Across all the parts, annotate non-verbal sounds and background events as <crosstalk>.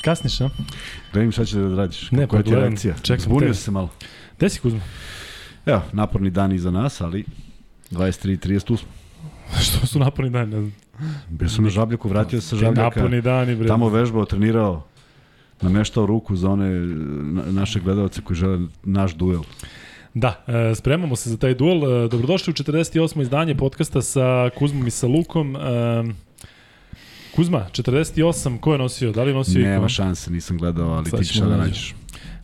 Kasniš, a? Gledam šta će da radiš. Ne, Koja pa ti je reakcija? čekam Zbunio tebe. se malo. Gde si Kuzma? Evo, naporni dan iza nas, ali 23.30 tu smo. Što su naporni dani? Ne znam. Bio sam na žabljaku, vratio se sa žabljaka. Naporni dani, bre. Tamo vežbao, trenirao, nameštao ruku za one na, naše gledalce koji žele naš duel. Da, e, spremamo se za taj duel. E, Dobrodošli u 48. izdanje podcasta sa Kuzmom i sa Lukom. E, Kuzma, 48, ko je nosio? Da li je nosio Nema Iko? šanse, nisam gledao, ali Sad ti ćeš naći. nađeš.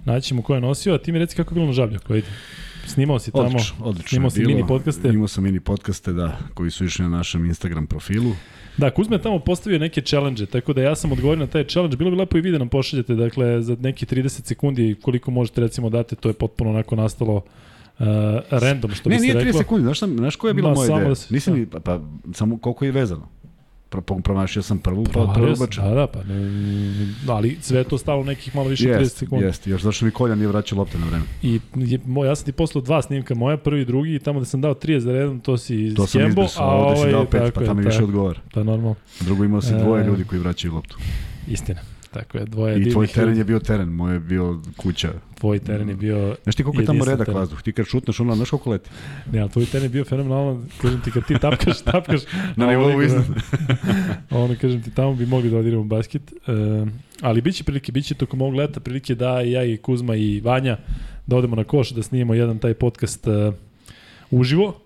Naći ćemo ko je nosio, a ti mi reci kako je bilo na žabljaku, ajde. Snimao si tamo, Odlično, odlično. snimao si bilo. mini podcaste. Imao sam mini podcaste, da, koji su išli na našem Instagram profilu. Da, Kuzma je tamo postavio neke challenge, tako da ja sam odgovorio na taj challenge. Bilo bi lepo i vi da nam pošaljete, dakle, za neki 30 sekundi koliko možete recimo date, to je potpuno onako nastalo uh, random, što Ne, bi se nije 30 reklo. sekundi, znaš, šta, znaš koja je bila Ma, moja ideja? da se- Nisam da. pa, pa, samo koliko je vezano. Pro, pro- promašio sam prvu, pa prvu bačem. da, da, pa ne, ali sve je to stalo nekih malo više od 30 Jeste, sekundi. jeste, još zašto mi Kolja nije vraćao lopte na vreme. I je, moj, ja sam ti poslao dva snimka, moja prvi i drugi, i tamo da sam dao 30 za redom, to si To skembo, a ovde si dao pet, pa je, tamo tako više je, odgovara. Pa normalno, Drugo imao si dvoje E, ljudi koji vraćaju loptu. istina. Tako je, dvoje I tvoj teren ljudi. je bio teren, moj je bio kuća. Tvoj teren je bio Znaš ti koliko je tamo redak teren. vazduh? Ti kad šutneš ono, znaš koliko leti? Ne, ali tvoj teren je bio fenomenalan, kažem ti, kad ti tapkaš, <laughs> tapkaš Na nivou ovo- iznad. <laughs> ono, kažem ti, tamo bi mogli da odiramo basket. E, ali biće prilike, biće tokom ovog leta prilike da i ja i Kuzma i Vanja da odemo na koš, da snimimo jedan taj podcast e, uživo.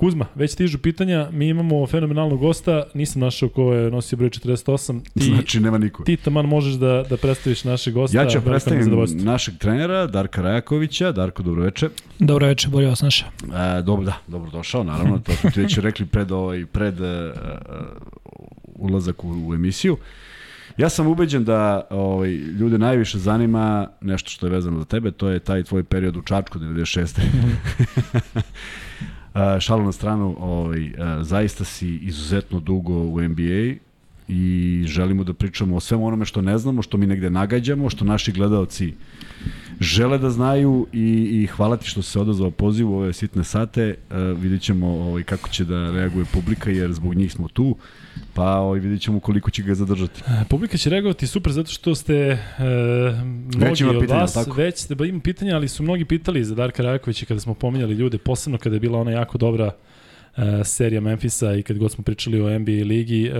Kuzma, već stižu pitanja, mi imamo fenomenalnog gosta, nisam našao ko je nosio broj 48, ti, Znači, nema niko. ti taman možeš da, da predstaviš naše gosta. Ja ću predstavim zadovoljstvo. našeg trenera, Darka Rajakovića. Darko, dobroveče. Dobro večer, bolje vas naša. E, dobro, da, dobro došao, naravno, to smo ti već <laughs> rekli pred, ovaj, pred uh, ulazak u, u emisiju. Ja sam ubeđen da ovaj, ljude najviše zanima nešto što je vezano za tebe, to je taj tvoj period u Čačku 96. <laughs> Šalu na stranu, ovaj, zaista si izuzetno dugo u NBA i želimo da pričamo o svemu onome što ne znamo, što mi negde nagađamo, što naši gledaoci žele da znaju i, i hvala ti što se odazvao pozivu u ove sitne sate. Uh, vidit ćemo ovaj, kako će da reaguje publika jer zbog njih smo tu, pa ovaj, vidit ćemo koliko će ga zadržati. E, Publika će reagovati super zato što ste e, mnogi ima od pitanja, vas tako? već ste ba ima pitanja, ali su mnogi pitali za Darka Rajakovića kada smo pominjali ljude, posebno kada je bila ona jako dobra serija Memfisa i kad god smo pričali o NBA ligi, e,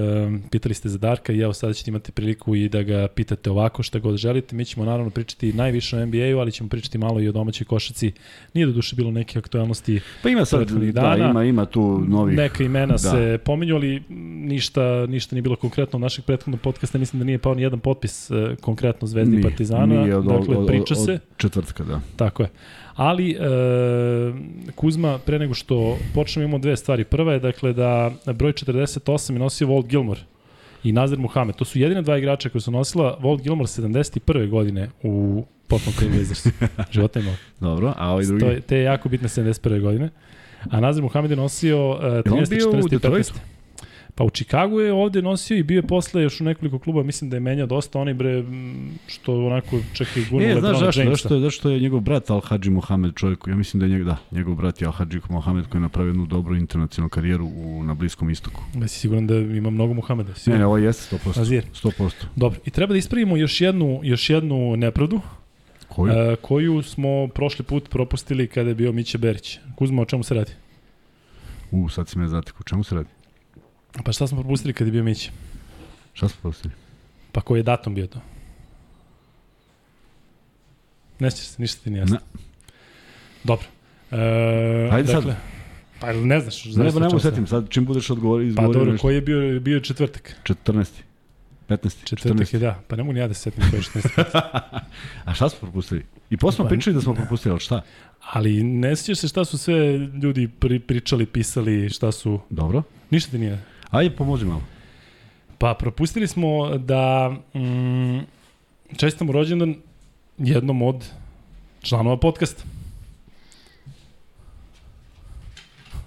pitali ste za Darka i evo sada ćete imati priliku i da ga pitate ovako šta god želite. Mi ćemo naravno pričati najviše o NBA-u, ali ćemo pričati malo i o domaćoj košaci. Nije do duše bilo neke aktualnosti Pa ima sad, da, dana. ima, ima tu novih... Neka imena da. da. se pominju, ali ništa, ništa nije bilo konkretno od našeg prethodnog podcasta. Mislim da nije pao ni jedan potpis e, konkretno Zvezdi i Partizana. nije od, dakle, od, priča od, se. Od četvrtka, da. Tako je. Ali, e, Kuzma, pre nego što počnemo imamo dve stvari. Prva je, dakle, da broj 48 je nosio Walt Gilmore i Nazir Muhamed. To su jedine dva igrača koji su nosila Walt Gilmore 71. godine u Portland Trail Blazers. <laughs> Života imao. Dobro, a ovaj drugi? To te je jako bitne 71. godine. A Nazir Muhamed je nosio uh, 13. on bio u 14. i 15. Pa u Čikagu je ovde nosio i bio je posle još u nekoliko kluba, mislim da je menjao dosta, onaj bre, što onako čeka i gurnu E, znaš Lebrona zašto, Jamesa. zašto, je, zašto je njegov brat Al-Hadži Mohamed čovjek, ja mislim da je njegov, da, njegov brat je Al-Hadži Mohamed koji je napravio jednu dobru internacionalnu karijeru u, na Bliskom istoku. Da si siguran da ima mnogo Muhameda? Ne, Siguran? ne, ovo jeste 100%. Azir. 100%. Dobro, i treba da ispravimo još jednu, još jednu nepravdu, Koju? e, koju smo prošli put propustili kada je bio Miće Berić. Kuzma, o čemu se radi? U, sad si me zatek, čemu se radi? Pa šta smo propustili kada je bio Miće? Šta smo prostili? Pa koji je datum bio to? Ne sjećaš se, ništa ti nije jasno. Ne. Dobro. E, Ajde sad. dakle, Pa ne znaš. Ne, ne o mogu čemu se- setim, sad čim budeš odgovori, Pa izgovorio dobro, nešto. koji je bio, bio četvrtak? 14. 15. Četvrtak 14. je da. Pa ne mogu ni ja da se setim koji je 14. <laughs> A šta smo propustili? I posle smo Pa- pričali da smo propustili, ali šta? Ali ne sjećaš se šta su sve ljudi pri, pričali, pisali, šta su... Dobro. Ništa ti nije. Ajde, pomozi malo. Pa propustili smo da mm, čestitamo rođendan jednom od članova podcasta.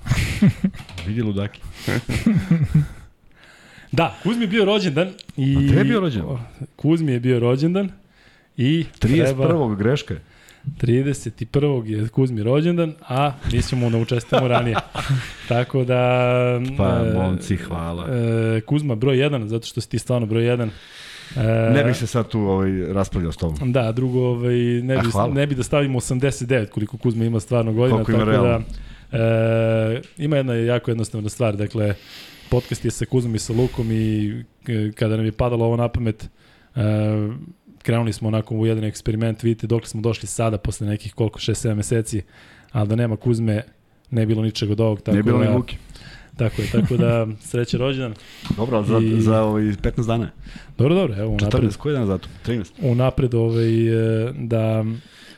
<laughs> Vidi ludaki. <laughs> Da, Kuzmi je bio rođendan i... A gde je bio rođendan? Kuzmi je bio rođendan i 31. treba... greška je. 31. je Kuzmi rođendan, a mi ćemo da učestvamo ranije. <laughs> Tako da... Pa, e, momci, hvala. E, Kuzma broj 1, zato što si ti stvarno broj 1. E, Ne bih se sad tu ovaj, raspravljao s tobom. Da, drugo, ovaj, ne, bi, A, ne bi da stavimo 89 koliko Kuzma ima stvarno godina. Koliko ima tako realno. Da, e, ima jedna jako jednostavna stvar, dakle, podcast je sa Kuzmom i sa Lukom i e, kada nam je padalo ovo na pamet, e, krenuli smo onako u jedan eksperiment, vidite dok smo došli sada posle nekih koliko, 6-7 meseci, ali da nema Kuzme, ne bilo ničeg od ovog. Tako Ne bilo da, ni Luki. Tako je, tako da <laughs> sreće rođendan. Dobro, za, I- za ovaj 15 dana. Dobro, dobro, evo unapred, 14, koji dan zato? 13. unapred ovaj, e, da,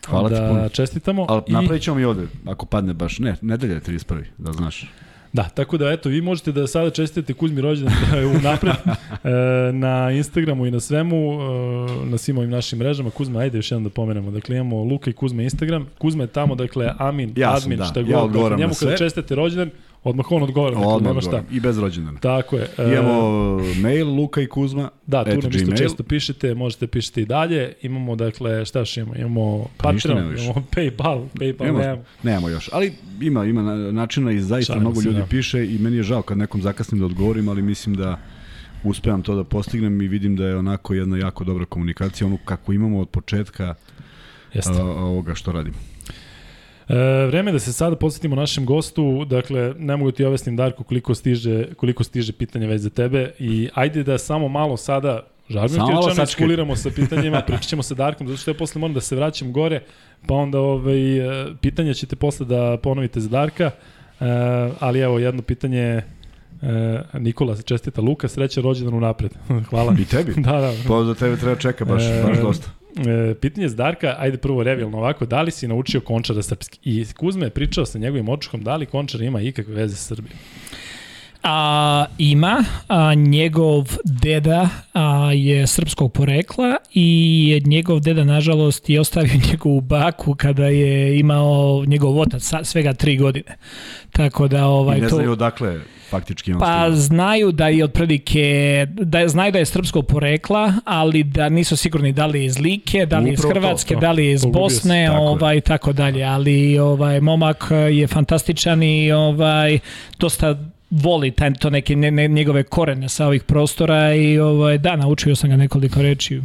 Hvala ti da puno. čestitamo. Ali I- napravit ćemo i ovde, ako padne baš. Ne, nedelja je 31. da znaš. Da, tako da eto, vi možete da sada čestite Kuzmi rođendan da je unapred <laughs> e, na Instagramu i na svemu, e, na svim ovim našim mrežama. Kuzma, ajde još jednom da pomenemo. Dakle, imamo Luka i Kuzma Instagram. Kuzma je tamo, dakle, Amin, Ja sam, admin, da. šta Ja god. dakle, odgovaram njemu kada čestite rođendan, odmah on odgovara. Dakle, Odmah nema šta. I bez rođendana. Tako je. E, Imamo mail Luka i Kuzma. Da, tu nam isto često pišete, možete pišete i dalje. Imamo, dakle, šta još imamo? Imamo Pa Patreon, imamo Paypal, Paypal Imamo, nemamo. nemamo još, ali ima ima na- načina i zaista Šalimo mnogo ljudi da. piše i meni je žao kad nekom zakasnim da odgovorim, ali mislim da uspevam to da postignem i vidim da je onako jedna jako dobra komunikacija, onu kako imamo od početka Jeste. ovoga što radim. E, vreme je da se sada posvetimo našem gostu, dakle, ne mogu ti objasnim Darko koliko stiže, koliko stiže pitanja već za tebe i ajde da samo malo sada Žarno Samo ti malo rečeno sačekaj. iskuliramo sa pitanjima, <laughs> pričat ćemo sa Darkom, zato što ja posle moram da se vraćam gore, pa onda ovaj, e, pitanja ćete posle da ponovite za Darka, e, ali evo jedno pitanje, e, Nikola, čestita Luka, sreća rođendan unapred. <laughs> Hvala. I tebi? da, da. Pa za tebe treba čeka baš, E, baš dosta. E, pitanje za Darka, ajde prvo revijalno ovako, da li si naučio Končara srpski? I Kuzme je pričao sa njegovim očukom, da li Končar ima ikakve veze sa Srbijom? A, ima, a, njegov deda a, je srpskog porekla i njegov deda nažalost je ostavio <laughs> njegovu baku kada je imao njegov otac sa- svega tri godine. Tako da ovaj I ne to znaju odakle faktički on Pa stiže. znaju da je otprilike, da je, znaju da je srpskog porekla, ali da nisu sigurni da li je iz Like, da li je iz Upravo to, Hrvatske, to. da li je iz Pogubio si, Bosne, tako je. ovaj tako dalje, ali ovaj momak je fantastičan i ovaj dosta voli taj, to neke ne, ne, njegove korene sa ovih prostora i ovaj da naučio sam ga nekoliko reči.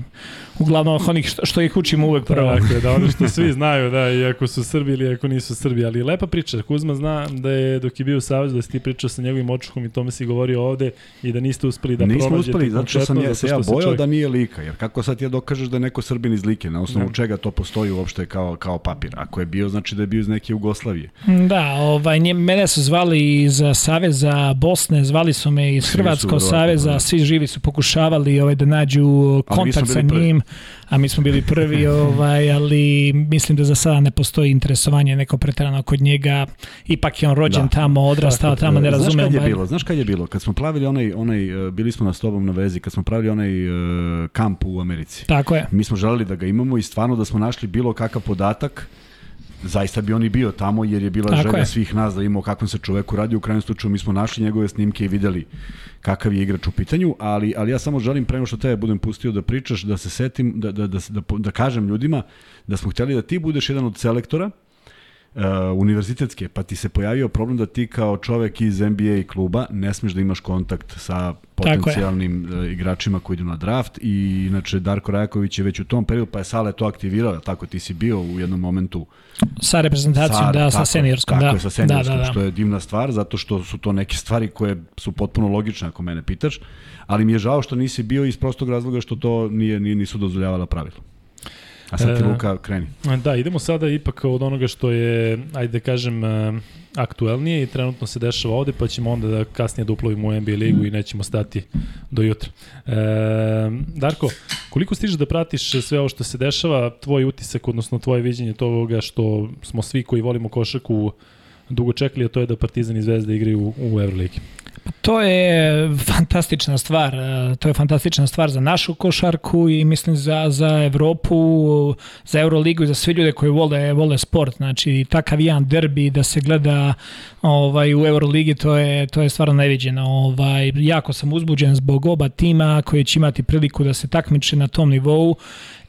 Uglavnom onih što, što ih učimo uvek prvo. Tako je, da ono što svi znaju, da, i ako su Srbi ili ako nisu Srbi, ali lepa priča. Kuzma zna da je dok je bio u Savezu, da si ti pričao sa njegovim očuhom i tome si govorio ovde i da niste uspeli da Nismo pronađete uspeli, zato što sam ja, se ja što bojao čovjek- da nije lika, jer kako sad ti ja dokažeš da je neko Srbin iz like, na osnovu Da. čega to postoji uopšte kao, kao papir. Ako je bio, znači da je bio iz neke Jugoslavije. Da, ovaj, nje, mene su zvali iz Saveza Bosne, zvali su me iz Hrvatskog Saveza, da. svi živi su pokušavali ovaj, da nađu kontakt sa njim, a mi smo bili prvi, <laughs> ovaj, ali mislim da za sada ne postoji interesovanje neko preterano kod njega. Ipak je on rođen Da. tamo, odrastao Tako, tamo, ne Znaš razumem. kad je bar- bilo? Znaš kad je bilo? Kad smo pravili onaj, onaj e, bili smo na tobom na vezi, kad smo pravili onaj uh, kamp u Americi. Tako je. Mi smo želeli da ga imamo i stvarno da smo našli bilo kakav podatak, zaista bi on i bio tamo jer je bila Tako želja je. svih nas da imamo kakvom se čoveku radi. U krajnjem slučaju mi smo našli njegove snimke i videli kakav je igrač u pitanju, ali, ali ja samo želim pre nego što tebe budem pustio da pričaš, da se setim, da, da, da, da, da kažem ljudima da smo hteli da ti budeš jedan od selektora uh, univerzitetske, pa ti se pojavio problem da ti kao čovek iz NBA kluba ne smeš da imaš kontakt sa potencijalnim uh, igračima koji idu na draft i inače Darko Rajaković je već u tom periodu, pa je Sale to aktivirao, tako ti si bio u jednom momentu Sa reprezentacijom, da, sa tako je, seniorskom. Tako da. je, sa seniorskom, da, da, da. što je divna stvar, zato što su to neke stvari koje su potpuno logične ako mene pitaš, ali mi je žao što nisi bio iz prostog razloga što to nije, nije nisu dozvoljavala pravila. A sad ti E, Luka kreni. Da, idemo sada ipak od onoga što je, ajde da kažem, e, aktuelnije i trenutno se dešava ovde, pa ćemo onda da kasnije da uplovimo u NBA ligu i nećemo stati do jutra. E, Darko, koliko stiže da pratiš sve ovo što se dešava, tvoj utisak, odnosno tvoje viđenje toga što smo svi koji volimo košarku dugo čekali, a to je da Partizan i Zvezda igraju u, u Euroligi. To je fantastična stvar. e, To je fantastična stvar za našu košarku i mislim za, za Evropu, za Euroligu i za sve ljude koji vole, vole sport. Znači, takav jedan derbi da se gleda ovaj, u Euroligi, to je, to je stvarno neviđeno. Ovaj, jako sam uzbuđen zbog oba tima koji će imati priliku da se takmiče na tom nivou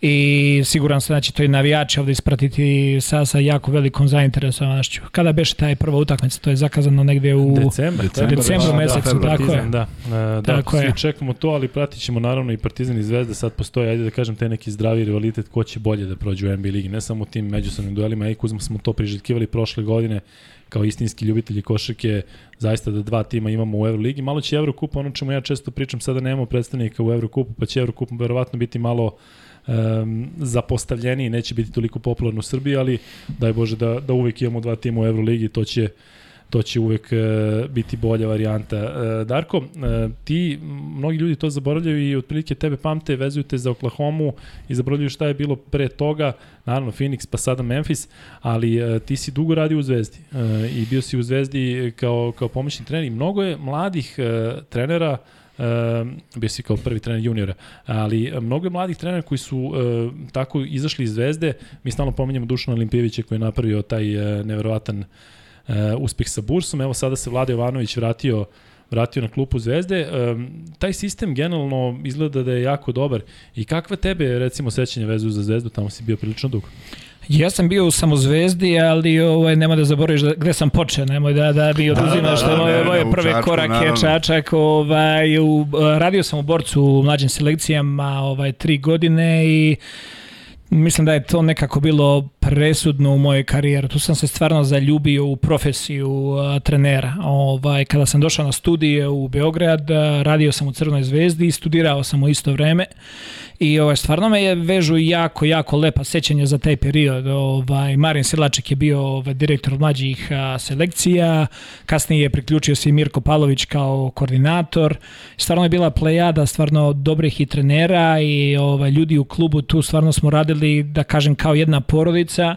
i siguran sam da će to i navijači ovde ispratiti sa, sa jako velikom zainteresovanošću. Kada beše taj prva utakmica, to je zakazano negde u decembar, decembru, decembru mesecu, da, tako je. Da, e, da Tako svi je. čekamo to, ali pratit ćemo naravno i Partizan i Zvezda, sad postoji, ajde da kažem, taj neki zdravi rivalitet ko će bolje da prođe u NBA ligi, ne samo u tim međusobnim duelima, i Kuzma smo to priželjkivali prošle godine, kao istinski ljubitelji košarke, zaista da dva tima imamo u Euroligi. Malo će Eurokup, ono čemu ja često pričam, sada nemamo predstavnika u Eurokupu, pa će Eurokup verovatno biti malo um, zapostavljeniji, neće biti toliko popularno u Srbiji, ali daj Bože da, da uvek imamo dva tima u Euroligi, to će to će uvek e, biti bolja varijanta. E, Darko, e, ti, mnogi ljudi to zaboravljaju i otprilike tebe pamte, vezuju te za Oklahoma i zaboravljaju šta je bilo pre toga, naravno Phoenix pa sada Memphis, ali ti si dugo radio u Zvezdi i bio si u Zvezdi kao, kao pomoćni trener i mnogo je mladih trenera Uh, bio si kao prvi trener juniora, ali e, mnogo je mladih trenera koji su uh, tako izašli iz Zvezde, mi stalno pominjamo Dušana Olimpijevića koji je napravio taj uh, neverovatan uh, uspeh sa Bursom, evo sada se Vlada Jovanović vratio vratio na klupu Zvezde. Um, taj sistem generalno izgleda da je jako dobar. I kakva tebe, recimo, sećanje vezuju za Zvezdu? Tamo si bio prilično dugo. Ja sam bio u samozvezdi, ali ovaj, nema da zaboraviš da, gde sam počeo, nemoj da, da mi oduzimaš da, da, moje, ne, moje u prve Čačku, korake, naravno. Čačak, ovaj, u, radio sam u borcu u mlađim selekcijama ovaj, tri godine i mislim da je to nekako bilo presudno u mojoj karijeri. Tu sam se stvarno zaljubio u profesiju a, trenera. Ovaj, kada sam došao na studije u Beograd, radio sam u Crnoj zvezdi i studirao sam u isto vreme. I ovaj, stvarno me je vežu jako, jako lepa sećanja za taj period. Ovaj, Marin Silaček je bio ovaj, direktor mlađih a, selekcija, kasnije je priključio se i Mirko Palović kao koordinator. Stvarno je bila plejada stvarno dobrih i trenera i ovaj, ljudi u klubu tu stvarno smo radili, da kažem, kao jedna porodica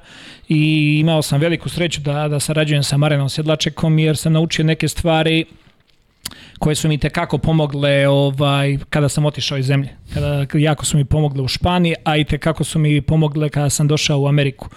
i imao sam veliku sreću da, da sarađujem sa Marinom Sedlačekom jer sam naučio neke stvari koje su mi tekako pomogle ovaj kada sam otišao iz zemlje. Kada jako su mi pomogle u Španiji, a i tekako su mi pomogle kada sam došao u Ameriku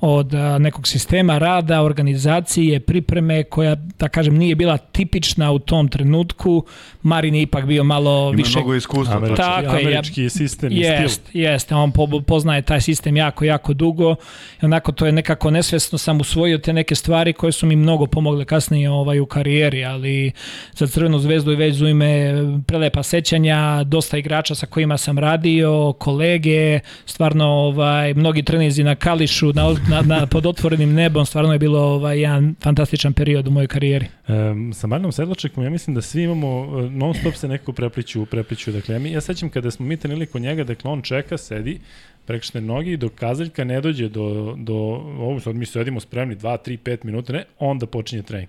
od nekog sistema rada, organizacije, pripreme koja, da kažem, nije bila tipična u tom trenutku. Marin je ipak bio malo Ima više... mnogo iskustva. Američki. Tako je, ja- američki sistem i stil. Jest, jeste, on po, poznaje taj sistem jako, jako dugo i onako to je nekako nesvesno sam usvojio te neke stvari koje su mi mnogo pomogle kasnije ovaj, u karijeri, ali za Crvenu zvezdu i vezu ime prelepa sećanja, dosta igrača sa kojima sam radio, kolege, stvarno ovaj, mnogi trenizi na Kališu, na, na, na, pod otvorenim nebom, stvarno je bilo ovaj, jedan fantastičan period u mojoj karijeri. Um, sa Marinom Sedlačekom ja mislim da svi imamo, uh, non stop se nekako prepliću, prepliću. Dakle, ja, mi, ja sećam kada smo mi trenili kod njega, dakle on čeka, sedi, prekšne noge i dok kazaljka ne dođe do, do ovo, sad mi sedimo spremni 2, 3, 5 minuta, ne, onda počinje trening.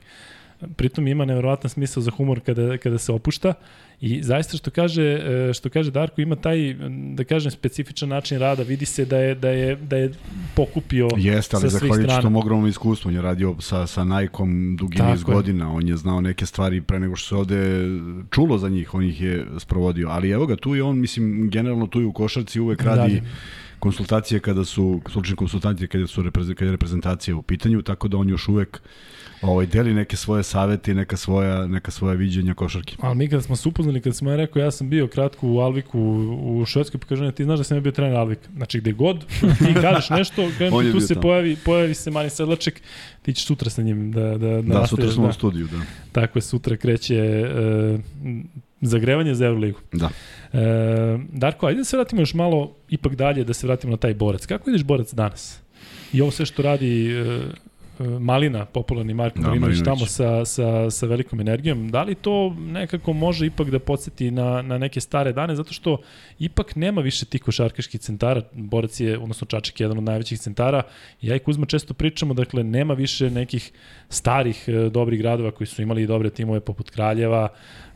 Pritom ima nevjerovatan smisao za humor kada, kada se opušta i zaista što kaže, e, što kaže Darko ima taj, da kažem, specifičan način rada, vidi se da je, da je, da je pokupio Jeste, ali zahvaljujući tom ogromnom iskustvu, on je radio sa, sa Nike-om dugi Tako niz godina, on je znao neke stvari pre nego što se ovde čulo za njih, on ih je sprovodio, ali evo ga, tu je on, mislim, generalno tu je u košarci uvek radi Radi. konsultacije kada su, slučajne konsultacije kada su repreze, kada je reprezentacija u pitanju, tako da on još uvek ovaj, deli neke svoje savete i neka svoja, neka svoja viđenja košarke. Ali mi kada smo se upoznali, kada smo ja rekao, ja sam bio kratko u Alviku u, Švedskoj, pa kaže, ne, ti znaš da sam ja bio trener Alvika. Znači, gde god <laughs> ti kažeš nešto, kažem tu se tamo. pojavi, pojavi se Marin Sedlaček, ti ćeš sutra sa njim da, da, da, Da, sutra smo da. u studiju, da. Tako je, sutra kreće uh, zagrevanje za Euroligu. Da. E, Darko, ajde da se vratimo još malo ipak dalje, da se vratimo na taj borac. Kako ideš borac danas? I ovo sve što radi e, e, Malina, popularni Marko Da, Marinović, tamo sa, sa, sa velikom energijom, da li to nekako može ipak da podsjeti na, na neke stare dane, zato što ipak nema više tih košarkaških centara, borac je, odnosno Čačak je jedan od najvećih centara, ja i Kuzma često pričamo, dakle, nema više nekih starih e, dobrih gradova koji su imali dobre timove poput Kraljeva,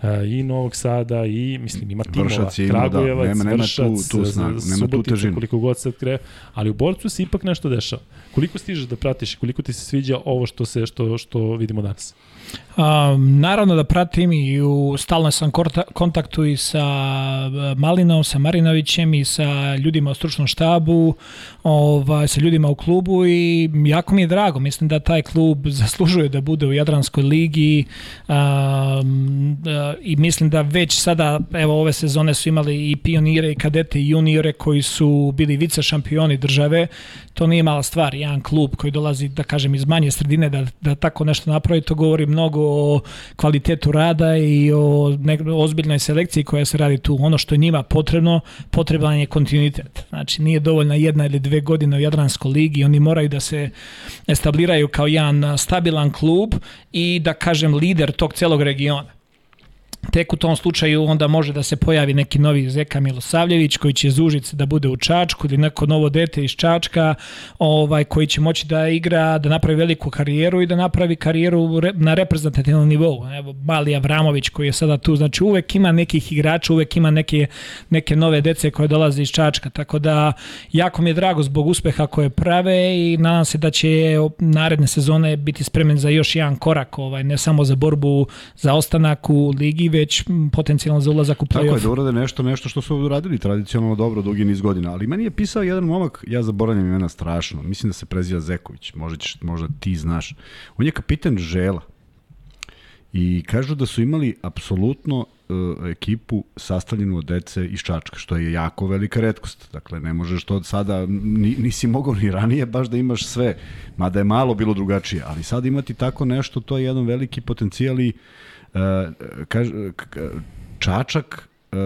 e, i Novog Sada i mislim ima timova. Vršac je imao, da, Kragujevac, nema- nema tu- Vršac, tu snagu, nema tu težinu. koliko god sad kre, ali u borcu se ipak nešto dešava. Koliko stižeš da pratiš i koliko ti se sviđa ovo što se što što vidimo danas. Um, naravno da pratim i u stalno sam kontaktu i sa e, Malinom, sa Marinovićem i sa ljudima u stručnom štabu, ovaj, sa ljudima u klubu i jako mi je drago. Mislim da taj klub <laughs> zaslužuje da bude u Jadranskoj ligi um, i mislim da već sada, evo ove sezone su imali i pionire i kadete i juniore koji su bili vice šampioni države. To nije mala stvar. Jedan klub koji dolazi, da kažem, iz manje sredine da, da tako nešto napravi, to govori mnogo o kvalitetu rada i o ozbiljnoj selekciji koja se radi tu. Ono što njima potrebno, potreban je kontinuitet. Znači, nije dovoljna jedna ili dve godine u Jadranskoj ligi, oni moraju da se establiraju kao jedan stabilan klub i da kažem lider tog celog regiona tek u tom slučaju onda može da se pojavi neki novi Zeka Milosavljević koji će zužice da bude u Čačku ili neko novo dete iz Čačka ovaj, koji će moći da igra, da napravi veliku karijeru i da napravi karijeru na reprezentativnom nivou. Evo, Bali Avramović koji je sada tu, znači uvek ima nekih igrača, uvek ima neke, neke nove dece koje dolaze iz Čačka, tako da jako mi je drago zbog uspeha koje prave i nadam se da će naredne sezone biti spremen za još jedan korak, ovaj, ne samo za borbu za ostanak u ligi, već potencijalno za ulazak u play-off. Tako je, da urade nešto, nešto što su uradili tradicionalno dobro dugi niz godina. Ali meni je pisao jedan momak, ja zaboravljam imena strašno, mislim da se preziva Zeković, možda, ćeš, možda ti znaš. On je kapitan Žela. I kažu da su imali apsolutno uh, ekipu sastavljenu od dece iz Čačka, što je jako velika redkost. Dakle, ne možeš to sada, nisi mogao ni ranije baš da imaš sve, mada je malo bilo drugačije, ali sad imati tako nešto, to je jedan veliki potencijal i uh, kaž, Čačak uh,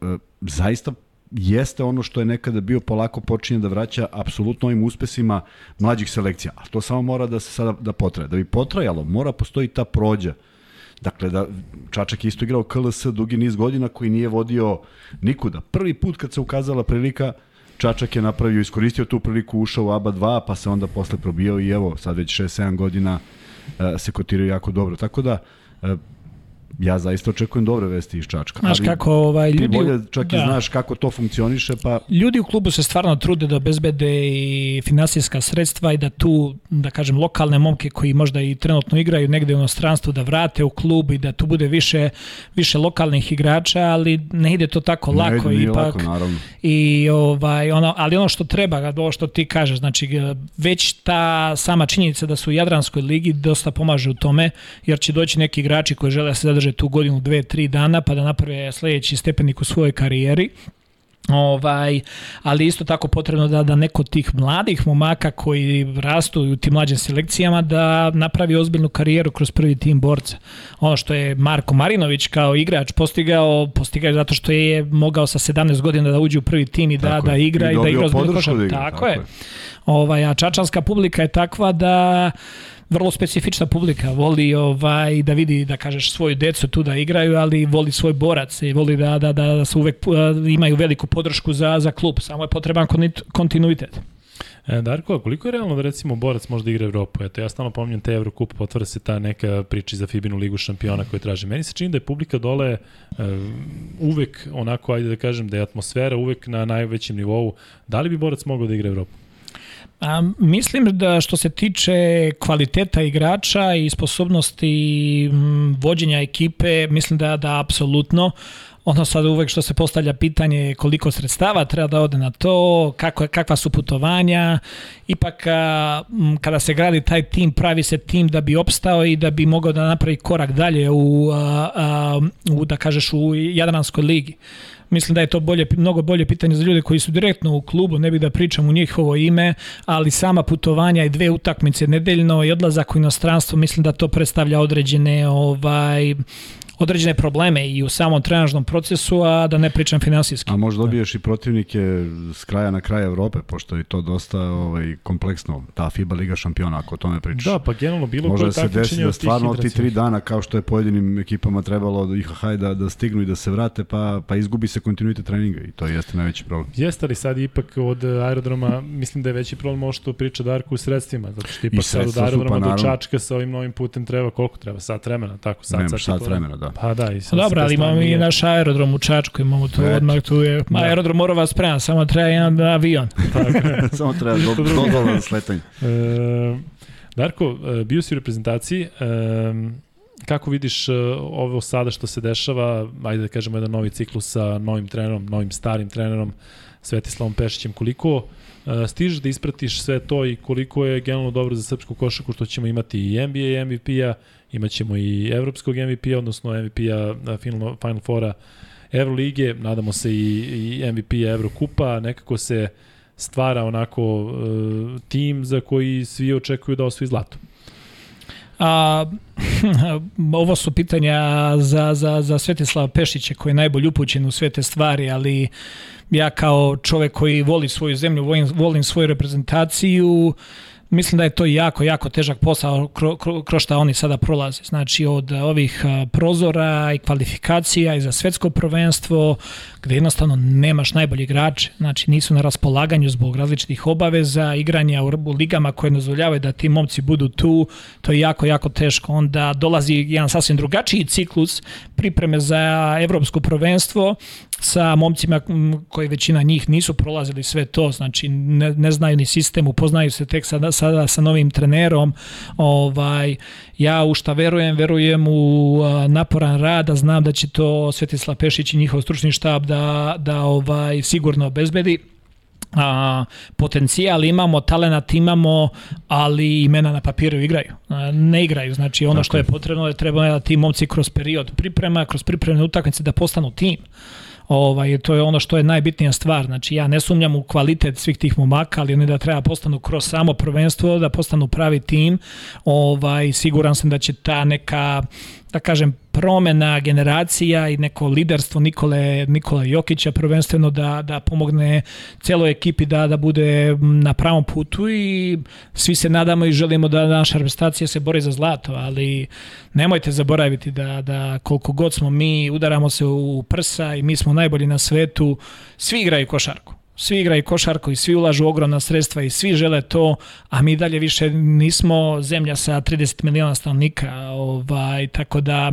uh, zaista jeste ono što je nekada bio polako počinje da vraća apsolutno ovim uspesima mlađih selekcija. A to samo mora da se sada da potraje. Da bi potrajalo, mora postoji ta prođa. Dakle, da Čačak je isto igrao KLS dugi niz godina koji nije vodio nikuda. Prvi put kad se ukazala prilika, Čačak je napravio, iskoristio tu priliku, ušao u ABA 2, pa se onda posle probio i evo, sad već 6-7 godina se kotiraju jako dobro. Tako da, uh, uh, ja zaista očekujem dobre vesti iz Čačka. Znaš ali kako ovaj, ljudi... Ti bolje čak da. i znaš kako to funkcioniše, pa... Ljudi u klubu se stvarno trude da obezbede i finansijska sredstva i da tu, da kažem, lokalne momke koji možda i trenutno igraju negde u inostranstvu da vrate u klub i da tu bude više, više lokalnih igrača, ali ne ide to tako ne lako. Ne ide ipak, lako, naravno. I, ovaj, ono, ali ono što treba, ovo što ti kažeš, znači već ta sama činjenica da su u Jadranskoj ligi dosta pomaže u tome, jer će doći neki igrači koji žele da se zadrže tu godinu, dve, tri dana pa da naprave sledeći stepenik u svojoj karijeri. Ovaj, ali isto tako potrebno da, da neko tih mladih momaka koji rastu u tim mlađim selekcijama da napravi ozbiljnu karijeru kroz prvi tim borca. Ono što je Marko Marinović kao igrač postigao, postigao zato što je mogao sa 17 godina da uđe u prvi tim i da, tako da igra i, i da igra ozbiljno košar. Da igra, tako, tako je. je. Ovaj, a čačanska publika je takva da vrlo specifična publika, voli ovaj da vidi da kažeš svoju decu tu da igraju, ali voli svoj borac i voli da da da, da se uvek imaju veliku podršku za za klub. Samo je potreban kontinuitet. E, Darko, koliko je realno da recimo borac može da igra Evropu? Eto, ja stalno pominjem te Evrokup, potvara se ta neka priča za Fibinu ligu šampiona koje traže. Meni se čini da je publika dole uh, uvek onako, ajde da kažem, da je atmosfera uvek na najvećem nivou. Da li bi borac mogao da igra Evropu? A, mislim da što se tiče kvaliteta igrača i sposobnosti vođenja ekipe, mislim da da apsolutno ono sad uvek što se postavlja pitanje koliko sredstava treba da ode na to, kako, kakva su putovanja, ipak a, kada se gradi taj tim, pravi se tim da bi opstao i da bi mogao da napravi korak dalje u, a, a, u da kažeš, u Jadranskoj ligi. Mislim da je to bolje, mnogo bolje pitanje za ljude koji su direktno u klubu, ne bih da pričam u njihovo ime, ali sama putovanja i dve utakmice nedeljno i odlazak u inostranstvo, mislim da to predstavlja određene ovaj određene probleme i u samom trenažnom procesu, a da ne pričam finansijski. A možda dobiješ i protivnike s kraja na kraj Evrope, pošto je to dosta ovaj, kompleksno, ta FIBA Liga šampiona, ako o tome pričaš. Da, pa generalno bilo koje da se desi da stvarno ti tri dana, kao što je pojedinim ekipama trebalo da IHH da, da stignu i da se vrate, pa, pa izgubi se kontinuitet treninga i to jeste najveći problem. Jeste li sad ipak od aerodroma, mislim da je veći problem ovo što priča Darko u sredstvima, zato što ipak sad od aerodroma pa, do Čačka sa ovim novim putem treba koliko treba, sat vremena, tako, sad, Nemaš sat vremena, da. Pa da, i sad Dobro, ali imamo i naš aerodrom u Čačku, imamo tu Već. odmah, tu je, da. aerodrom mora vas spreman, samo treba jedan avion. <laughs> Tako <laughs> samo treba do, do, do, do sletanja. E, Darko, e, bio si u reprezentaciji, kako vidiš e, ovo sada što se dešava, ajde da kažemo jedan novi ciklus sa novim trenerom, novim starim trenerom, Svetislavom Pešićem, koliko e, stižeš da ispratiš sve to i koliko je generalno dobro za srpsku košaku što ćemo imati i NBA i MVP-a, imaćemo i evropskog MVP-a, odnosno MVP-a Final, Final Fora Evrolige, nadamo se i, i MVP-a Evrokupa, nekako se stvara onako uh, tim za koji svi očekuju da osvoji zlato. A, <laughs> ovo su pitanja za, za, za Svetislava Pešića koji je najbolj upućen u sve te stvari, ali ja kao čovek koji voli svoju zemlju, volim, volim svoju reprezentaciju, mislim da je to jako, jako težak posao kroz kro, kro šta oni sada prolaze. Znači od ovih prozora i kvalifikacija i za svetsko prvenstvo, gde jednostavno nemaš najbolji igrače, znači nisu na raspolaganju zbog različitih obaveza, igranja u ligama koje dozvoljavaju da ti momci budu tu, to je jako, jako teško. Onda dolazi jedan sasvim drugačiji ciklus pripreme za evropsko prvenstvo sa momcima koji većina njih nisu prolazili sve to, znači ne, ne znaju ni sistem, upoznaju se tek sada, sada sa novim trenerom. Ovaj, ja u šta verujem, verujem u naporan rad, a znam da će to Svetislav Pešić i njihov stručni štab da, da ovaj sigurno obezbedi a, potencijal imamo, talenat imamo, ali imena na papiru igraju. A, ne igraju, znači ono Tako što je potrebno je treba da ti momci kroz period priprema, kroz pripremne utakmice da postanu tim. Ovaj, to je ono što je najbitnija stvar. Znači ja ne sumnjam u kvalitet svih tih momaka, ali oni da treba postanu kroz samo prvenstvo, da postanu pravi tim. Ovaj, siguran sam da će ta neka da kažem, promena generacija i neko liderstvo Nikole, Nikola Jokića prvenstveno da, da pomogne celoj ekipi da, da bude na pravom putu i svi se nadamo i želimo da naša reprezentacija se bori za zlato, ali nemojte zaboraviti da, da koliko god smo mi, udaramo se u prsa i mi smo najbolji na svetu, svi igraju košarku. Svi igraju košarku i svi ulažu ogromna sredstva i svi žele to, a mi dalje više nismo zemlja sa 30 miliona stanovnika, ovaj, tako da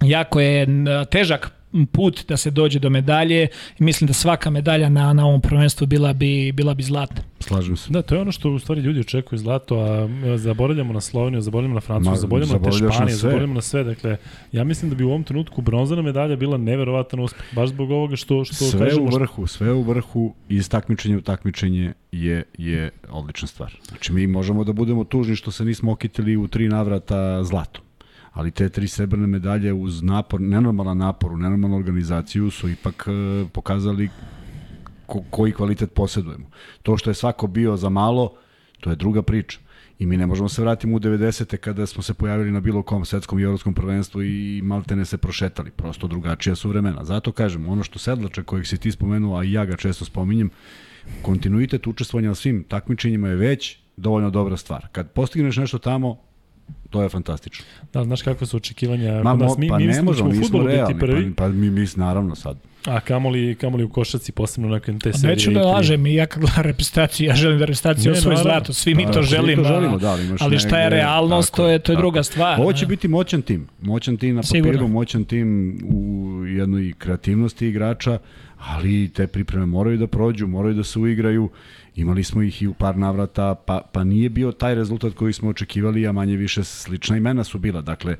jako je težak put da se dođe do medalje i mislim da svaka medalja na, na ovom prvenstvu bila bi, bila bi zlata. Slažem se. Da, to je ono što u stvari ljudi očekuju zlato, a zaboravljamo na Sloveniju, zaboravljamo na Francusku, zaboravljamo na te Španije, zaboravljamo na sve. Dakle, ja mislim da bi u ovom trenutku bronzana medalja bila neverovatan uspeh, baš zbog ovoga što, što sve kažemo. Sve u vrhu, sve u vrhu i iz takmičenja u takmičenje je, je odlična stvar. Znači, mi možemo da budemo tužni što se nismo okitili u tri navrata zlatom ali te tri srebrne medalje uz napor, nenormalan napor, nenormalnu organizaciju su ipak e, pokazali ko, koji kvalitet posedujemo. To što je svako bio za malo, to je druga priča. I mi ne možemo se vratiti u 90. kada smo se pojavili na bilo kom svetskom i evropskom prvenstvu i maltene se prošetali. Prosto drugačija su vremena. Zato kažem, ono što Sedlača kojeg si ti spomenuo, a i ja ga često spominjem, kontinuitet učestvovanja na svim takmičenjima je već dovoljno dobra stvar. Kad postigneš nešto tamo, To je fantastično. Da, znaš kakve su očekivanja? Ma, nas, mi, pa mi ne da možemo, mi smo realni, prvi. Pa, pa mi, mi naravno sad. A kamoli, kamoli u košaci, posebno nakon te serije. Neću da lažem, i ja kad gledam reprezentaciju, ja želim da reprezentacija osvoji zlato, svi mi pa, to želimo, to želimo da, ali, ali šta je realnost, tako, to je, to je tako. druga stvar. Ovo će biti moćan tim, moćan tim na papiru, Sigurno. moćan tim u jednoj kreativnosti igrača, ali te pripreme moraju da prođu, moraju da se uigraju Imali smo ih i u par navrata, pa, pa nije bio taj rezultat koji smo očekivali, a manje više slična imena su bila. Dakle,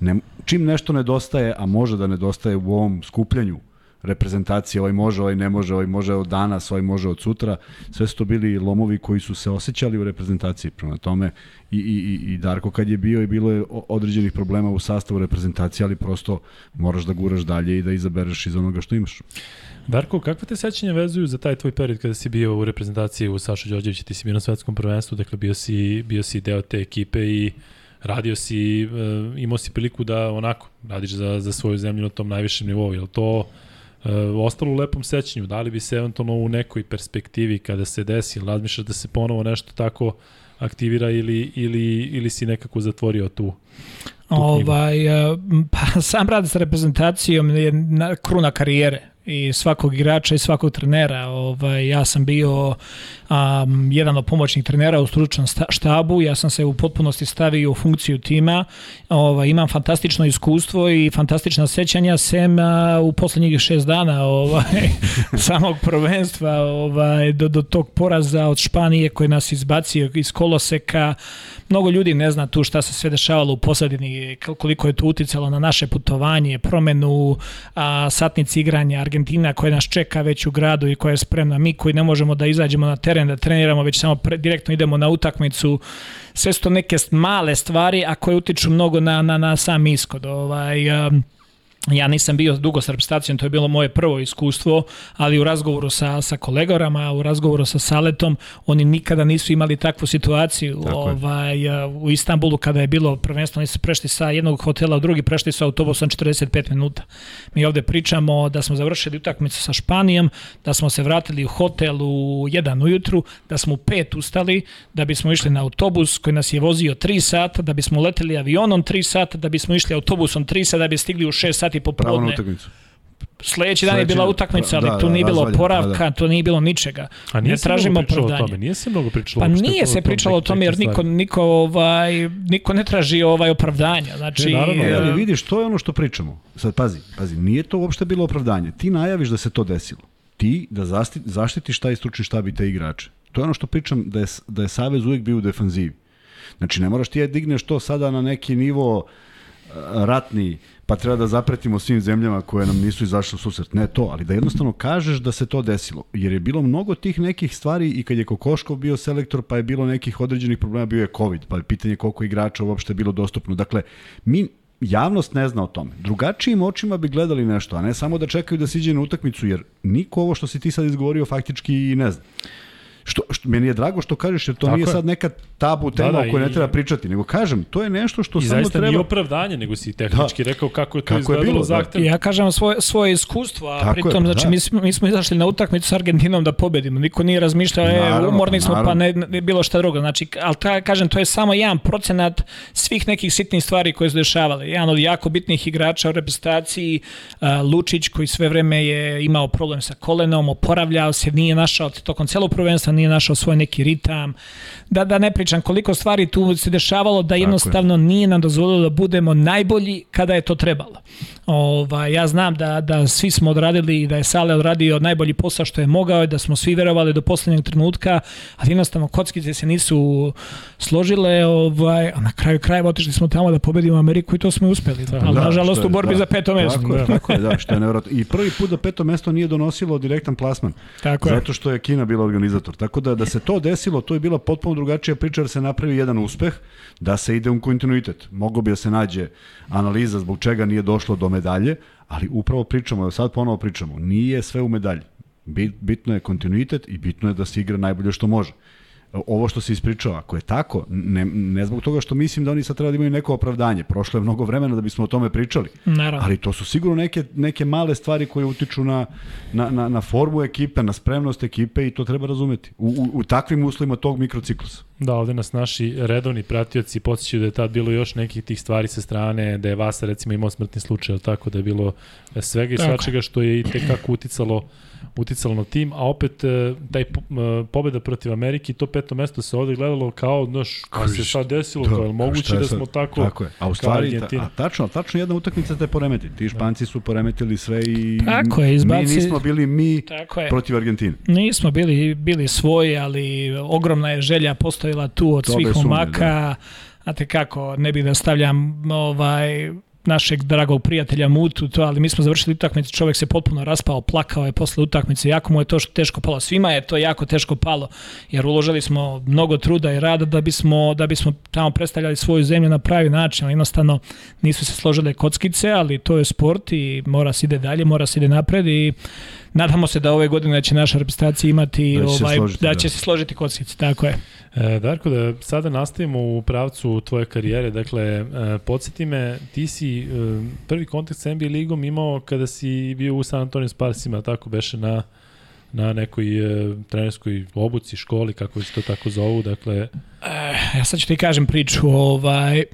ne, čim nešto nedostaje, a može da nedostaje u ovom skupljanju reprezentacije, ovaj može, ovaj ne može, ovaj može od danas, ovaj može od sutra, sve su to bili lomovi koji su se osjećali u reprezentaciji. Prema tome, i, i, i Darko kad je bio i bilo je određenih problema u sastavu reprezentacije, ali prosto moraš da guraš dalje i da izabereš iz onoga što imaš. Darko, kakve te sećanja vezuju za taj tvoj period kada si bio u reprezentaciji u Saša Đorđevića, ti si bio na svetskom prvenstvu, dakle bio si, bio si deo te ekipe i radio si, uh, imao si priliku da onako radiš za, za svoju zemlju na tom najvišem nivou, je to ostalo u lepom sećanju, da li bi se eventualno u nekoj perspektivi kada se desi, razmišljaš da se ponovo nešto tako aktivira ili, ili, ili si nekako zatvorio tu? Ovaj, e, pa, <laughs> sam rad sa reprezentacijom je kruna karijere i svakog igrača i svakog trenera. Ovaj, ja sam bio um, jedan od pomoćnih trenera u stručnom štabu, ja sam se u potpunosti stavio u funkciju tima, ovaj, imam fantastično iskustvo i fantastična sećanja, sem a, u poslednjih šest dana ovaj, <laughs> samog prvenstva ovaj, do, do tog poraza od Španije koji nas izbacio iz koloseka. Mnogo ljudi ne zna tu šta se sve dešavalo u posadini, koliko je to uticalo na naše putovanje, promenu a, satnici igranja Argentina koja nas čeka već u gradu i koja je spremna. Mi koji ne možemo da izađemo na teren da treniramo, već samo pre, direktno idemo na utakmicu. Sve su to neke male stvari, a koje utiču mnogo na, na, na sam iskod. Ovaj, um, Ja nisam bio dugo sa reprezentacijom, to je bilo moje prvo iskustvo, ali u razgovoru sa, sa kolegorama, u razgovoru sa Saletom, oni nikada nisu imali takvu situaciju. Tako ovaj, u Istanbulu kada je bilo prvenstvo, oni su prešli sa jednog hotela u drugi, prešli su autobusom 45 minuta. Mi ovde pričamo da smo završili utakmicu sa Španijom, da smo se vratili u hotel u 1 ujutru, da smo u 5 ustali, da bismo išli na autobus koji nas je vozio 3 sata, da bismo leteli avionom 3 sata, da bismo išli autobusom 3 sata, da bi stigli u 6 sati popodne. Pravo na utakmicu. Sledeći dan je bila utakmica, ali da, tu nije bilo poravka, da, da. tu nije bilo ničega. A nije ne tražimo opravdanje. O tome, nije se mnogo pričalo. Pa nije se pričalo o tome jer niko, niko, ovaj, niko ne traži ovaj opravdanja. Znači, ne, naravno, ali vidiš, to je ono što pričamo. Sad pazi, pazi, nije to uopšte bilo opravdanje. Ti najaviš da se to desilo. Ti da zaštitiš taj stručni štab i te igrače. To je ono što pričam da je, da je Savez uvijek bio u defanzivi. Znači, ne moraš ti je digneš to sada na neki nivo ratni, pa treba da zapretimo svim zemljama koje nam nisu izašle u susret. Ne to, ali da jednostavno kažeš da se to desilo. Jer je bilo mnogo tih nekih stvari i kad je Kokoškov bio selektor, pa je bilo nekih određenih problema, bio je COVID, pa je pitanje koliko igrača uopšte bilo dostupno. Dakle, mi javnost ne zna o tome. Drugačijim očima bi gledali nešto, a ne samo da čekaju da siđe na utakmicu, jer niko ovo što si ti sad izgovorio faktički i ne zna. Što, što, meni je drago što kažeš, jer to Tako nije je. sad neka tabu tema da, da, o kojoj ne treba pričati, nego kažem, to je nešto što samo treba... I zaista nije opravdanje, nego si tehnički da. rekao kako je to kako izgledalo je bilo, zahtev. Ja kažem svoje, svoje iskustvo, a Tako pritom, je, znači, da. mi, smo, mi smo izašli na utakmicu s Argentinom da pobedimo, niko nije razmišljao, e, umorni smo, pa ne, ne, bilo šta drugo. Znači, ali ta, kažem, to je samo jedan procenat svih nekih sitnih stvari koje su dešavale. Jedan od jako bitnih igrača u reprezentaciji, Lučić, koji sve vreme je imao problem sa kolenom, oporavljao se, nije našao tokom celog prvenstva, nije našao svoj neki ritam, da, da ne pričam koliko stvari tu se dešavalo da jednostavno nije nam dozvolilo da budemo najbolji kada je to trebalo. Ova, ja znam da, da svi smo odradili i da je Sale odradio najbolji posao što je mogao i da smo svi verovali do poslednjeg trenutka, ali jednostavno kockice se nisu složile, ovaj, a na kraju krajeva otišli smo tamo da pobedimo Ameriku i to smo uspeli. Da, ali da, nažalost u borbi da, za peto mesto. Tako je, tako je, da, što je nevjerojatno. I prvi put da peto mesto nije donosilo direktan plasman. Tako zato što je Kina bila organizator. Tako da da se to desilo, to je bila potpuno drugačija priča da se napravi jedan uspeh, da se ide u kontinuitet. Mogu bi da se nađe analiza zbog čega nije došlo do medalje, ali upravo pričamo, evo sad ponovo pričamo, nije sve u medalji. Bitno je kontinuitet i bitno je da se igra najbolje što može ovo što se ispričao, ako je tako, ne, ne zbog toga što mislim da oni sad treba da imaju neko opravdanje. Prošlo je mnogo vremena da bismo o tome pričali. Naravno. Ali to su sigurno neke, neke male stvari koje utiču na, na, na, na formu ekipe, na spremnost ekipe i to treba razumeti. U, u, u takvim uslovima tog mikrociklusa. Da, ovde nas naši redovni pratioci podsjećaju da je tad bilo još nekih tih stvari sa strane, da je Vasa recimo imao smrtni slučaj, tako da je bilo svega i svačega što je i tekako uticalo uticalo na tim, a opet e, taj e, pobeda protiv Amerike to peto mesto se ovde gledalo kao, znaš, a se sad desilo, da, kao je moguće da smo tako, tako je. A u stvari, ta, a tačno, tačno jedna utakmica te poremeti. Ti Španci su poremetili sve i tako je, izbaci, mi nismo bili mi tako je. protiv Argentine. Nismo bili, bili svoji, ali ogromna je želja postojila tu od to svih momaka. Da. Znate kako, ne bih da stavljam ovaj, našeg dragog prijatelja Mutu, to, ali mi smo završili utakmicu, čovjek se potpuno raspao, plakao je posle utakmice, jako mu je to teško palo. Svima je to jako teško palo, jer uložili smo mnogo truda i rada da bismo, da bismo tamo predstavljali svoju zemlju na pravi način, ali jednostavno nisu se složile kockice, ali to je sport i mora se ide dalje, mora se ide napred i nadamo se da ove godine će naša reprezentacija imati da će, ovaj, se, složiti, da će da. se složiti kockice, tako je. E, Darko, da sada nastavimo u pravcu tvoje karijere, dakle, e, podsjeti me, ti si e, prvi kontakt sa NBA ligom imao kada si bio u San Antonio Sparsima, tako beše na na nekoj e, trenerskoj obuci, školi, kako se to tako zovu, dakle... E, ja sad ću ti kažem priču, ovaj,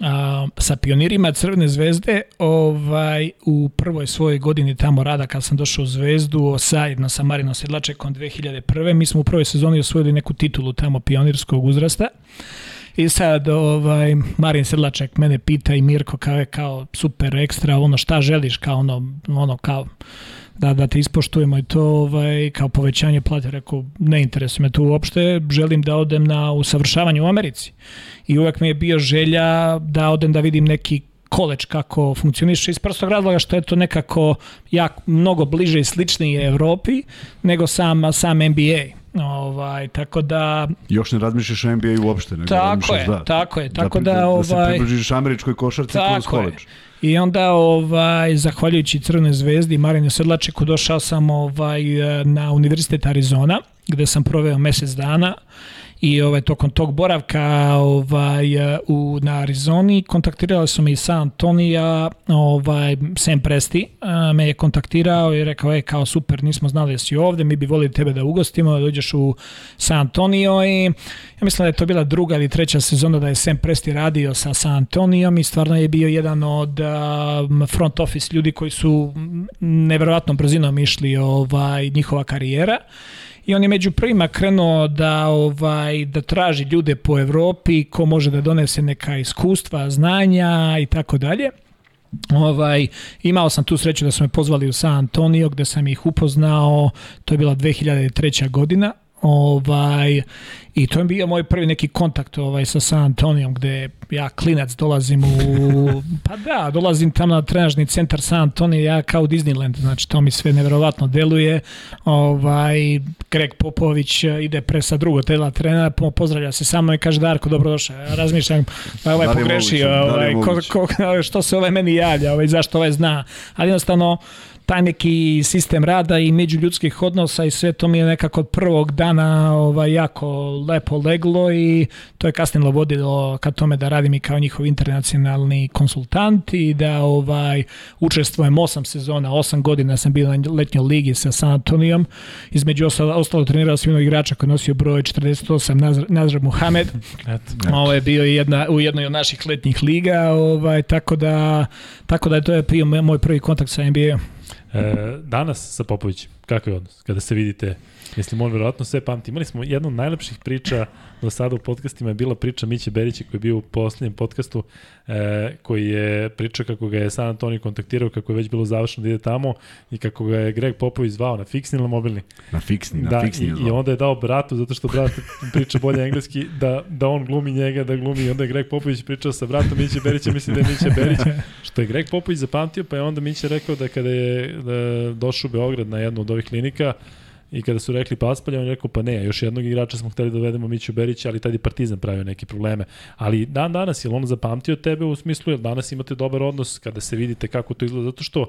a, sa pionirima Crvene zvezde ovaj, u prvoj svojoj godini tamo rada kad sam došao u Zvezdu zajedno sa Marinom Sedlačekom 2001. Mi smo u prvoj sezoni osvojili neku titulu tamo pionirskog uzrasta. I sad ovaj, Marin Sedlaček mene pita i Mirko kao je kao super ekstra, ono šta želiš kao ono, ono kao da, da te ispoštujemo i to ovaj, kao povećanje plate. Rekao, ne interesuje me to uopšte, želim da odem na usavršavanje u Americi. I uvek mi je bio želja da odem da vidim neki koleč kako funkcioniše iz prostog razloga što je to nekako jak, mnogo bliže i sličnije Evropi nego sam, sam NBA. Ovaj, tako da... Još ne razmišljaš o NBA uopšte. Nego tako je, da, tako je. Tako da, da, da, ovaj, da se približiš američkoj košarci kroz koleđ. I onda, ovaj, zahvaljujući Crvenoj zvezdi i Marinu Sedlačeku, došao sam ovaj, na Univerzitet Arizona, gde sam proveo mesec dana i ovaj tokom tog boravka ovaj u na Arizoni kontaktirali su i San Antonija, ovaj Sam Presti me je kontaktirao i rekao je kao super, nismo znali da si ovde, mi bi volili tebe da ugostimo, da dođeš u San Antonio. I ja mislim da je to bila druga ili treća sezona da je Sam Presti radio sa San Antonijom i stvarno je bio jedan od front office ljudi koji su neverovatnom brzinom išli ovaj njihova karijera i on je među prvima krenuo da ovaj da traži ljude po Evropi ko može da donese neka iskustva, znanja i tako dalje. Ovaj, imao sam tu sreću da su me pozvali u San Antonio gde sam ih upoznao, to je bila 2003. godina, ovaj, I to je bio moj prvi neki kontakt ovaj, sa San Antonijom, gde ja klinac dolazim u... <laughs> Pa da, dolazim tamo na trenažni centar San Antonija, ja kao Disneyland, znači to mi sve neverovatno deluje. Ovaj, Greg Popović ide pre sa drugog tela trenera, pozdravlja se samo i kaže Darko, dobrodošao. Ja razmišljam, ovaj da pogrešio, ovaj, ko, ko, <laughs> što se ovaj meni javlja, ovaj, zašto ovaj zna. Ali jednostavno, taj neki sistem rada i međuljudskih odnosa i sve to mi je nekako od prvog dana ovaj, jako lepo leglo i to je kasnije vodilo ka tome da radim i kao njihov internacionalni konsultant i da ovaj učestvujem osam sezona, osam godina sam bio na letnjoj ligi sa San Antonijom. Između ostalo, ostalo trenirao sam jednog igrača koji nosio broj 48, Nazar, Nazar Muhamed. <laughs> Ovo je bio jedna, u jednoj od naših letnjih liga, ovaj, tako da tako da je to je bio moj prvi kontakt sa NBA. E, danas sa Popovićem, kakav je odnos? Kada se vidite Mislim, on verovatno sve pamti. Imali smo jednu od najlepših priča do sada u podcastima je bila priča Miće Berića koji je bio u poslednjem podcastu e, koji je pričao kako ga je San Antonio kontaktirao, kako je već bilo završeno da ide tamo i kako ga je Greg Popović zvao na fiksni ili mobilni. Na fiksni, na da, fiksni. I, I onda je dao bratu, zato što brat priča bolje engleski, da, da on glumi njega, da glumi i onda je Greg Popović pričao sa bratom Miće Berića, mislim da je Miće Berić, što je Greg Popović zapamtio, pa je onda Miće rekao da kada je da došao u Beograd na jednu od ovih klinika, I kada su rekli Paspalja, on je rekao pa ne, još jednog igrača smo hteli da dovedemo Miću Berića, ali tad je Partizan pravio neke probleme. Ali dan danas, je on zapamtio tebe u smislu, jer danas imate dobar odnos kada se vidite kako to izgleda, zato što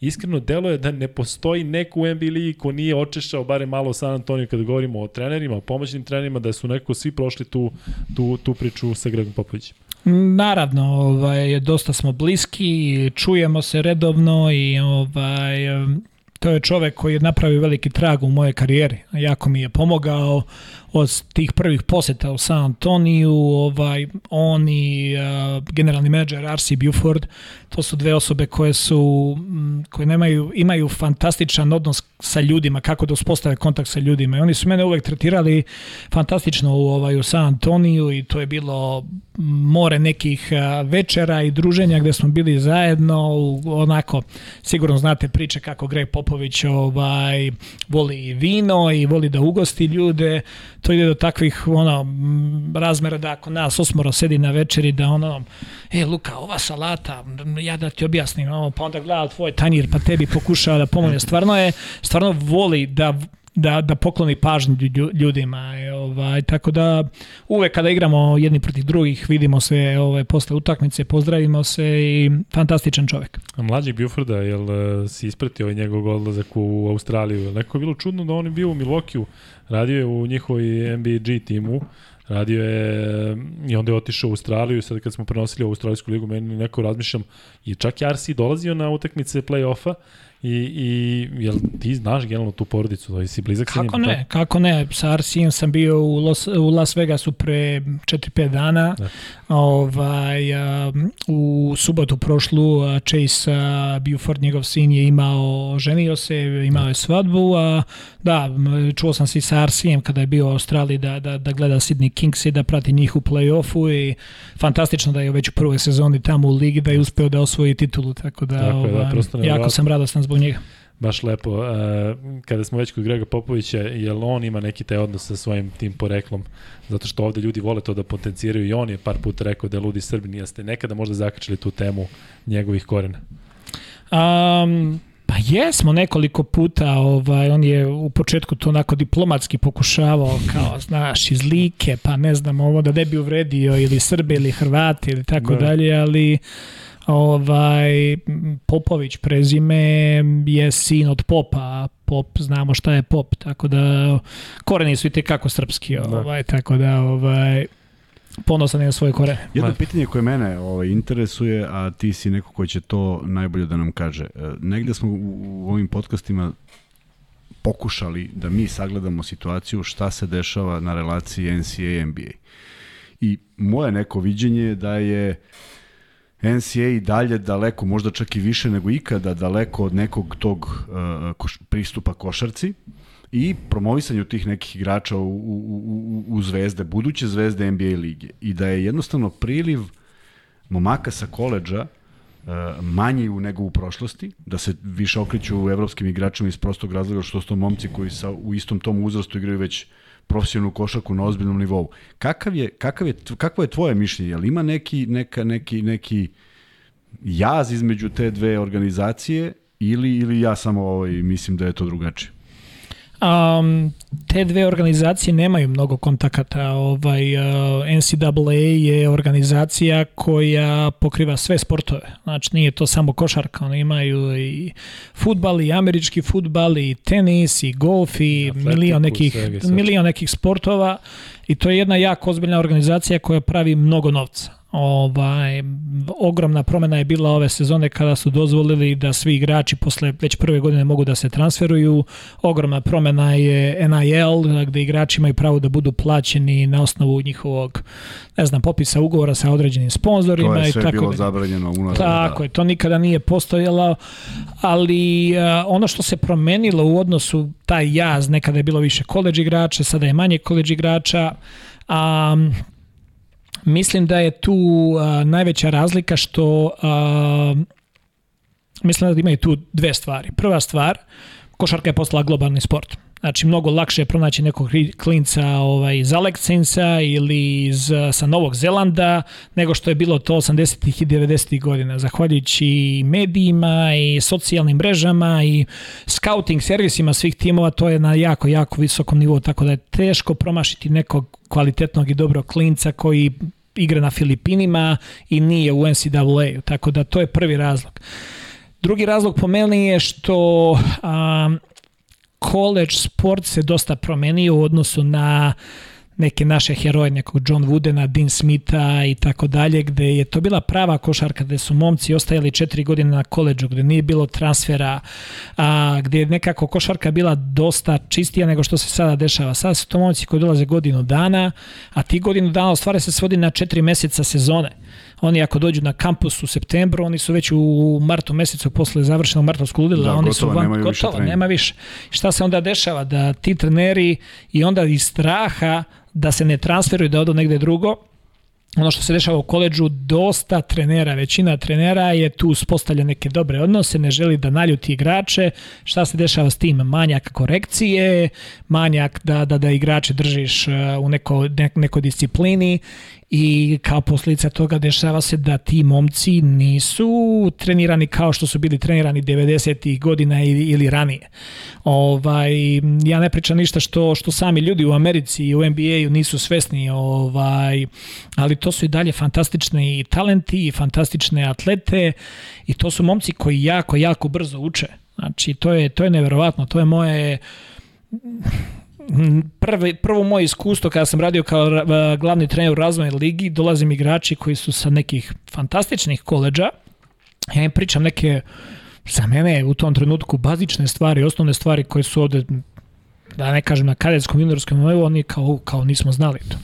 iskreno deluje da ne postoji neko u NBA ligi ko nije očešao bare malo u San Antonio kada govorimo o trenerima, o pomoćnim trenerima, da su neko svi prošli tu, tu, tu priču sa Gregom Popovićem. Naravno, ovaj, dosta smo bliski, čujemo se redovno i ovaj, to je čovek koji je napravio veliki trag u moje karijeri. Jako mi je pomogao od tih prvih poseta u San Antoniju, ovaj, on i uh, generalni menadžer R.C. Buford, to su dve osobe koje su, koje nemaju, imaju fantastičan odnos sa ljudima, kako da uspostave kontakt sa ljudima. I oni su mene uvek tretirali fantastično u, ovaj, u San Antoniju i to je bilo more nekih večera i druženja gde smo bili zajedno, onako, sigurno znate priče kako Greg Popović ovaj, voli vino i voli da ugosti ljude, to ide do takvih ono, razmera da ako nas osmoro sedi na večeri da ono, e Luka, ova salata, ja da ti objasnim, ono, pa onda gleda tvoj tanjir pa tebi pokušava da pomogne. Stvarno je, stvarno voli da da, da pokloni pažnju ljudima. Ovaj, tako da uvek kada igramo jedni protiv drugih vidimo se ovaj, posle utakmice, pozdravimo se i fantastičan čovek. A mlađeg Bufforda, jel uh, si ispratio ovaj njegov odlazak u Australiju? Neko je bilo čudno da on je bio u Milokiju, radio je u njihovoj MBG timu, radio je i onda je otišao u Australiju i sad kad smo prenosili u Australijsku ligu, meni neko razmišljam i čak i Arsi dolazio na utakmice play-offa I, i jel ti znaš generalno tu porodicu, da si blizak sa njima? Kako ne, kako ne. Sa Arsijem sam bio u, Los, u Las Vegasu pre 4-5 dana. Da. Ovaj, a, u subotu prošlu a, Chase a, Buford, njegov sin je imao, ženio se, imao je svadbu, a da, čuo sam se sa Arsijem kada je bio u Australiji da, da, da gleda Sydney Kings i da prati njih u play-offu i fantastično da je već u prvoj sezoni tamo u ligi da je uspeo da osvoji titulu, tako da, tako ovaj, da jako sam radostan zbog njega baš lepo. Kada smo već kod Grega Popovića, jel on ima neki taj odnos sa svojim tim poreklom? Zato što ovde ljudi vole to da potenciraju i on je par puta rekao da je ludi Srbin. Jeste nekada možda zakačili tu temu njegovih korena? Um, Pa jesmo nekoliko puta, ovaj, on je u početku to onako diplomatski pokušavao kao, znaš, iz like, pa ne znam, ovo da ne bi uvredio ili Srbe ili Hrvati ili tako da. dalje, ali ovaj, Popović prezime je sin od Popa, Pop, znamo šta je Pop, tako da koreni su i tekako srpski, da. ovaj, tako da ovaj, ponosan je na svoje korene. Jedno Ma. pitanje koje mene ovaj, interesuje, a ti si neko ko će to najbolje da nam kaže. E, negde smo u, u ovim podcastima pokušali da mi sagledamo situaciju šta se dešava na relaciji NCAA i NBA. I moje neko viđenje je da je NCAA i dalje daleko, možda čak i više nego ikada, daleko od nekog tog uh, pristupa košarci i promovisanju tih nekih igrača u, u, u, u zvezde, buduće zvezde NBA lige. I da je jednostavno priliv momaka sa koleđa uh, manji u nego u prošlosti, da se više okreću u evropskim igračima iz prostog razloga što su to momci koji sa, u istom tom uzrastu igraju već profesionalnu košarku na ozbiljnom nivou. Kakav je, kakav je, kakvo je tvoje mišljenje? Jel ima neki, neka, neki, neki jaz između te dve organizacije ili, ili ja samo ovaj, mislim da je to drugačije? Um, te dve organizacije nemaju mnogo kontakata. Ovaj, uh, NCAA je organizacija koja pokriva sve sportove. Znači nije to samo košarka, oni imaju i futbal, i američki futbal, i tenis, i golf, i Atletiku, milion nekih, milion nekih sportova. I to je jedna jako ozbiljna organizacija koja pravi mnogo novca. Ovaj, ogromna promena je bila ove sezone kada su dozvolili da svi igrači posle već prve godine mogu da se transferuju. Ogromna promena je NIL gde igrači imaju pravo da budu plaćeni na osnovu njihovog ne znam, popisa ugovora sa određenim sponzorima. To je sve i tako bilo zabranjeno unazad. Tako da. je, to nikada nije postojalo, ali uh, ono što se promenilo u odnosu taj jaz, nekada je bilo više koleđ igrača, sada je manje koleđ igrača, a Mislim da je tu a, najveća razlika što a, mislim da imaju tu dve stvari. Prva stvar, košarka je postala globalni sport. Znači, mnogo lakše je pronaći nekog klinca ovaj, iz Aleksinsa ili iz, sa Novog Zelanda nego što je bilo to 80. i 90. godina. Zahvaljujući medijima i socijalnim mrežama i scouting servisima svih timova, to je na jako, jako visokom nivou, tako da je teško promašiti nekog kvalitetnog i dobrog klinca koji igra na Filipinima i nije u NCAA, tako da to je prvi razlog. Drugi razlog po meni je što um, college sport se dosta promenio u odnosu na neke naše heroje, nekog John Woodena, Dean Smitha i tako dalje, gde je to bila prava košarka, gde su momci ostajali četiri godine na koleđu, gde nije bilo transfera, a, gde je nekako košarka bila dosta čistija nego što se sada dešava. Sada su to momci koji dolaze godinu dana, a ti godinu dana u stvari se svodi na četiri meseca sezone. Oni ako dođu na kampus u septembru, oni su već u martu mesecu posle završenog martovskog ludila, da, oni gotovo, su van, gotovo, više nema više. Šta se onda dešava? Da ti treneri i onda iz straha da se ne transferuju da odu negde drugo, ono što se dešava u koleđu, dosta trenera, većina trenera je tu uspostavlja neke dobre odnose, ne želi da naljuti igrače. Šta se dešava s tim? Manjak korekcije, manjak da, da, da igrače držiš uh, u neko, ne, nekoj disciplini i kao posljedica toga dešava se da ti momci nisu trenirani kao što su bili trenirani 90. godina ili, ranije. Ovaj, ja ne pričam ništa što, što sami ljudi u Americi i u NBA-u nisu svesni, ovaj, ali to su i dalje fantastični talenti i fantastične atlete i to su momci koji jako, jako brzo uče. Znači, to je, to je neverovatno, to je moje prvi, prvo moje iskustvo kada sam radio kao glavni trener u razvojnoj ligi, dolazim igrači koji su sa nekih fantastičnih koleđa, ja im pričam neke za mene u tom trenutku bazične stvari, osnovne stvari koje su ovde da ne kažem na kadetskom juniorskom nivou, oni kao, kao nismo znali to.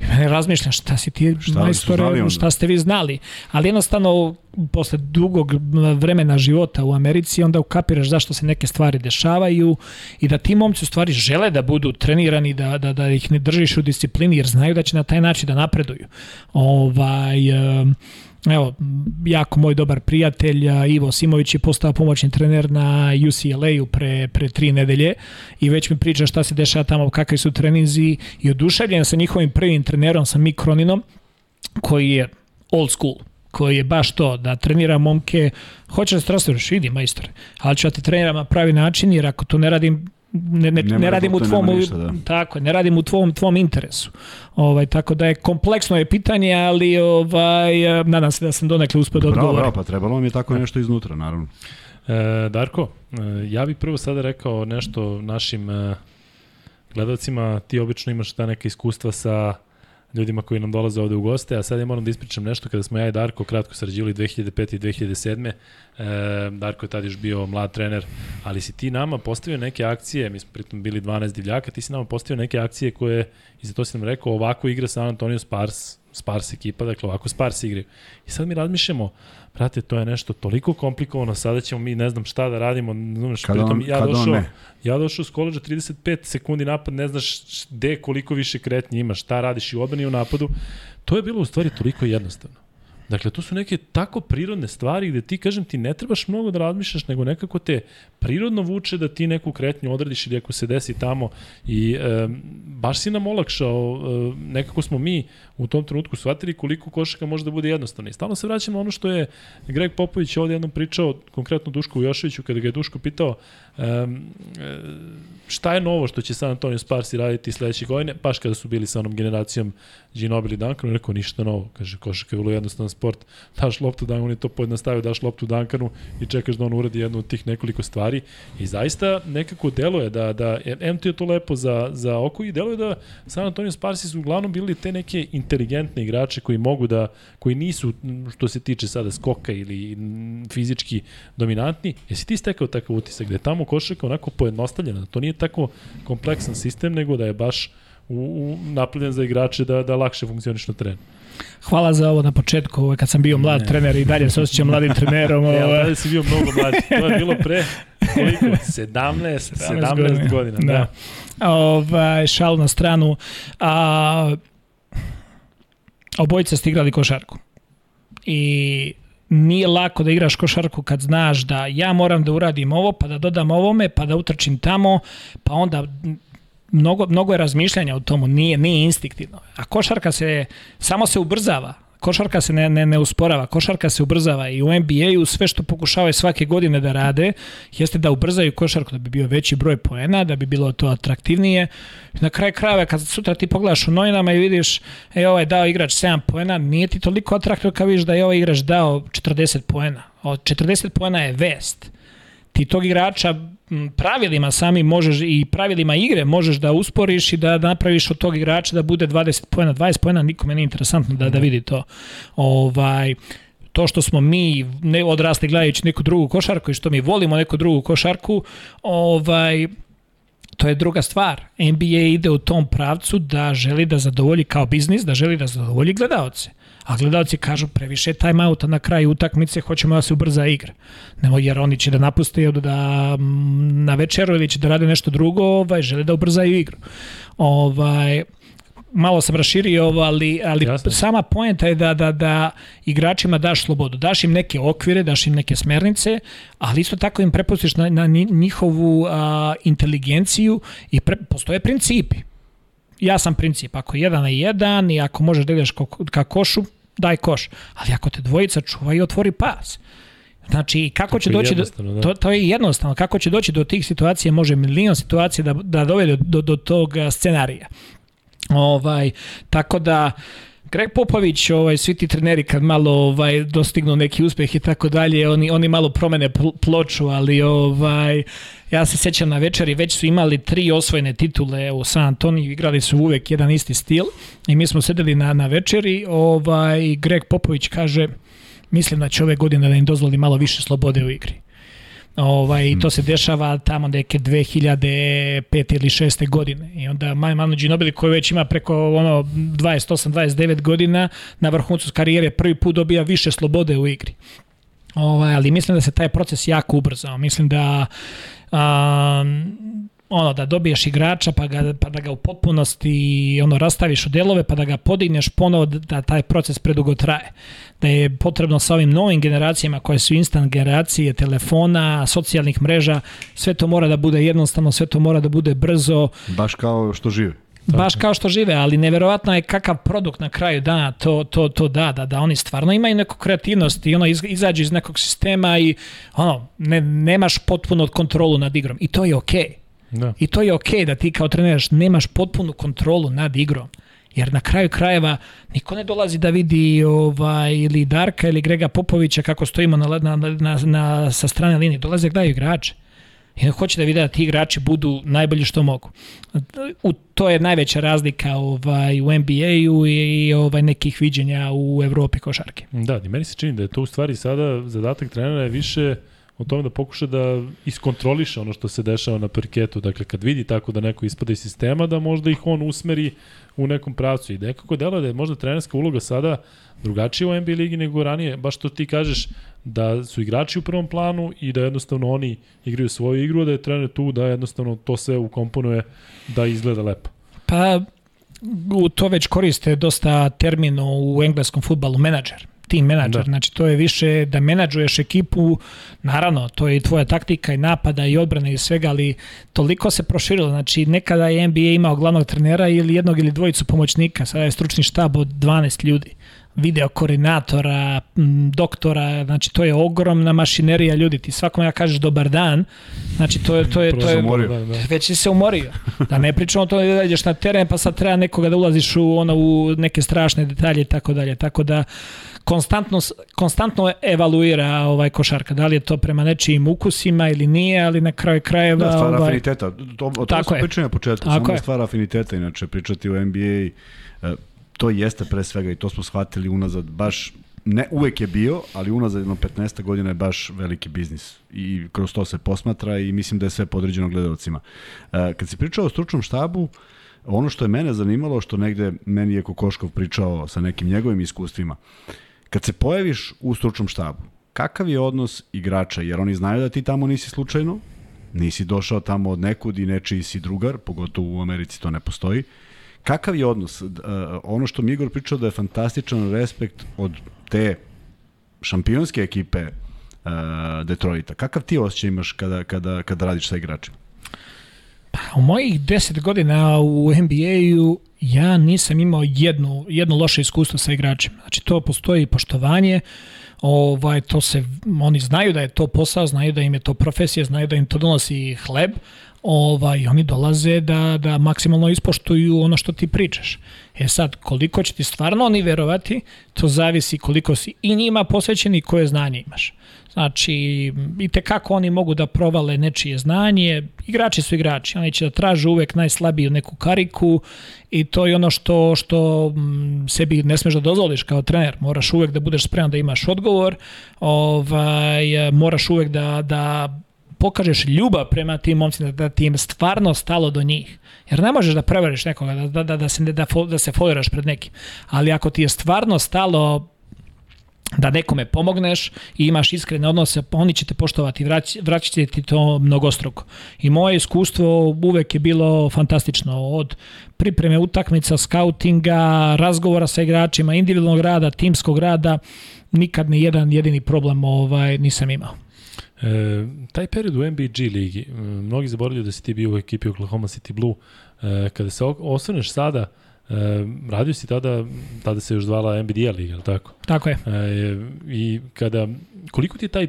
I mene razmišljam šta si ti Šta majstore, šta ste vi znali. Ali jednostavno, posle dugog vremena života u Americi, onda ukapiraš zašto se neke stvari dešavaju i da ti momci u stvari žele da budu trenirani, da, da, da ih ne držiš u disciplini, jer znaju da će na taj način da napreduju. Ovaj, um, evo, jako moj dobar prijatelj Ivo Simović je postao pomoćni trener na UCLA-u pre, pre tri nedelje i već mi priča šta se dešava tamo, kakvi su treninzi i oduševljen sa njihovim prvim trenerom, sa Mikroninom, koji je old school, koji je baš to, da trenira momke, hoće da se transferiš, idi majstore, ali ću da te treniram na pravi način, jer ako to ne radim, ne, ne, ne, ne radim u tvom ništa, da. tako ne radim u tvom tvom interesu. Ovaj tako da je kompleksno je pitanje, ali ovaj nadam se da sam donekle uspeo da odgovorim. Bravo, pa trebalo vam je tako nešto iznutra, naravno. E, Darko, e, ja bih prvo sada rekao nešto našim e, gledalcima, ti obično imaš ta neka iskustva sa ljudima koji nam dolaze ovde u goste, a sad ja moram da ispričam nešto kada smo ja i Darko kratko sarađivali 2005. i 2007. E, Darko je tad još bio mlad trener, ali si ti nama postavio neke akcije, mi smo pritom bili 12 divljaka, ti si nama postavio neke akcije koje, i za to si nam rekao, ovako igra San Antonio Spars, Spars ekipa, dakle ovako Spars igraju. I sad mi razmišljamo, brate, to je nešto toliko komplikovano, sada ćemo mi ne znam šta da radimo, znaš, kad pritom on, ja došao, ja došao s koleđa 35 sekundi napad, ne znaš gde koliko više kretnje imaš, šta radiš i u odbrani i u napadu. To je bilo u stvari toliko jednostavno. Dakle, to su neke tako prirodne stvari gde ti, kažem, ti ne trebaš mnogo da razmišljaš, nego nekako te prirodno vuče da ti neku kretnju odradiš ili ako se desi tamo i e, baš si nam olakšao, e, nekako smo mi u tom trenutku shvatili koliko košaka može da bude jednostavno. I stalno se vraćamo ono što je Greg Popović ovdje jednom pričao, konkretno Duško Ujoševiću, kada ga je Duško pitao um, šta je novo što će San Antonio Sparsi raditi sledeće godine, baš kada su bili sa onom generacijom Ginobili i Duncan, rekao ništa novo, kaže košaka je vrlo jednostavan sport, daš loptu Duncanu, on je to pojednostavio, daš loptu Duncanu i čekaš da on uradi jednu od tih nekoliko stvari. I zaista nekako deluje da, da M je to lepo za, za oko i deluje da San Antonio Sparsi su uglavnom bili te neke inteligentne igrače koji mogu da, koji nisu što se tiče sada skoka ili fizički dominantni, jesi ti stekao takav utisak da je tamo košarka onako pojednostavljena, da to nije tako kompleksan sistem, nego da je baš u, u napravljen za igrače da, da lakše funkcioniš na terenu. Hvala za ovo na početku, ovaj, kad sam bio mlad ne. trener i dalje se osjećam mladim trenerom. <laughs> Ovaj. Ja, dalje si bio mnogo mlad. To je bilo pre koliko? 17, 17, 17 godina. godina da. da. Ovaj, šal na stranu. A, obojica ste igrali košarku. I nije lako da igraš košarku kad znaš da ja moram da uradim ovo, pa da dodam ovome, pa da utrčim tamo, pa onda mnogo, mnogo je razmišljanja u tomu, nije, nije instinktivno. A košarka se, samo se ubrzava, košarka se ne, ne, ne usporava, košarka se ubrzava i u NBA-u sve što pokušavaju svake godine da rade jeste da ubrzaju košarku da bi bio veći broj poena, da bi bilo to atraktivnije. Na kraj krajeva kad sutra ti pogledaš u novinama i vidiš e, ovaj dao igrač 7 poena, nije ti toliko atraktivno kao vidiš da je ovaj igrač dao 40 poena. Od 40 poena je vest. Ti tog igrača pravilima sami možeš i pravilima igre možeš da usporiš i da napraviš od tog igrača da bude 20 poena, 20 poena nikome nije interesantno da, da vidi to. Ovaj, to što smo mi ne odrasli gledajući neku drugu košarku i što mi volimo neku drugu košarku, ovaj, to je druga stvar. NBA ide u tom pravcu da želi da zadovolji kao biznis, da želi da zadovolji gledaoce a gledalci kažu previše timeouta na kraju utakmice, hoćemo da se ubrza igra. Nemo, jer oni će da napuste da, da na večeru ili će da rade nešto drugo, ovaj, žele da ubrzaju igru. Ovaj, malo sam raširio ovo, ali, ali Jasne. sama poenta je da, da, da igračima daš slobodu. Daš im neke okvire, daš im neke smernice, ali isto tako im prepustiš na, na njihovu a, inteligenciju i pre, postoje principi. Ja sam princip, ako je jedan na jedan i ako možeš da ideš ka košu, daj koš. Ali ako te dvojica čuva i otvori pas. Znači, kako će doći do, da. to, to je jednostavno, kako će doći do tih situacija, može milion situacija da, da dovede do, do, do tog scenarija. Ovaj, tako da, Greg Popović, ovaj, svi ti treneri kad malo ovaj, dostignu neki uspeh i tako dalje, oni, oni malo promene ploču, ali ovaj, ja se sećam na večeri, već su imali tri osvojene titule u San Antoniju, igrali su uvek jedan isti stil i mi smo sedeli na, na večeri, ovaj, Greg Popović kaže, mislim da će ove godine da im dozvoli malo više slobode u igri. Ovaj, mm. To se dešava tamo neke 2005. ili 6. godine. I onda Manu Ginobili koji već ima preko ono 28-29 godina na vrhuncu karijere prvi put dobija više slobode u igri. Ovaj, ali mislim da se taj proces jako ubrzao. Mislim da um, ono da dobiješ igrača pa, ga, pa da ga u potpunosti ono rastaviš u delove pa da ga podigneš ponovo da taj proces predugo traje. Da je potrebno sa ovim novim generacijama koje su instant generacije telefona, socijalnih mreža, sve to mora da bude jednostavno, sve to mora da bude brzo. Baš kao što žive. Baš kao što žive, ali neverovatno je kakav produkt na kraju dana to, to, to da, da, da oni stvarno imaju neku kreativnost i ono iz, izađu iz nekog sistema i ono, ne, nemaš potpuno kontrolu nad igrom i to je okej. Okay Da. I to je okej okay da ti kao treneraš nemaš potpunu kontrolu nad igrom. Jer na kraju krajeva niko ne dolazi da vidi ovaj, ili Darka ili Grega Popovića kako stojimo na, na, na, na, sa strane linije. Dolaze gledaju igrače. I hoće da vide da ti igrači budu najbolji što mogu. U, to je najveća razlika ovaj, u NBA-u i ovaj, nekih viđenja u Evropi košarke. Da, i meni se čini da je to u stvari sada zadatak trenera je više uh, o tome da pokuša da iskontroliše ono što se dešava na parketu. Dakle, kad vidi tako da neko ispada iz sistema, da možda ih on usmeri u nekom pravcu. I nekako delo da je možda trenerska uloga sada drugačija u NBA ligi nego ranije. Baš to ti kažeš da su igrači u prvom planu i da jednostavno oni igraju svoju igru, da je trener tu da jednostavno to sve ukomponuje da izgleda lepo. Pa, to već koriste dosta termino u engleskom futbalu, menadžer team menadžer, da. znači to je više da menadžuješ ekipu, naravno, to je i tvoja taktika i napada i odbrana i svega, ali toliko se proširilo, znači nekada je NBA imao glavnog trenera ili jednog ili dvojicu pomoćnika, sada je stručni štab od 12 ljudi video koordinatora, doktora, znači to je ogromna mašinerija ljudi. Ti svakom ja kažeš dobar dan, znači to je to je to je umorio. Da. već si se umorio. Da ne pričamo o tome da ideš na teren pa sad treba nekoga da ulaziš u ono u neke strašne detalje i tako dalje. Tako da konstantno, konstantno evaluira ovaj košarka. Da li je to prema nečijim ukusima ili nije, ali na kraju krajeva... Da, stvara ovaj, afiniteta. To, o tome smo pričali na početku. Tako samo je. stvara afiniteta, inače pričati o NBA e, to jeste pre svega i to smo shvatili unazad baš ne uvek je bio, ali unazad jedno 15 godina je baš veliki biznis i kroz to se posmatra i mislim da je sve podređeno gledalcima. E, kad si pričao o stručnom štabu, ono što je mene zanimalo, što negde meni je Kokoškov pričao sa nekim njegovim iskustvima, Kad se pojaviš u stručnom štabu, kakav je odnos igrača? Jer oni znaju da ti tamo nisi slučajno, nisi došao tamo od nekud i nečiji si drugar, pogotovo u Americi to ne postoji. Kakav je odnos? Uh, ono što mi Igor pričao da je fantastičan respekt od te šampionske ekipe uh, Detroita. Kakav ti osjećaj imaš kada, kada, kada radiš sa igračima? Pa, u mojih 10 godina u NBA-u ja nisam imao jednu, jedno loše iskustvo sa igračima. Znači to postoji poštovanje, ovaj, to se, oni znaju da je to posao, znaju da im je to profesija, znaju da im to donosi hleb, ovaj, oni dolaze da, da maksimalno ispoštuju ono što ti pričaš. E sad, koliko će ti stvarno oni verovati, to zavisi koliko si i njima posvećen i koje znanje imaš. Znači, i te kako oni mogu da provale nečije znanje, igrači su igrači, oni će da traže uvek najslabiju neku kariku i to je ono što, što mm, sebi ne smeš da dozvoliš kao trener, moraš uvek da budeš spreman da imaš odgovor, ovaj, moraš uvek da, da pokažeš ljubav prema tim momcima, da ti im stvarno stalo do njih. Jer ne možeš da prevariš nekoga, da, da, da, da, se, da, da se foliraš pred nekim. Ali ako ti je stvarno stalo da nekome pomogneš i imaš iskrene odnose, oni će te poštovati, vrać, će ti to mnogostruko. I moje iskustvo uvek je bilo fantastično, od pripreme utakmica, skautinga, razgovora sa igračima, individualnog rada, timskog rada, nikad ni jedan jedini problem ovaj nisam imao. E, taj period u NBG ligi, mnogi zaboravljaju da si ti bio u ekipi Oklahoma City Blue, e, kada se osvrneš sada, e, radio si tada, tada se još zvala NBDA liga, ali tako? Tako je. E, I kada, koliko ti je taj e,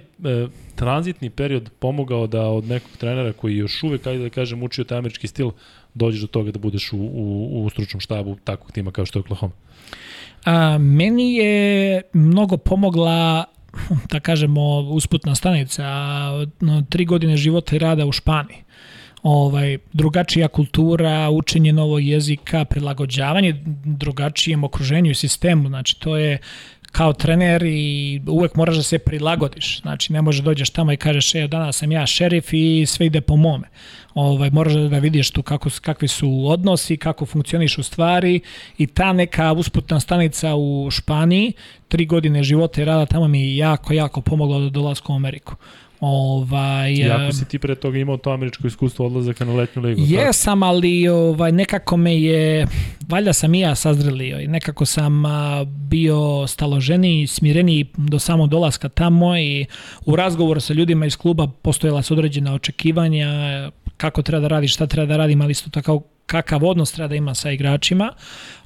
tranzitni period pomogao da od nekog trenera koji još uvek, ajde da kažem, učio taj američki stil, dođeš do toga da budeš u, u, u stručnom štabu takvog tima kao što je Oklahoma? A, meni je mnogo pomogla <laughs> da kažemo, usputna stanica, tri godine života i rada u Španiji. Ovaj, drugačija kultura, učenje novog jezika, prilagođavanje drugačijem okruženju i sistemu, znači to je kao trener i uvek moraš da se prilagodiš. Znači, ne može dođeš tamo i kažeš, evo danas sam ja šerif i sve ide po mome. Ovaj, moraš da vidiš tu kako, kakvi su odnosi, kako funkcioniš u stvari i ta neka usputna stanica u Španiji, tri godine života i rada tamo mi je jako, jako pomoglo da dolazku u Ameriku. Ovaj, Jako si ti pre toga imao to američko iskustvo odlazaka na letnju ligu. Jesam, ali ovaj, nekako me je, valjda sam i ja sazrelio i nekako sam bio staloženiji, smireniji do samog dolaska tamo i u razgovoru sa ljudima iz kluba postojala su određena očekivanja kako treba da radi, šta treba da radi, ali isto tako kakav odnos treba da ima sa igračima.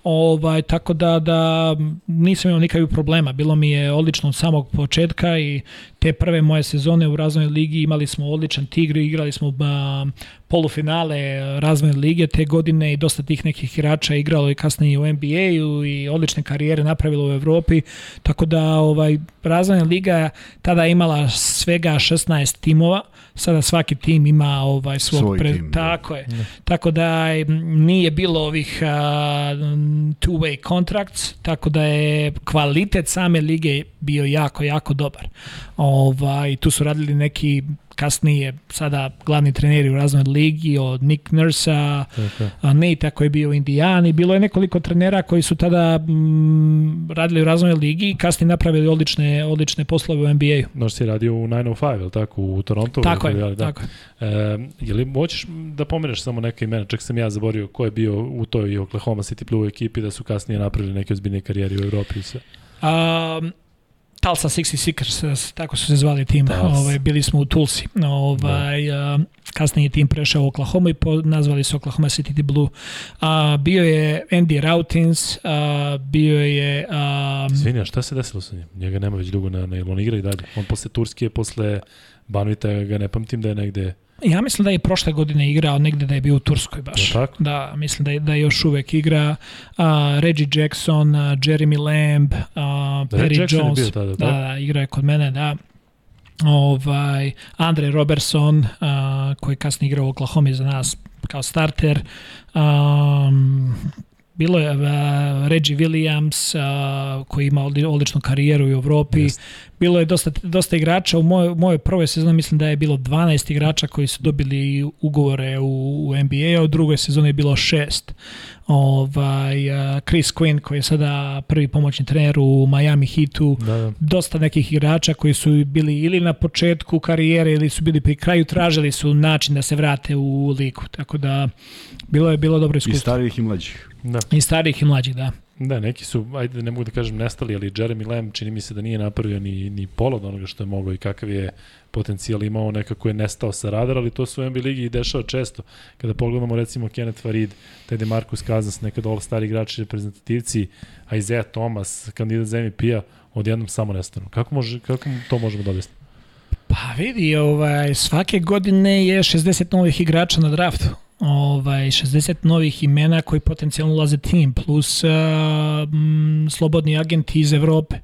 Ovaj, tako da, da nisam imao nikakvih problema. Bilo mi je odlično od samog početka i te prve moje sezone u razvojnoj ligi imali smo odličan tigr, igrali smo a, polufinale razvojne lige te godine i dosta tih nekih igrača igralo i kasnije u NBA-u i odlične karijere napravilo u Evropi. Tako da ovaj razvojna liga tada imala svega 16 timova sada svaki tim ima ovaj svog Svoj pre... tim, da. tako je. Tako da nije bilo ovih uh, two-way contracts, tako da je kvalitet same lige bio jako, jako dobar. Ovaj, tu su radili neki kasnije sada glavni treneri u raznoj ligi od Nick Nursa, a Nate koji je bio u Indijani, bilo je nekoliko trenera koji su tada mm, radili u raznoj ligi i kasnije napravili odlične, odlične poslove u NBA-u. Noš si radio u 905, je li tako, u Toronto? Tako je, da. tako je. E, je li moćeš da pomeneš samo neke imena, čak sam ja zaborio ko je bio u toj Oklahoma City Blue ekipi da su kasnije napravili neke ozbiljne karijere u Evropi i sve? Um, Tulsa 66ers, tako su se zvali tim. Ovaj, bili smo u Tulsi. Ovaj, da. kasnije je tim prešao u Oklahoma i po, nazvali se Oklahoma City Blue. A, bio je Andy Rautins, a, bio je... A, Izvini, šta se desilo sa njim? Njega nema već dugo na, na on igra i dalje. On posle Turske, posle Banvita ga ne pamtim da je negde... Ja mislim da je prošle godine igrao negde da je bio u Turskoj baš. Je tako? Da, mislim da je, da je još uvek igra uh, Reggie Jackson, uh, Jeremy Lamb, uh, Da, Perry Jackson je Jones. bio tada, da, tako? da, igra je kod mene, da. Ovaj, Andre Robertson, uh, koji kasnije igrao u Oklahoma za nas kao starter. Um, bilo je uh, Reggie Williams uh, koji ima odli- odličnu karijeru u Evropi. Jeste. Bilo je dosta, dosta igrača. U mojoj, mojoj prvoj sezoni mislim da je bilo 12 igrača koji su dobili ugovore u, u NBA, a u drugoj sezoni je bilo šest. Ovaj, uh, Chris Quinn koji je sada prvi pomoćni trener u Miami Heatu. Da, da. Dosta nekih igrača koji su bili ili na početku karijere ili su bili pri kraju, tražili su način da se vrate u ligu. Tako da bilo je bilo dobro I iskustvo. starijih i mlađih. Da. I starih i mlađih, da. Da, neki su, ajde ne mogu da kažem nestali, ali Jeremy Lamb čini mi se da nije napravio ni, ni pola od onoga što je mogao i kakav je potencijal imao, nekako je nestao sa radara, ali to su u NBA ligi i dešava često. Kada pogledamo recimo Kenneth Farid, taj Demarcus Cousins, nekad all stari igrači reprezentativci, Isaiah Thomas, kandidat za MVP-a, odjednom samo nestanu. Kako, može, kako to možemo da objasnimo? Pa vidi, ovaj, svake godine je 60 novih igrača na draftu. Ovaj, 60 novih imena koji potencijalno ulaze tim, plus uh, m, slobodni agenti iz Evrope.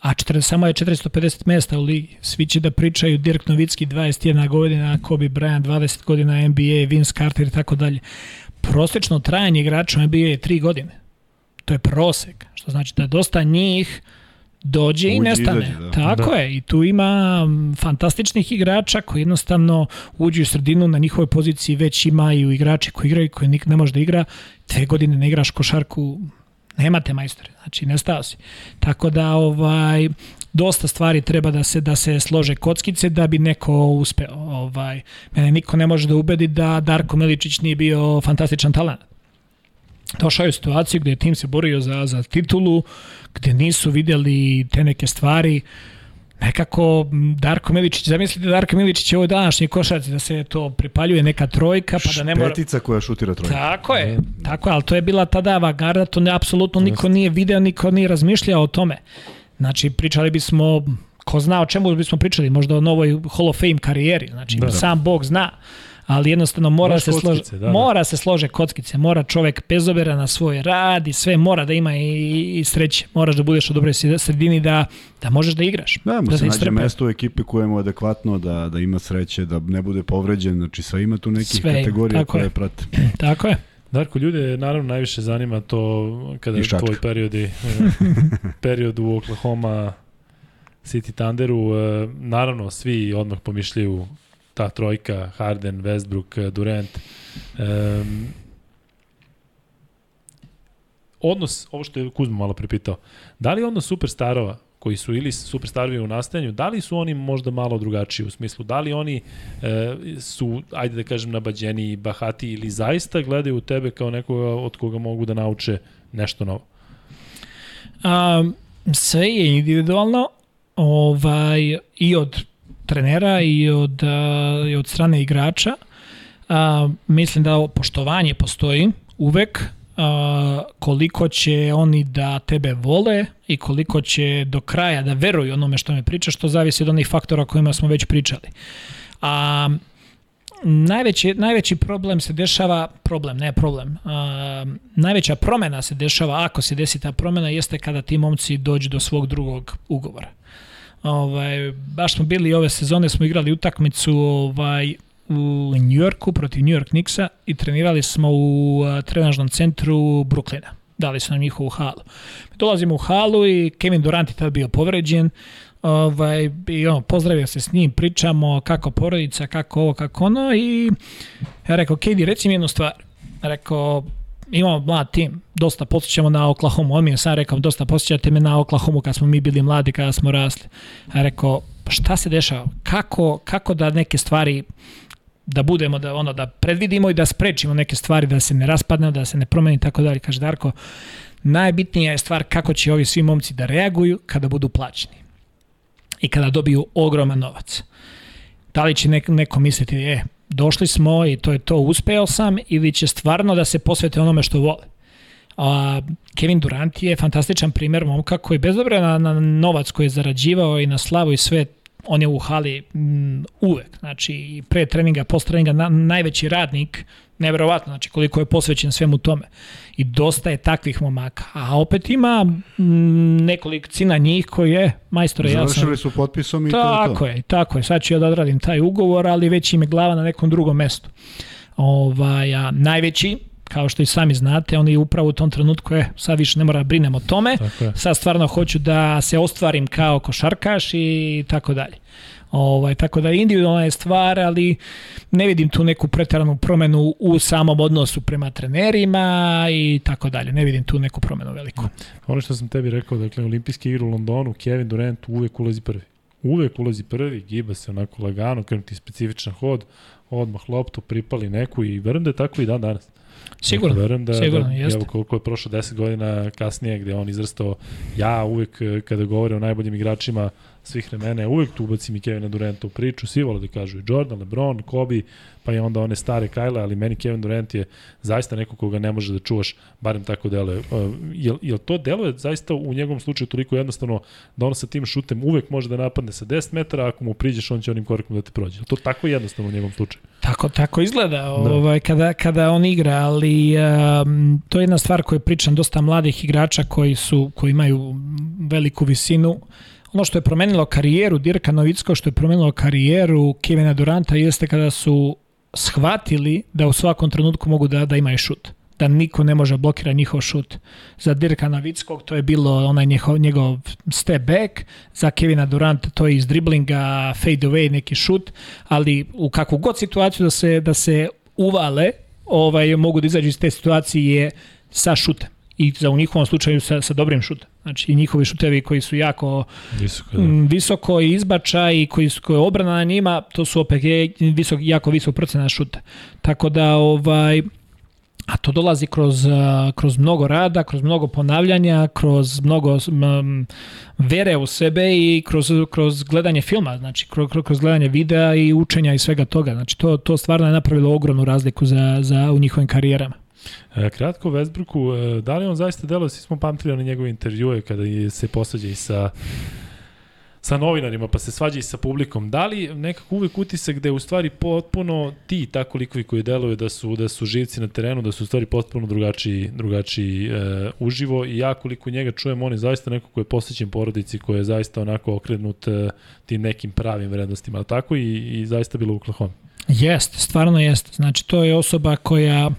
A 40, samo je 450 mesta u ligi. Svi će da pričaju Dirk Novicki 21 godina, Kobe Bryant 20 godina NBA, Vince Carter i tako dalje. Prosečno trajanje igrača NBA je 3 godine. To je prosek, što znači da dosta njih dođe i Uđe i nestane. izađe, da. Tako Da. je, i tu ima fantastičnih igrača koji jednostavno uđu u sredinu, na njihovoj poziciji već imaju igrači koji igraju, koji nik ne može da igra, te godine ne igraš košarku, nemate majstore, znači nestao si. Tako da ovaj dosta stvari treba da se da se slože kockice da bi neko uspeo. Ovaj mene niko ne može da ubedi da Darko Miličić nije bio fantastičan talent došao je u situaciju gde je tim se borio za, za titulu, gde nisu videli te neke stvari, nekako Darko Miličić, zamislite Darko Miličić je ovo današnji košarci da se to pripaljuje neka trojka, pa da ne mora... Špetica koja šutira trojku. Tako je, tako je, ali to je bila tada avangarda, to ne, apsolutno niko nije video, niko nije razmišljao o tome. Znači, pričali bismo, ko zna o čemu bismo pričali, možda o novoj Hall of Fame karijeri, znači Da. da. sam Bog zna, ali jednostavno mora Baš se slože, kockice, da, da. mora se slože kockice, mora čovek bez obzira na svoj rad i sve mora da ima i, i sreće. Moraš da budeš u dobroj sredini da da možeš da igraš. Da, mu da se nađe istrpe. mesto u ekipi koje mu je adekvatno, da, da ima sreće, da ne bude povređen, znači sve ima tu nekih Sve kategorija tako koje je. prate. <clears throat> Tako je. Darko, ljude naravno najviše zanima to kada je tvoj periodi, <laughs> e, period u Oklahoma City Thunderu. E, naravno, svi odmah pomišljaju ta trojka, Harden, Westbrook, Durant. Um, odnos, ovo što je Kuzma malo pripitao, da li odnos superstarova koji su ili superstarovi u nastajanju, da li su oni možda malo drugačiji u smislu, da li oni e, su, ajde da kažem, nabađeni, bahati ili zaista gledaju u tebe kao nekoga od koga mogu da nauče nešto novo? A, sve je individualno ovaj, i od trenera i od, a, i od strane igrača. A, mislim da poštovanje postoji uvek, a, koliko će oni da tebe vole i koliko će do kraja da veruju onome što me pričaš, što zavisi od onih faktora o kojima smo već pričali. A, najveći, najveći problem se dešava, problem, ne problem, a, najveća promena se dešava, ako se desi ta promena, jeste kada ti momci dođu do svog drugog ugovora. Ovaj, baš smo bili ove sezone, smo igrali utakmicu ovaj, u New Yorku protiv New York Knicksa i trenirali smo u trenažnom centru Brooklyna. Dali su nam njihovu halu. Mi dolazimo u halu i Kevin Durant je tada bio povređen. Ovaj, i ono, pozdravio se s njim, pričamo kako porodica, kako ovo, kako ono i ja rekao, Kedi, reci mi jednu stvar. Rekao, imamo mlad tim, dosta posjećamo na Oklahoma. On mi je sam rekao, dosta posjećate me na Oklahoma kad smo mi bili mladi, kada smo rasli. Ja rekao, šta se dešava? Kako, kako da neke stvari da budemo da ono da predvidimo i da sprečimo neke stvari da se ne raspadne, da se ne promeni tako dalje. Kaže Darko, najbitnija je stvar kako će ovi svi momci da reaguju kada budu plaćeni i kada dobiju ogroman novac. Da li će neko, neko misliti, e, došli smo i to je to, uspeo sam, ili će stvarno da se posvete onome što vole. A, Kevin Durant je fantastičan primer momka koji bez obzira na, na novac koji je zarađivao i na slavu i sve on je u hali m, uvek, znači pre treninga, post treninga na, najveći radnik, neverovatno, znači koliko je posvećen svemu tome. I dosta je takvih momaka. A opet ima nekoliko cina njih koji je majstore ja sam... Završili su potpisom i tako to je to. Tako je, tako je. Sad ću ja da odradim taj ugovor, ali već im je glava na nekom drugom mestu. Ovaj, a najveći, kao što i sami znate, oni upravo u tom trenutku je, sad više ne mora da brinem o tome, sad stvarno hoću da se ostvarim kao košarkaš i tako dalje. Ovaj, tako da individualna je stvar, ali ne vidim tu neku pretaranu promenu u samom odnosu prema trenerima i tako dalje. Ne vidim tu neku promenu veliku. Ono što sam tebi rekao, dakle, olimpijski igre u Londonu, Kevin Durant uvek ulazi prvi. Uvek ulazi prvi, giba se onako lagano, krenuti specifičan hod, odmah loptu, pripali neku i verujem da je tako i dan danas. Sigurno, verujem da, sigurno, da, jeste. Evo koliko je prošlo 10 godina kasnije gde on izrastao, ja uvek kada govore o najboljim igračima svih vremena, uvek tu ubacim i Kevina Duranta u priču, svi vole da kažu i Jordan, LeBron, Kobe, pa i onda one stare Kajle, ali meni Kevin Durant je zaista neko koga ne može da čuvaš, barem tako deluje. Uh, jel, jel to deluje zaista u njegovom slučaju toliko jednostavno da on sa tim šutem uvek može da napadne sa 10 metara, ako mu priđeš on će onim korakom da te prođe. Jel to tako jednostavno u njegovom slučaju? Tako, tako izgleda da. ovaj, kada, kada on igra, ali um, to je jedna stvar koju pričam dosta mladih igrača koji su koji imaju veliku visinu ono što je promenilo karijeru Dirka Novicko, što je promenilo karijeru Kevina Duranta jeste kada su shvatili da u svakom trenutku mogu da, da imaju šut da niko ne može blokira njihov šut. Za Dirka Novickog to je bilo onaj njegov, njegov step back, za Kevina Duranta to je iz driblinga, fade away neki šut, ali u kakvu god situaciju da se, da se uvale, ovaj, mogu da izađu iz te situacije sa šutem i za u njihovom slučaju sa, sa dobrim šutom. Znači i njihovi šutevi koji su jako visoko, da. visoko i izbačaj i koji su koji obrana na njima, to su opet visok, jako visok procenat šuta. Tako da ovaj a to dolazi kroz, kroz mnogo rada, kroz mnogo ponavljanja, kroz mnogo um, vere u sebe i kroz, kroz gledanje filma, znači kroz, kroz gledanje videa i učenja i svega toga. Znači to, to stvarno je napravilo ogromnu razliku za, za u njihovim karijerama. E, kratko Westbrooku, e, da li on zaista delao, svi smo pamtili na njegove intervjue kada se posađa i sa sa novinarima, pa se svađa i sa publikom. Da li nekako uvek utisak da je u stvari potpuno ti tako likovi koji deluju da su da su živci na terenu, da su u stvari potpuno drugačiji, drugačiji e, uživo i ja koliko njega čujem, on je zaista neko ko je posvećen porodici, ko je zaista onako okrenut e, tim nekim pravim vrednostima, ali tako i, i zaista bilo u Oklahoma. Jeste, stvarno jeste. Znači to je osoba koja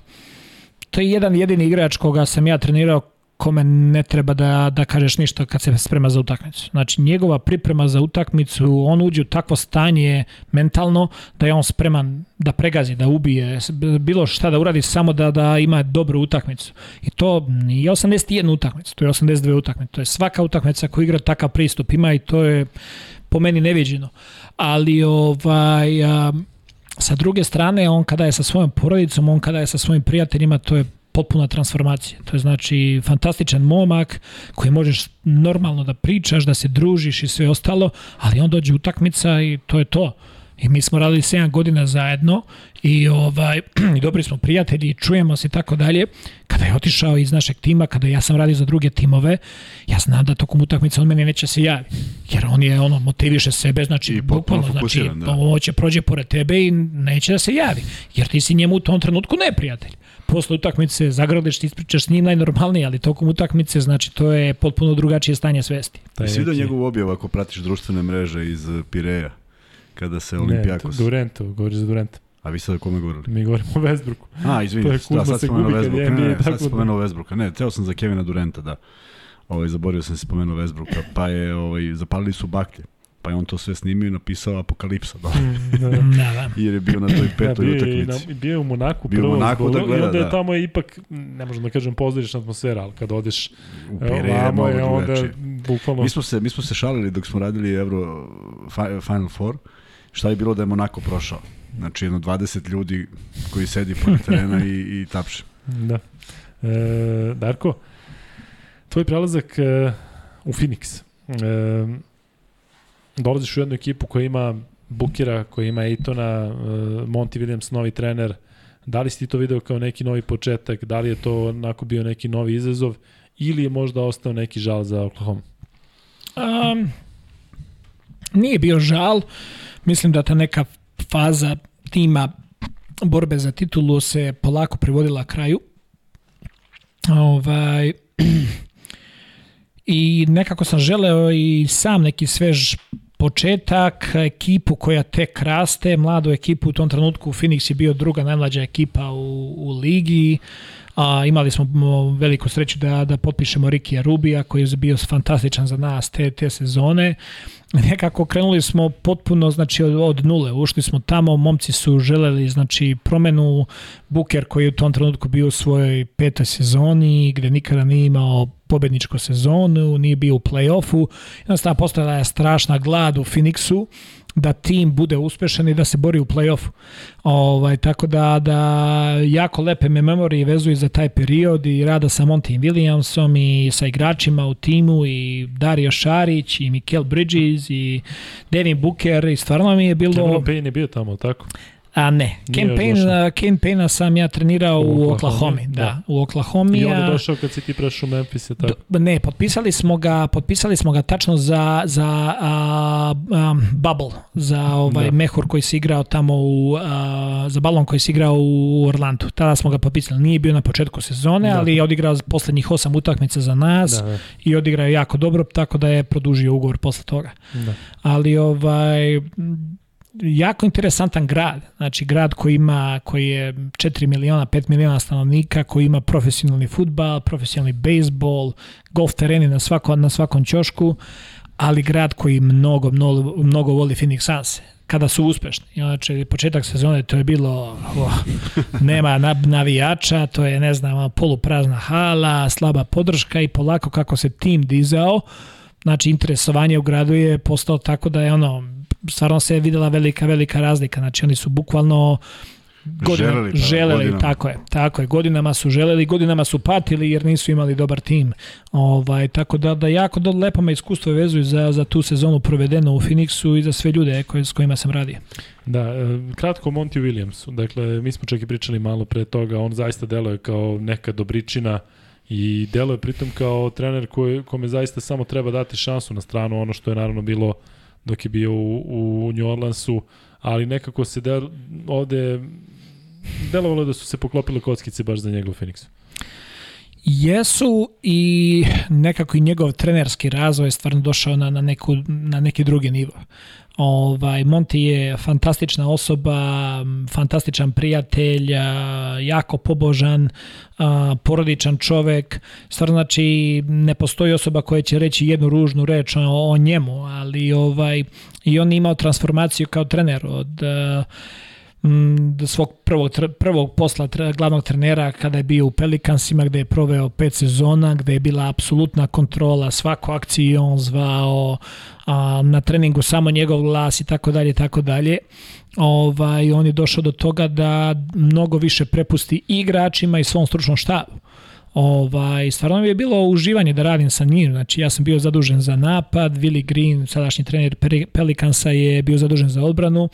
to je jedan jedini igrač koga sam ja trenirao kome ne treba da, da kažeš ništa kad se sprema za utakmicu. Znači, njegova priprema za utakmicu, on uđe u takvo stanje mentalno da je on spreman da pregazi, da ubije, bilo šta da uradi samo da, da ima dobru utakmicu. I to nije 81 utakmicu, to je 82 utakmice. To je svaka utakmica koja igra takav pristup ima i to je po meni neviđeno. Ali ovaj, a, sa druge strane, on kada je sa svojom porodicom, on kada je sa svojim prijateljima, to je potpuna transformacija. To je znači fantastičan momak koji možeš normalno da pričaš, da se družiš i sve ostalo, ali on dođe utakmica i to je to. I mi smo radili 7 godina zajedno i ovaj <clears throat> i dobri smo prijatelji, čujemo se i tako dalje. Kada je otišao iz našeg tima, kada ja sam radio za druge timove, ja znam da tokom utakmice on meni neće se javi. Jer on je ono motiviše sebe, znači I bukvalno znači da. ovo će prođe pored tebe i neće da se javi. Jer ti si njemu u tom trenutku neprijatelj posle utakmice zagradiš, ti ispričaš s njim najnormalnije, ali tokom utakmice, znači to je potpuno drugačije stanje svesti. Taj Jesi vidio njegov objav ako pratiš društvene mreže iz Pireja, kada se Olimpijakos... Ne, Durento, govoriš za Durenta. A vi sad o kome govorili? Mi govorimo o Westbrooku. A, izvini, da, sad spomenuo Westbrooka. Ne, ne, sad spomenuo Westbrooka. Ne, teo sam za Kevina Durenta, da. Ovaj, zaborio sam se spomenuo Westbrooka. Pa je, ovaj, zapalili su baklje pa je on to sve snimio i napisao Apokalipsa. Da. <laughs> da, da. Jer je bio na toj petoj da, utakmici. Bio je u Monaku bio prvo u Monaku da gleda, i onda je da. tamo je ipak, ne možemo da kažem pozorišna atmosfera, ali kad odeš u je mnogo je onda bukvalno... Mi smo, se, mi smo se šalili dok smo radili Euro Final Four, šta je bilo da je Monako prošao. Znači jedno 20 ljudi koji sedi pored <laughs> terena i, i tapše. Da. E, Darko, tvoj prelazak e, u Phoenix. E, dolaziš u jednu ekipu koja ima Bukira, koja ima Ejtona, uh, Monty Williams, novi trener. Da li si ti to video kao neki novi početak? Da li je to onako bio neki novi izazov? Ili je možda ostao neki žal za Oklahoma? Um, nije bio žal. Mislim da ta neka faza tima borbe za titulu se polako privodila kraju. Ovaj, <clears throat> I nekako sam želeo i sam neki svež početak, ekipu koja tek raste, mladu ekipu u tom trenutku Phoenix je bio druga najmlađa ekipa u, u ligi, a, imali smo veliku sreću da, da potpišemo Rikija Rubija koji je bio fantastičan za nas te, te sezone. Nekako krenuli smo potpuno znači od, od nule, ušli smo tamo, momci su želeli znači promenu, Buker koji je u tom trenutku bio u svojoj petoj sezoni gde nikada nije imao pobedničku sezonu, nije bio u play-offu, jednostavno postojala je strašna glad u Phoenixu, da tim bude uspešan i da se bori u play-offu. Ovaj, tako da, da jako lepe me memorije vezuju za taj period i rada sa Monty Williamsom i sa igračima u timu i Dario Šarić i Mikel Bridges i Devin Booker i stvarno mi je bilo... Cameron Payne je bio tamo, tako? A ne, Campaign, Campaigna sam ja trenirao u, u Oklahoma, da, da, u Oklahoma. I on je došao kad si ti prešao u Memphis, je tako? Do, ne, potpisali smo ga, potpisali smo ga tačno za, za a, a, Bubble, za ovaj da. mehur koji se igrao tamo u, a, za balon koji se igrao u Orlandu. Tada smo ga potpisali. Nije bio na početku sezone, da. ali je odigrao poslednjih osam utakmica za nas da, da. i odigrao jako dobro, tako da je produžio ugovor posle toga. Da. Ali ovaj jako interesantan grad, znači grad koji ima, koji je 4 miliona, 5 miliona stanovnika, koji ima profesionalni futbal, profesionalni bejsbol, golf tereni na, svako, na svakom ćošku, ali grad koji mnogo, mnogo, mnogo voli Phoenix Suns kada su uspešni. Znači, početak sezone to je bilo, oh, nema navijača, to je, ne znam, poluprazna hala, slaba podrška i polako kako se tim dizao, znači interesovanje u gradu je postao tako da je ono, stvarno se je videla velika, velika razlika. Znači oni su bukvalno godina, želeli, pa, želeli godinama. tako je, tako je, godinama su želeli, godinama su patili jer nisu imali dobar tim. Ovaj, tako da, da jako do lepo me iskustvo vezuju za, za tu sezonu provedenu u Phoenixu i za sve ljude koje, s kojima sam radio. Da, e, kratko Monty Williams. Dakle, mi smo čak i pričali malo pre toga, on zaista deluje kao neka dobričina i deluje pritom kao trener koji, kome zaista samo treba dati šansu na stranu, ono što je naravno bilo dok je bio u, u New Orleansu, ali nekako se del, ovde delovalo da su se poklopile kockice baš za njegov Phoenix. Jesu i nekako i njegov trenerski razvoj je stvarno došao na, na, neku, na neki drugi nivo. Ovaj, Monti je fantastična osoba, fantastičan prijatelj, jako pobožan, porodičan čovek. Stvarno znači ne postoji osoba koja će reći jednu ružnu reč o, o njemu, ali ovaj i on je imao transformaciju kao trener od do svog prvog, prvog posla glavnog trenera kada je bio u Pelikansima gde je proveo pet sezona, gde je bila apsolutna kontrola, svaku akciju on zvao, a, na treningu samo njegov glas i tako dalje tako dalje. Ovaj, on je došao do toga da mnogo više prepusti igračima i svom stručnom štabu. Ovaj, stvarno mi je bilo uživanje da radim sa njim. Znači, ja sam bio zadužen za napad, Willi Green, sadašnji trener Pelikansa je bio zadužen za odbranu.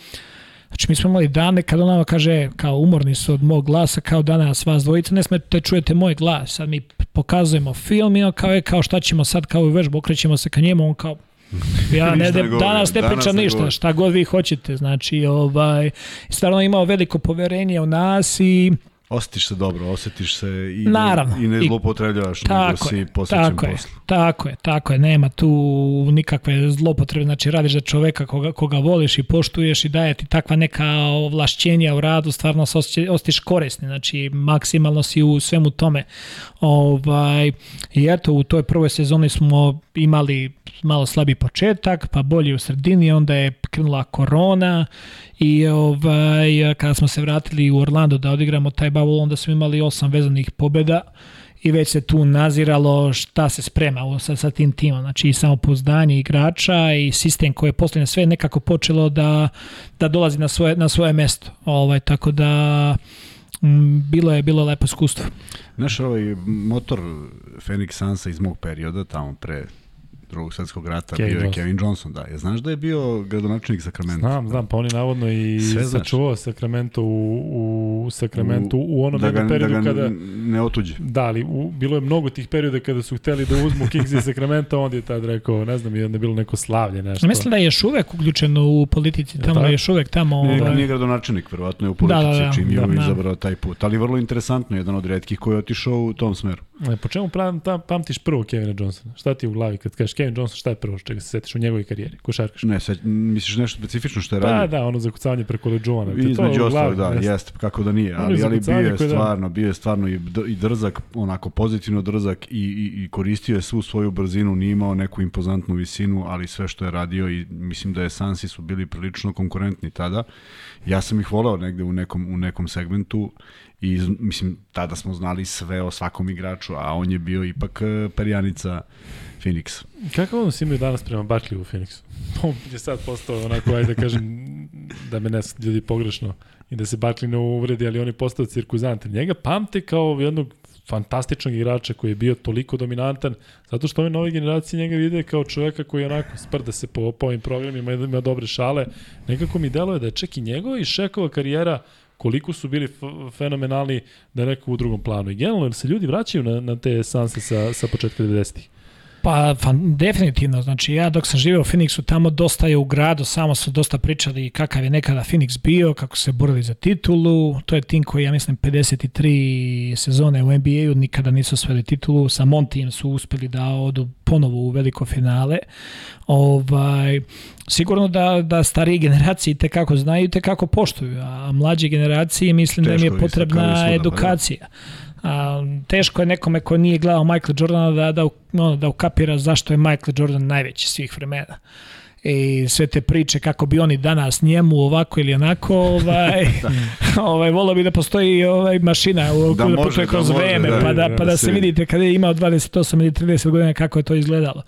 Znači, mi smo imali dane kada ona kaže, kao umorni su od mog glasa, kao danas vas dvojica, ne smete čujete moj glas. Sad mi pokazujemo film i on kao je, kao šta ćemo sad, kao u vežbu, okrećemo se ka njemu, on kao, <laughs> Ja ne, de, danas ne pričam ništa, govori. šta god vi hoćete. Znači, ovaj, stvarno imao veliko poverenje u nas i Osjetiš se dobro, osjetiš se i, Naravno. i ne zloupotrebljavaš, nego si posvećen tako poslu. Je, tako je, tako je, nema tu nikakve zlopotrebe, znači radiš za čoveka koga, koga voliš i poštuješ i daje ti takva neka ovlašćenja u radu, stvarno se osjetiš korisni, znači maksimalno si u svemu tome. Ovaj, I eto, u toj prvoj sezoni smo imali malo slabi početak, pa bolji u sredini, onda je krenula korona i ovaj, kada smo se vratili u Orlando da odigramo taj bubble, onda smo imali osam vezanih pobjeda i već se tu naziralo šta se sprema sa, sa tim timom. Znači i samopouzdanje igrača i sistem koji je posljedno sve nekako počelo da, da dolazi na svoje, na svoje mesto. Ovaj, tako da m, bilo je bilo lepo iskustvo. Znaš, ovaj motor Phoenix Sansa iz mog perioda, tamo pre drugog svetskog rata Kevin bio je Johnson. Kevin Johnson, da. Je, znaš da je bio gradonačelnik Sakramenta? Znam, znam, pa on je navodno i sačuvao Sakramento u, u Sakramentu u, u onom da ga, periodu da ga kada... ne otuđe. Da, ali u, bilo je mnogo tih perioda kada su hteli da uzmu Kings iz Sakramenta, on je tad rekao, ne znam, je onda bilo neko slavlje, nešto. Mislim da je još uvek uključeno u politici, tamo je još uvek tamo... Ne, ovaj... nije gradonačelnik, verovatno je u politici, da, da, da, čim je da, izabrao taj put. Ali vrlo interesantno, jedan od redkih koji je otišao u tom smeru. E, po čemu pamtiš prvo Kevina Johnsona? Šta ti u glavi kad kažeš Kevin Johnson, šta je prvo čega se setiš u njegovoj karijeri, košarkaš? Ne, se, misliš nešto specifično što je radio? Da, da, ono zakucavanje preko leđovana. Između ostalog, da, jeste. jest, kako da nije, ali, ali bio je da- stvarno, bio je stvarno i, i drzak, onako pozitivno drzak i, i, i koristio je svu svoju brzinu, nije imao neku impozantnu visinu, ali sve što je radio i mislim da je Sansi su bili prilično konkurentni tada. Ja sam ih voleo negde u nekom, u nekom segmentu i mislim tada smo znali sve o svakom igraču, a on je bio ipak e, perjanica Phoenix. Kakav odnos imaju danas prema Barkley u Phoenixu? <laughs> On je sad postao onako, ajde da kažem, da me ne ljudi pogrešno i da se Barkley ne uvredi, ali on je postao cirkuzant. Njega pamte kao jednog fantastičnog igrača koji je bio toliko dominantan, zato što ove nove generacije njega vide kao čoveka koji onako sprda se po, po ovim programima, ima dobre šale. Nekako mi deluje da je čak i njegova i Šekova karijera koliko su bili fenomenalni da neko u drugom planu. I generalno se ljudi vraćaju na, na te sanse sa, sa početka 90-ih. Pa, fan, definitivno, znači ja dok sam živeo u Phoenixu, tamo dosta je u gradu, samo su dosta pričali kakav je nekada Phoenix bio, kako se borili za titulu, to je tim koji, ja mislim, 53 sezone u NBA-u nikada nisu osvojili titulu, sa Montijem su uspeli da odu ponovo u veliko finale. Ovaj, sigurno da, da starije generacije te kako znaju, te kako poštuju, a mlađe generacije mislim Teško da im je potrebna pa da. A, teško je nekome ko nije gledao Michael Jordana da, da, ono, da ukapira zašto je Michael Jordan najveći svih vremena. I sve te priče kako bi oni danas njemu ovako ili onako ovaj <laughs> da. ovaj volio bi da postoji ovaj mašina u da, da može, kroz da vreme da, pa da pa da, da se vidite kada je imao 28 ili 30 godina kako je to izgledalo.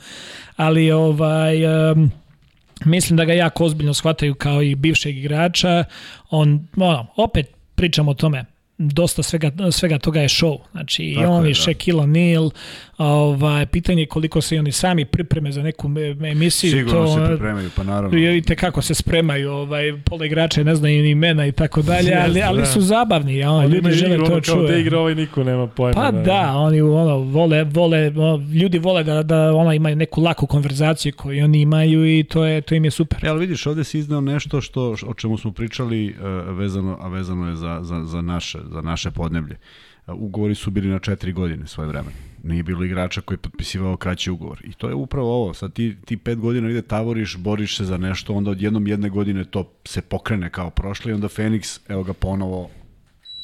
Ali ovaj um, mislim da ga jako ozbiljno shvataju kao i bivšeg igrača. On ono, opet pričamo o tome dosta svega, svega toga je show. Znači i on i da. Shaquille O'Neal, ovaj, pitanje koliko se oni sami pripreme za neku emisiju. Sigurno to, se pripremaju, pa naravno. Vidite kako se spremaju, ovaj, pola igrače ne znaju ni imena i tako dalje, ali, ali da. su zabavni, ja, oni ljudi žele to čuje. Kao da igra ovaj niko nema pojma. Pa da, da oni ono, vole, vole, ljudi vole da, da ona imaju neku laku konverzaciju koju oni imaju i to je to im je super. E, ali vidiš, ovde si izneo nešto što, o čemu smo pričali uh, vezano, a vezano je za, za, za naše za naše podneblje. ugovori su bili na četiri godine svoje vremena. Nije bilo igrača koji je potpisivao kraći ugovor. I to je upravo ovo. Sad ti, ti pet godina ide tavoriš, boriš se za nešto, onda odjednom jedne godine to se pokrene kao prošle i onda Fenix, evo ga ponovo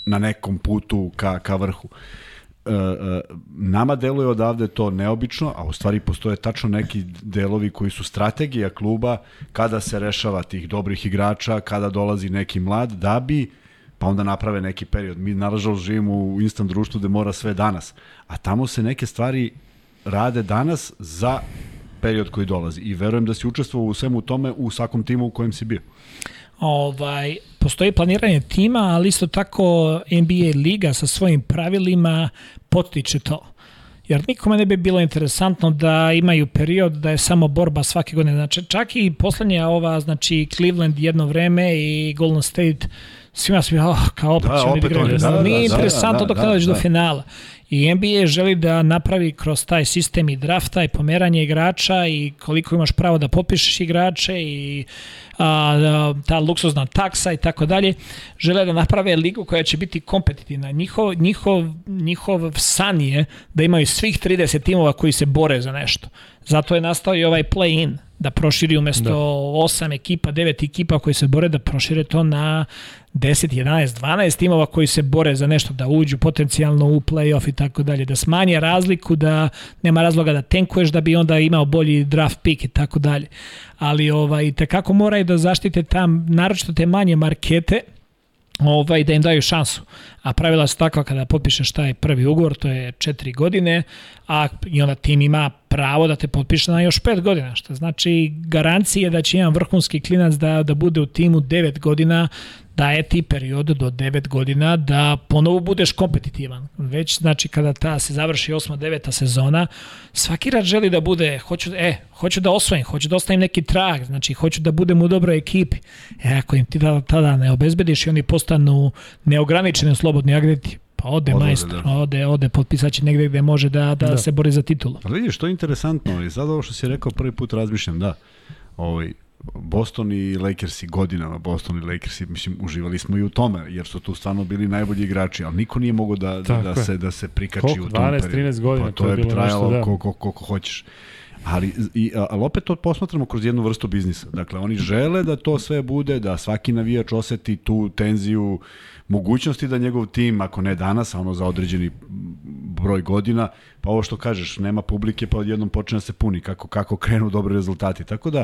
na nekom putu ka, ka vrhu. E, e, nama deluje odavde to neobično, a u stvari postoje tačno neki delovi koji su strategija kluba kada se rešava tih dobrih igrača, kada dolazi neki mlad, da bi pa onda naprave neki period. Mi naravno živimo u instant društvu gde mora sve danas, a tamo se neke stvari rade danas za period koji dolazi i verujem da si učestvovao u svemu tome u svakom timu u kojem si bio. Ovaj, postoji planiranje tima, ali isto tako NBA liga sa svojim pravilima potiče to. Jer nikome ne bi bilo interesantno da imaju period da je samo borba svake godine. Znači, čak i poslednja ova, znači Cleveland jedno vreme i Golden State svima su oh, kao opet da, opet oni da, da, Nije da, interesantno da, dok da, ne da, do finala. I NBA želi da napravi kroz taj sistem i drafta i pomeranje igrača i koliko imaš pravo da popišeš igrače i a, ta luksuzna taksa i tako dalje, žele da naprave ligu koja će biti kompetitivna. Njihov, njihov, njihov san je da imaju svih 30 timova koji se bore za nešto. Zato je nastao i ovaj play-in, da proširi umesto da. 8 ekipa, 9 ekipa koji se bore, da prošire to na 10, 11, 12 timova koji se bore za nešto, da uđu potencijalno u play-off i tako dalje, da smanje razliku, da nema razloga da tenkuješ da bi onda imao bolji draft pick i tako dalje. Ali ovaj, tekako moraju da zaštite tam, naročito te manje markete, ovaj, da im daju šansu. A pravila su takva kada potpišeš taj prvi ugovor, to je četiri godine, a i onda tim ima pravo da te potpiše na još pet godina, što znači garancije da će jedan vrhunski klinac da, da bude u timu 9 godina, daje ti period do 9 godina da ponovo budeš kompetitivan. Već znači kada ta se završi 8. 9. sezona, svaki rad želi da bude, hoću, e, hoću da osvojim, hoću da ostavim neki trag, znači hoću da budem u dobroj ekipi. E, ako im ti da, tada ne obezbediš i oni postanu neograničeni slobodni agenti, Pa ode Odlaze, majstor, da. ode, ode, potpisat će negde gde može da, da, da. se bori za titulu. Ali vidiš, to je interesantno i sad ovo što si rekao prvi put razmišljam, da, ovaj, Boston i Lakersi godinama, Boston i Lakersi, mislim, uživali smo i u tome, jer su tu stvarno bili najbolji igrači, ali niko nije mogao da, da, da, se, da se prikači Koliko? u tom 12, 13 godina, pa to, to je, je trajalo da. koliko, koliko hoćeš. Ali, i, ali opet to posmatramo kroz jednu vrstu biznisa. Dakle, oni žele da to sve bude, da svaki navijač oseti tu tenziju, mogućnosti da njegov tim, ako ne danas, a ono za određeni broj godina, pa ovo što kažeš, nema publike, pa odjednom počne da se puni, kako, kako krenu dobri rezultati. Tako da,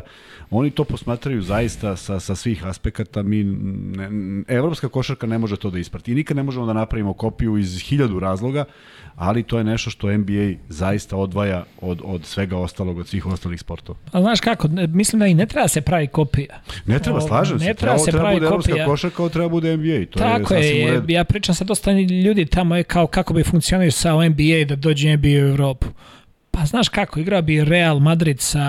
oni to posmatraju zaista sa, sa svih aspekata. Mi, ne, evropska košarka ne može to da isprati. I nikad ne možemo da napravimo kopiju iz hiljadu razloga, ali to je nešto što NBA zaista odvaja od, od svega ostalog, od svih ostalih sportova. A znaš kako, mislim da i ne treba se pravi kopija. Ne treba, slažem se. Ne treba, se pravi treba bude kopija. košarka, ovo treba bude NBA. To Tako je, je ja pričam sa dosta ljudi tamo je kao kako bi funkcionio sa NBA da dođe NBA u Evropu. Pa znaš kako, igra bi Real Madrid sa,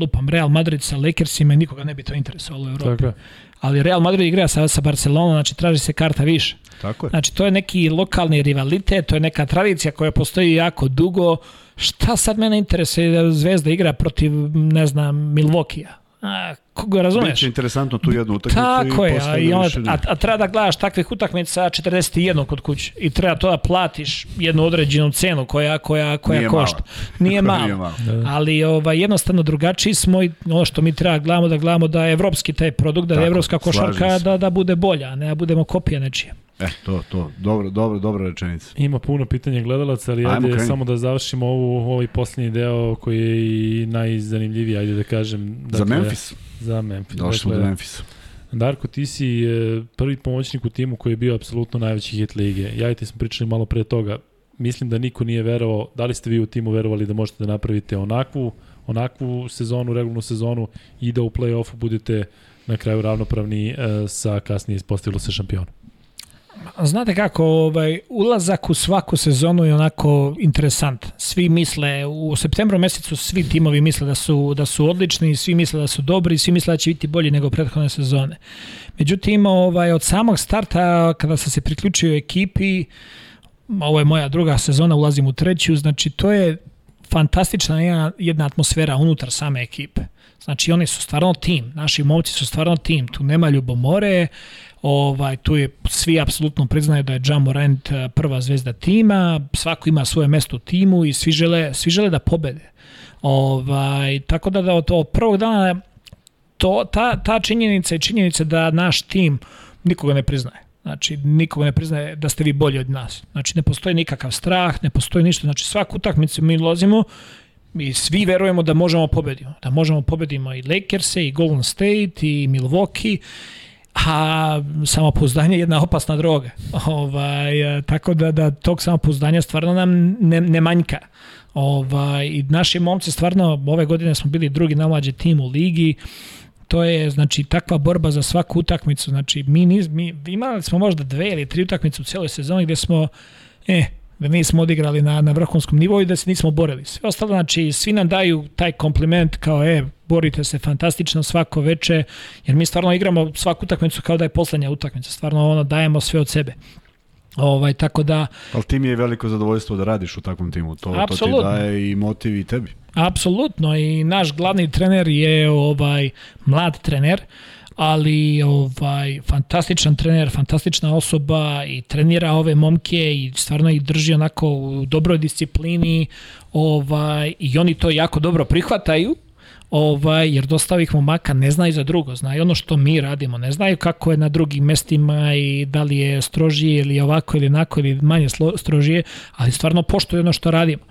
lupam, Real Madrid sa Lakersima i nikoga ne bi to interesovalo u Evropi. Tako Ali Real Madrid igra sa, sa Barcelonom, znači traži se karta više. Tako je. Znači to je neki lokalni rivalitet, to je neka tradicija koja postoji jako dugo. Šta sad mene interesuje da Zvezda igra protiv, ne znam, Milvokija? A, koga razumeš? Biće interesantno tu jednu utakmicu Tako je, a, i on, a, a treba da gledaš takvih utakmica 41 kod kuće i treba to da platiš jednu određenu cenu koja, koja, koja Nije košta. Malo. <laughs> Nije malo. <laughs> Nije malo. Da. Ali ovaj, jednostavno drugačiji smo i ono što mi treba gledamo da gledamo da je evropski taj produkt, da je evropska košarka da, da bude bolja, a ne da budemo kopija nečije. E, to, to. Dobro, dobro, dobra rečenica. Ima puno pitanja gledalaca, ali ajde, samo da završimo ovu, ovaj posljednji deo koji je i najzanimljiviji, ajde da kažem. Dakle, za Memphis. Za Memphis. Došli smo dakle, do Memphisa. Darko, ti si e, prvi pomoćnik u timu koji je bio apsolutno najveći hit lige. Ja i ti smo pričali malo pre toga. Mislim da niko nije verovao, da li ste vi u timu verovali da možete da napravite onakvu, onakvu sezonu, regularnu sezonu i da u play-offu budete na kraju ravnopravni e, sa kasnije ispostavilo se šampionom? Znate kako, ovaj, ulazak u svaku sezonu je onako interesant. Svi misle, u septembru mesecu svi timovi misle da su, da su odlični, svi misle da su dobri, svi misle da će biti bolji nego prethodne sezone. Međutim, ovaj, od samog starta, kada sam se priključio ekipi, ovo je moja druga sezona, ulazim u treću, znači to je fantastična jedna, jedna atmosfera unutar same ekipe. Znači oni su stvarno tim, naši momci su stvarno tim, tu nema ljubomore, ovaj, tu je, svi apsolutno priznaju da je Ja Morant eh, prva zvezda tima, svako ima svoje mesto u timu i svi žele, svi žele da pobede. Ovaj, tako da, da od, od prvog dana to, ta, ta činjenica i činjenica da naš tim nikoga ne priznaje. Znači, nikoga ne priznaje da ste vi bolji od nas. Znači, ne postoji nikakav strah, ne postoji ništa. Znači, svaku utakmicu mi lozimo mi svi verujemo da možemo pobedimo. Da možemo pobedimo i Lakers i Golden State i Milwaukee a samopouzdanje je jedna opasna droga. Ovaj, tako da, da tog samopouzdanja stvarno nam ne, ne manjka. Ovaj, I naši momci stvarno, ove godine smo bili drugi najmlađi tim u ligi, to je znači takva borba za svaku utakmicu. Znači mi, niz, mi imali smo možda dve ili tri utakmice u celoj sezoni gde smo e, da nismo odigrali na, na vrhunskom nivou i da se nismo borili. Sve ostalo, znači, svi nam daju taj kompliment kao, e, borite se fantastično svako veče, jer mi stvarno igramo svaku utakmicu kao da je poslednja utakmica, stvarno ono, dajemo sve od sebe. Ovaj, tako da... Ali ti mi je veliko zadovoljstvo da radiš u takvom timu, to, Absolutno. to ti daje i motiv i tebi. Apsolutno i naš glavni trener je ovaj mlad trener ali ovaj fantastičan trener, fantastična osoba i trenira ove momke i stvarno ih drži onako u dobroj disciplini ovaj i oni to jako dobro prihvataju ovaj, jer dosta ovih momaka ne znaju za drugo, znaju ono što mi radimo, ne znaju kako je na drugim mestima i da li je strožije ili ovako ili onako ili manje strožije, ali stvarno poštuju ono što radimo.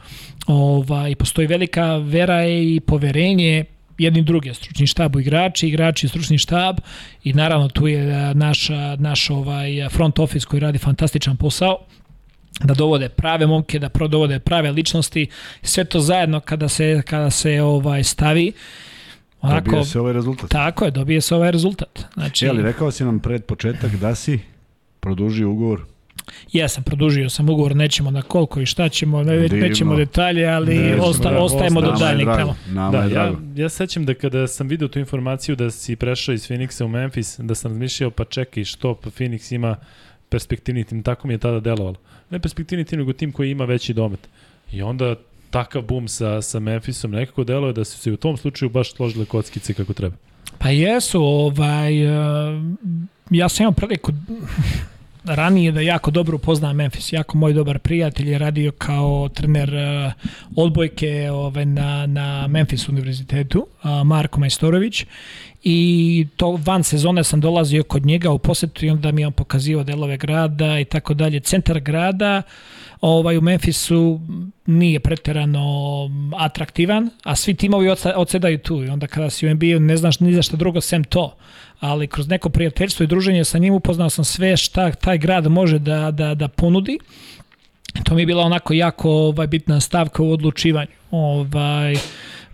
Ovaj, postoji velika vera i poverenje jedni druge, stručni štab u igrači, igrači stručni štab i naravno tu je naš, naš ovaj front office koji radi fantastičan posao da dovode prave momke, da dovode prave ličnosti, sve to zajedno kada se, kada se ovaj stavi, Onako, dobije se ovaj rezultat. Tako je, dobije se ovaj rezultat. Znači, je, ali rekao si nam pred početak da si produžio ugovor Jesam, produžio sam ugovor, nećemo na koliko i šta ćemo, ne, Divno. nećemo detalje, ali Nećemo, osta, da, ostajemo do daljnjeg tamo. Da, ja, ja sećam da kada sam video tu informaciju da si prešao iz Phoenixa u Memphis, da sam razmišljao pa čekaj što pa Phoenix ima perspektivni tim, tako mi je tada delovalo. Ne perspektivni tim, nego tim koji ima veći domet. I onda takav bum sa, sa Memphisom nekako deluje da su se u tom slučaju baš složile kockice kako treba. Pa jesu, ovaj, uh, ja sam imao priliku ranije da jako dobro upoznam Memphis. Jako moj dobar prijatelj je radio kao trener uh, odbojke ovaj, na, na Memphis univerzitetu, uh, Marko Majstorović. I to van sezone sam dolazio kod njega u posetu i onda mi je on pokazivao delove grada i tako dalje. Centar grada ovaj, u Memphisu nije preterano atraktivan, a svi timovi odsedaju tu i onda kada si u NBA ne znaš ni za šta drugo sem to ali kroz neko prijateljstvo i druženje sa njim upoznao sam sve šta taj grad može da, da, da ponudi. To mi je bila onako jako ovaj, bitna stavka u odlučivanju. Ovaj,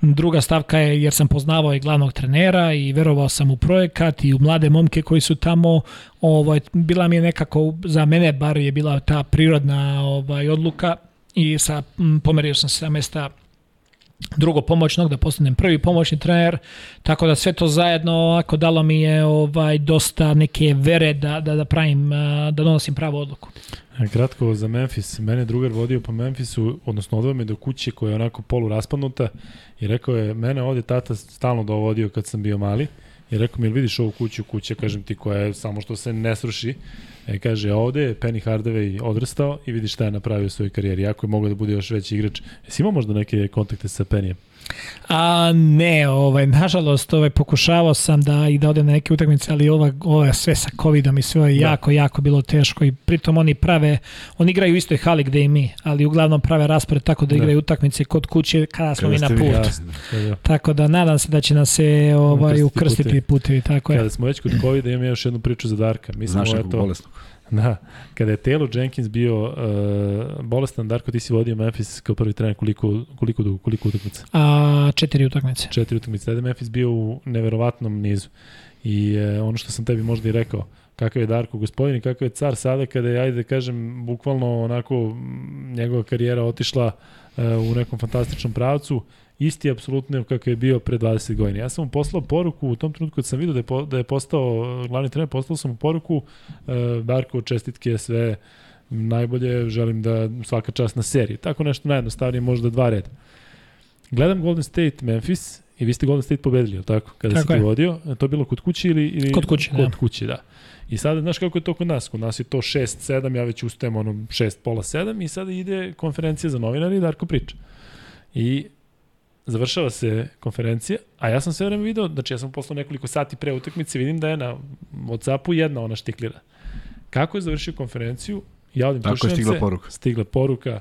druga stavka je jer sam poznavao i glavnog trenera i verovao sam u projekat i u mlade momke koji su tamo. Ovaj, bila mi je nekako, za mene bar je bila ta prirodna ovaj, odluka i sa, pomerio sam se sa mesta drugo pomoćnog, da postanem prvi pomoćni trener, tako da sve to zajedno ako dalo mi je ovaj dosta neke vere da, da, da pravim, da donosim pravu odluku. E, kratko za Memphis, mene drugar vodio po Memphisu, odnosno odveo me do kuće koja je onako polu raspadnuta i rekao je, mene ovde tata stalno dovodio kad sam bio mali. I rekao mi, vidiš ovu kuću, kuća, kažem ti, koja je samo što se ne sruši, E, kaže, ovde je Penny Hardaway odrastao i vidi šta je napravio u svojoj karijeri. Jako je mogao da bude još veći igrač. Jesi imao možda neke kontakte sa Pennyjem? A ne, ovaj nažalost, ovaj pokušavao sam da i da odem na neke utakmice, ali ova ova sve sa covidom i sve je da. jako jako bilo teško i pritom oni prave, oni igraju u istoj hali gde i mi, ali uglavnom prave raspored tako da, da. igraju utakmice kod kuće kada smo mi na put. Jasno, da, da. Tako da nadam se da će nas se ovaj ukrstiti putevi, putevi tako je. Kada smo već kod covida, imam još jednu priču za Darka. Mi smo Znaš eto bolesnog Da, kada je Taylor Jenkins bio uh, bolestan, Darko, ti si vodio Memphis kao prvi trener koliko, koliko dugo, koliko utakmica? A, četiri utakmice. Četiri utakmice. Tada je Memphis bio u neverovatnom nizu. I uh, ono što sam tebi možda i rekao, kakav je Darko gospodin i kakav je car sada kada je, ajde da kažem, bukvalno onako njegova karijera otišla uh, u nekom fantastičnom pravcu isti apsolutno kakav je bio pre 20 godina. Ja sam mu poslao poruku u tom trenutku kad sam vidio da je, po, da je postao glavni trener, poslao sam mu poruku e, Darko, čestitke, sve najbolje, želim da svaka čast na seriji. Tako nešto najjednostavnije, možda dva reda. Gledam Golden State Memphis i vi ste Golden State pobedili, je li tako? Kada Tako si ti je. vodio, je to bilo kod kuće ili, ili Kod kuće, kod da. kuće, da. I sada, znaš kako je to kod nas? Kod nas je to 6-7, ja već ustajem ono 6, pola 7 i sada ide konferencija za novinari i Darko priča. I završava se konferencija, a ja sam sve vreme video, znači ja sam poslao nekoliko sati pre utakmice, vidim da je na Whatsappu jedna ona štiklira. Kako je završio konferenciju? Ja odim Tako je stigla se, poruka. Stigla poruka,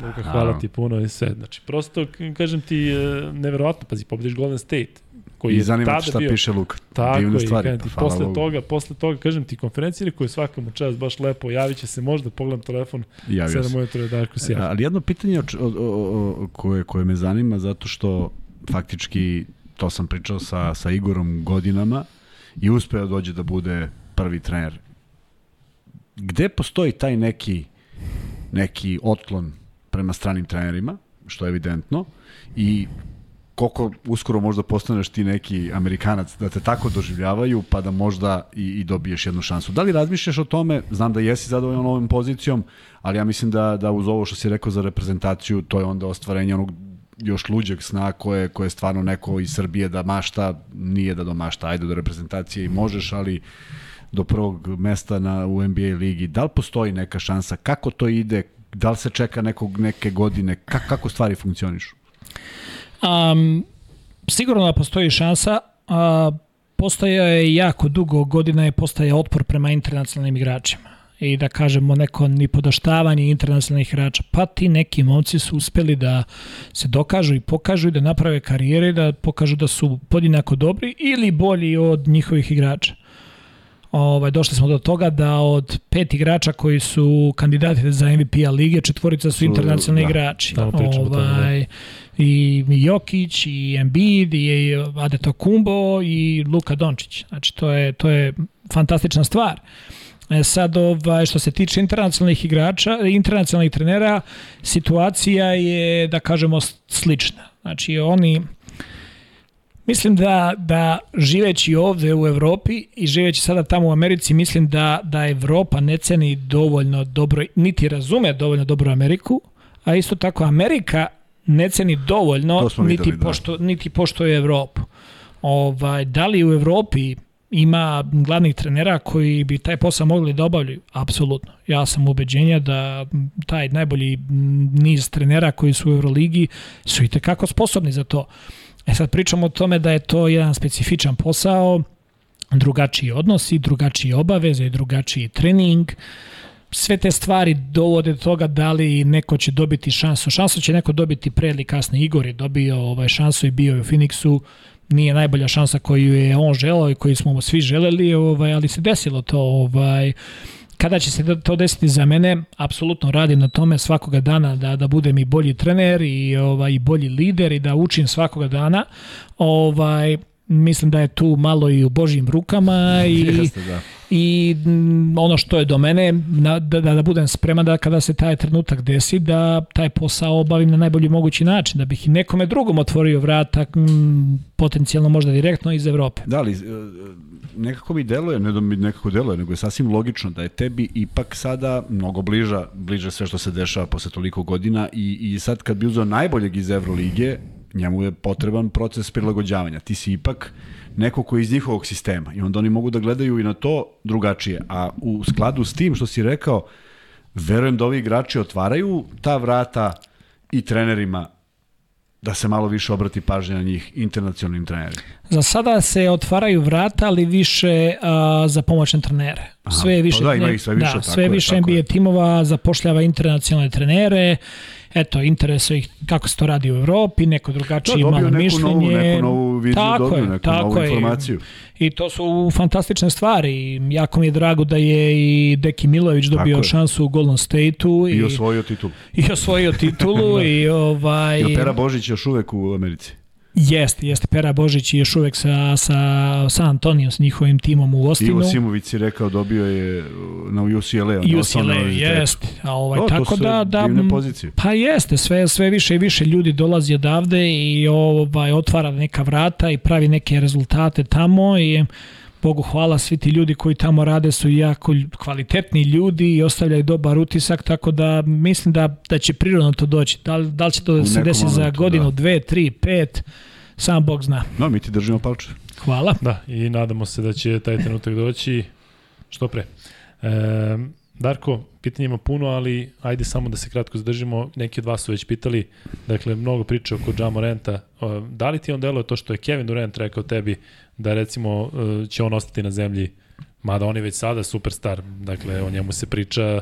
Luka, hvala ti puno i sve. Znači, prosto, kažem ti, e, neverovatno, pazi, pobediš Golden State, koji I je zanima tada šta bio... piše Luka. Tako Divne je, stvari. kažem ti, posle Bogu. toga, posle toga, kažem ti, konferencije koje svaka mu čast baš lepo, javit će se možda, pogledam telefon, Javio 7 se. ujutro je Darko Sija. Ali jedno pitanje o, o, o, o, koje, koje me zanima zato što faktički to sam pričao sa, sa Igorom godinama i uspeo dođe da bude prvi trener. Gde postoji taj neki neki otklon prema stranim trenerima, što je evidentno, i koliko uskoro možda postaneš ti neki Amerikanac da te tako doživljavaju pa da možda i, i dobiješ jednu šansu. Da li razmišljaš o tome? Znam da jesi zadovoljan ovom pozicijom, ali ja mislim da, da uz ovo što si rekao za reprezentaciju, to je onda ostvarenje onog još luđeg sna koje, koje stvarno neko iz Srbije da mašta, nije da do mašta, ajde do reprezentacije i možeš, ali do prvog mesta na, u NBA ligi. Da li postoji neka šansa? Kako to ide? Da li se čeka nekog, neke godine? Ka, kako stvari funkcionišu? Um, sigurno da postoji šansa. A, postoje je jako dugo godina je postaje otpor prema internacionalnim igračima i da kažemo neko ni podaštavanje internacionalnih igrača. Pa ti neki momci su uspeli da se dokažu i pokažu i da naprave karijere, da pokažu da su podjednako dobri ili bolji od njihovih igrača. Ovaj, došli smo do toga da od pet igrača koji su kandidati za MVP-a lige, četvorica su internacionalni da, igrači. da. ovaj, i Jokić, i Embiid, i Adetokumbo, i Luka Dončić. Znači, to je, to je fantastična stvar. E sad, ovaj, što se tiče internacionalnih igrača, internacionalnih trenera, situacija je, da kažemo, slična. Znači, oni, Mislim da, da živeći ovde u Evropi i živeći sada tamo u Americi, mislim da, da Evropa ne ceni dovoljno dobro, niti razume dovoljno dobro Ameriku, a isto tako Amerika ne ceni dovoljno, smo niti, videli, da. pošto, niti poštuje Evropu. Ovaj, da li u Evropi ima glavnih trenera koji bi taj posao mogli da obavljaju? Apsolutno. Ja sam ubeđenja da taj najbolji niz trenera koji su u Euroligi su i tekako sposobni za to. E sad pričamo o tome da je to jedan specifičan posao, drugačiji odnosi, drugačiji obaveze, drugačiji trening, sve te stvari dovode do toga da li neko će dobiti šansu. Šansu će neko dobiti pre ili kasnije. Igor je dobio ovaj, šansu i bio je u Phoenixu. Nije najbolja šansa koju je on želao i koju smo svi želeli, ovaj, ali se desilo to. Ovaj, Kada će se to desiti za mene, apsolutno radim na tome svakoga dana da da budem i bolji trener i ovaj i bolji lider i da učim svakoga dana. Ovaj mislim da je tu malo i u božjim rukama i <laughs> Jeste, da. i mm, ono što je do mene da, da, da budem spreman da kada se taj trenutak desi da taj posao obavim na najbolji mogući način da bih i nekome drugom otvorio vrata m, potencijalno možda direktno iz Evrope. Da, ali e, nekako mi deluje, ne da mi nekako deluje, nego je sasvim logično da je tebi ipak sada mnogo bliža, bliže sve što se dešava posle toliko godina i, i sad kad bi uzeo najboljeg iz Evrolige, njemu je potreban proces prilagođavanja. Ti si ipak neko ko je iz njihovog sistema i onda oni mogu da gledaju i na to drugačije. A u skladu s tim što si rekao, verujem da ovi igrači otvaraju ta vrata i trenerima da se malo više obrati pažnja na njih internacionalnim trenerima. Za sada se otvaraju vrata, ali više a, za pomoćne trenere. Aha, Sve je više, pa da, ima ih sve više, da, tako sve je, više tako NBA je. timova zapošljava internacionalne trenere. Eto, interesuje ih kako se to radi u Evropi, neko drugačije Da, malo dobio neku novu, neku novu viziju, Tako dobio je, neku tako novu je. informaciju. I to su fantastične stvari. Jako mi je drago da je i Deki Milović dobio je. šansu u Golden Stateu I i, osvojio titul. <laughs> i osvojio titulu <laughs> i ovaj I Pera Božić još uvek u Americi. Jeste, jeste. Pera Božić je još uvek sa, sa San Antonio, s njihovim timom u Ostinu. Ivo Simović si rekao dobio je uh, na UCLA. na UCLA, jeste. A ovaj, O, to tako su da, da, divne pozicije. Pa jeste, sve, sve više i više ljudi dolazi odavde i ovaj, otvara neka vrata i pravi neke rezultate tamo i Bogu hvala, svi ti ljudi koji tamo rade su jako kvalitetni ljudi i ostavljaju dobar utisak, tako da mislim da, da će prirodno to doći. Da, li- da li će to da se nekom desi za godinu, da. dve, tri, pet, sam Bog zna. No, mi ti držimo palče. Hvala. Da, i nadamo se da će taj trenutak doći što pre. E, Darko, pitanje ima puno, ali ajde samo da se kratko zadržimo. Neki od vas su već pitali, dakle, mnogo priča oko Jamo Renta. Da li ti on deluje to što je Kevin Durant rekao tebi da recimo e, će on ostati na zemlji, mada on je već sada superstar, dakle, o njemu se priča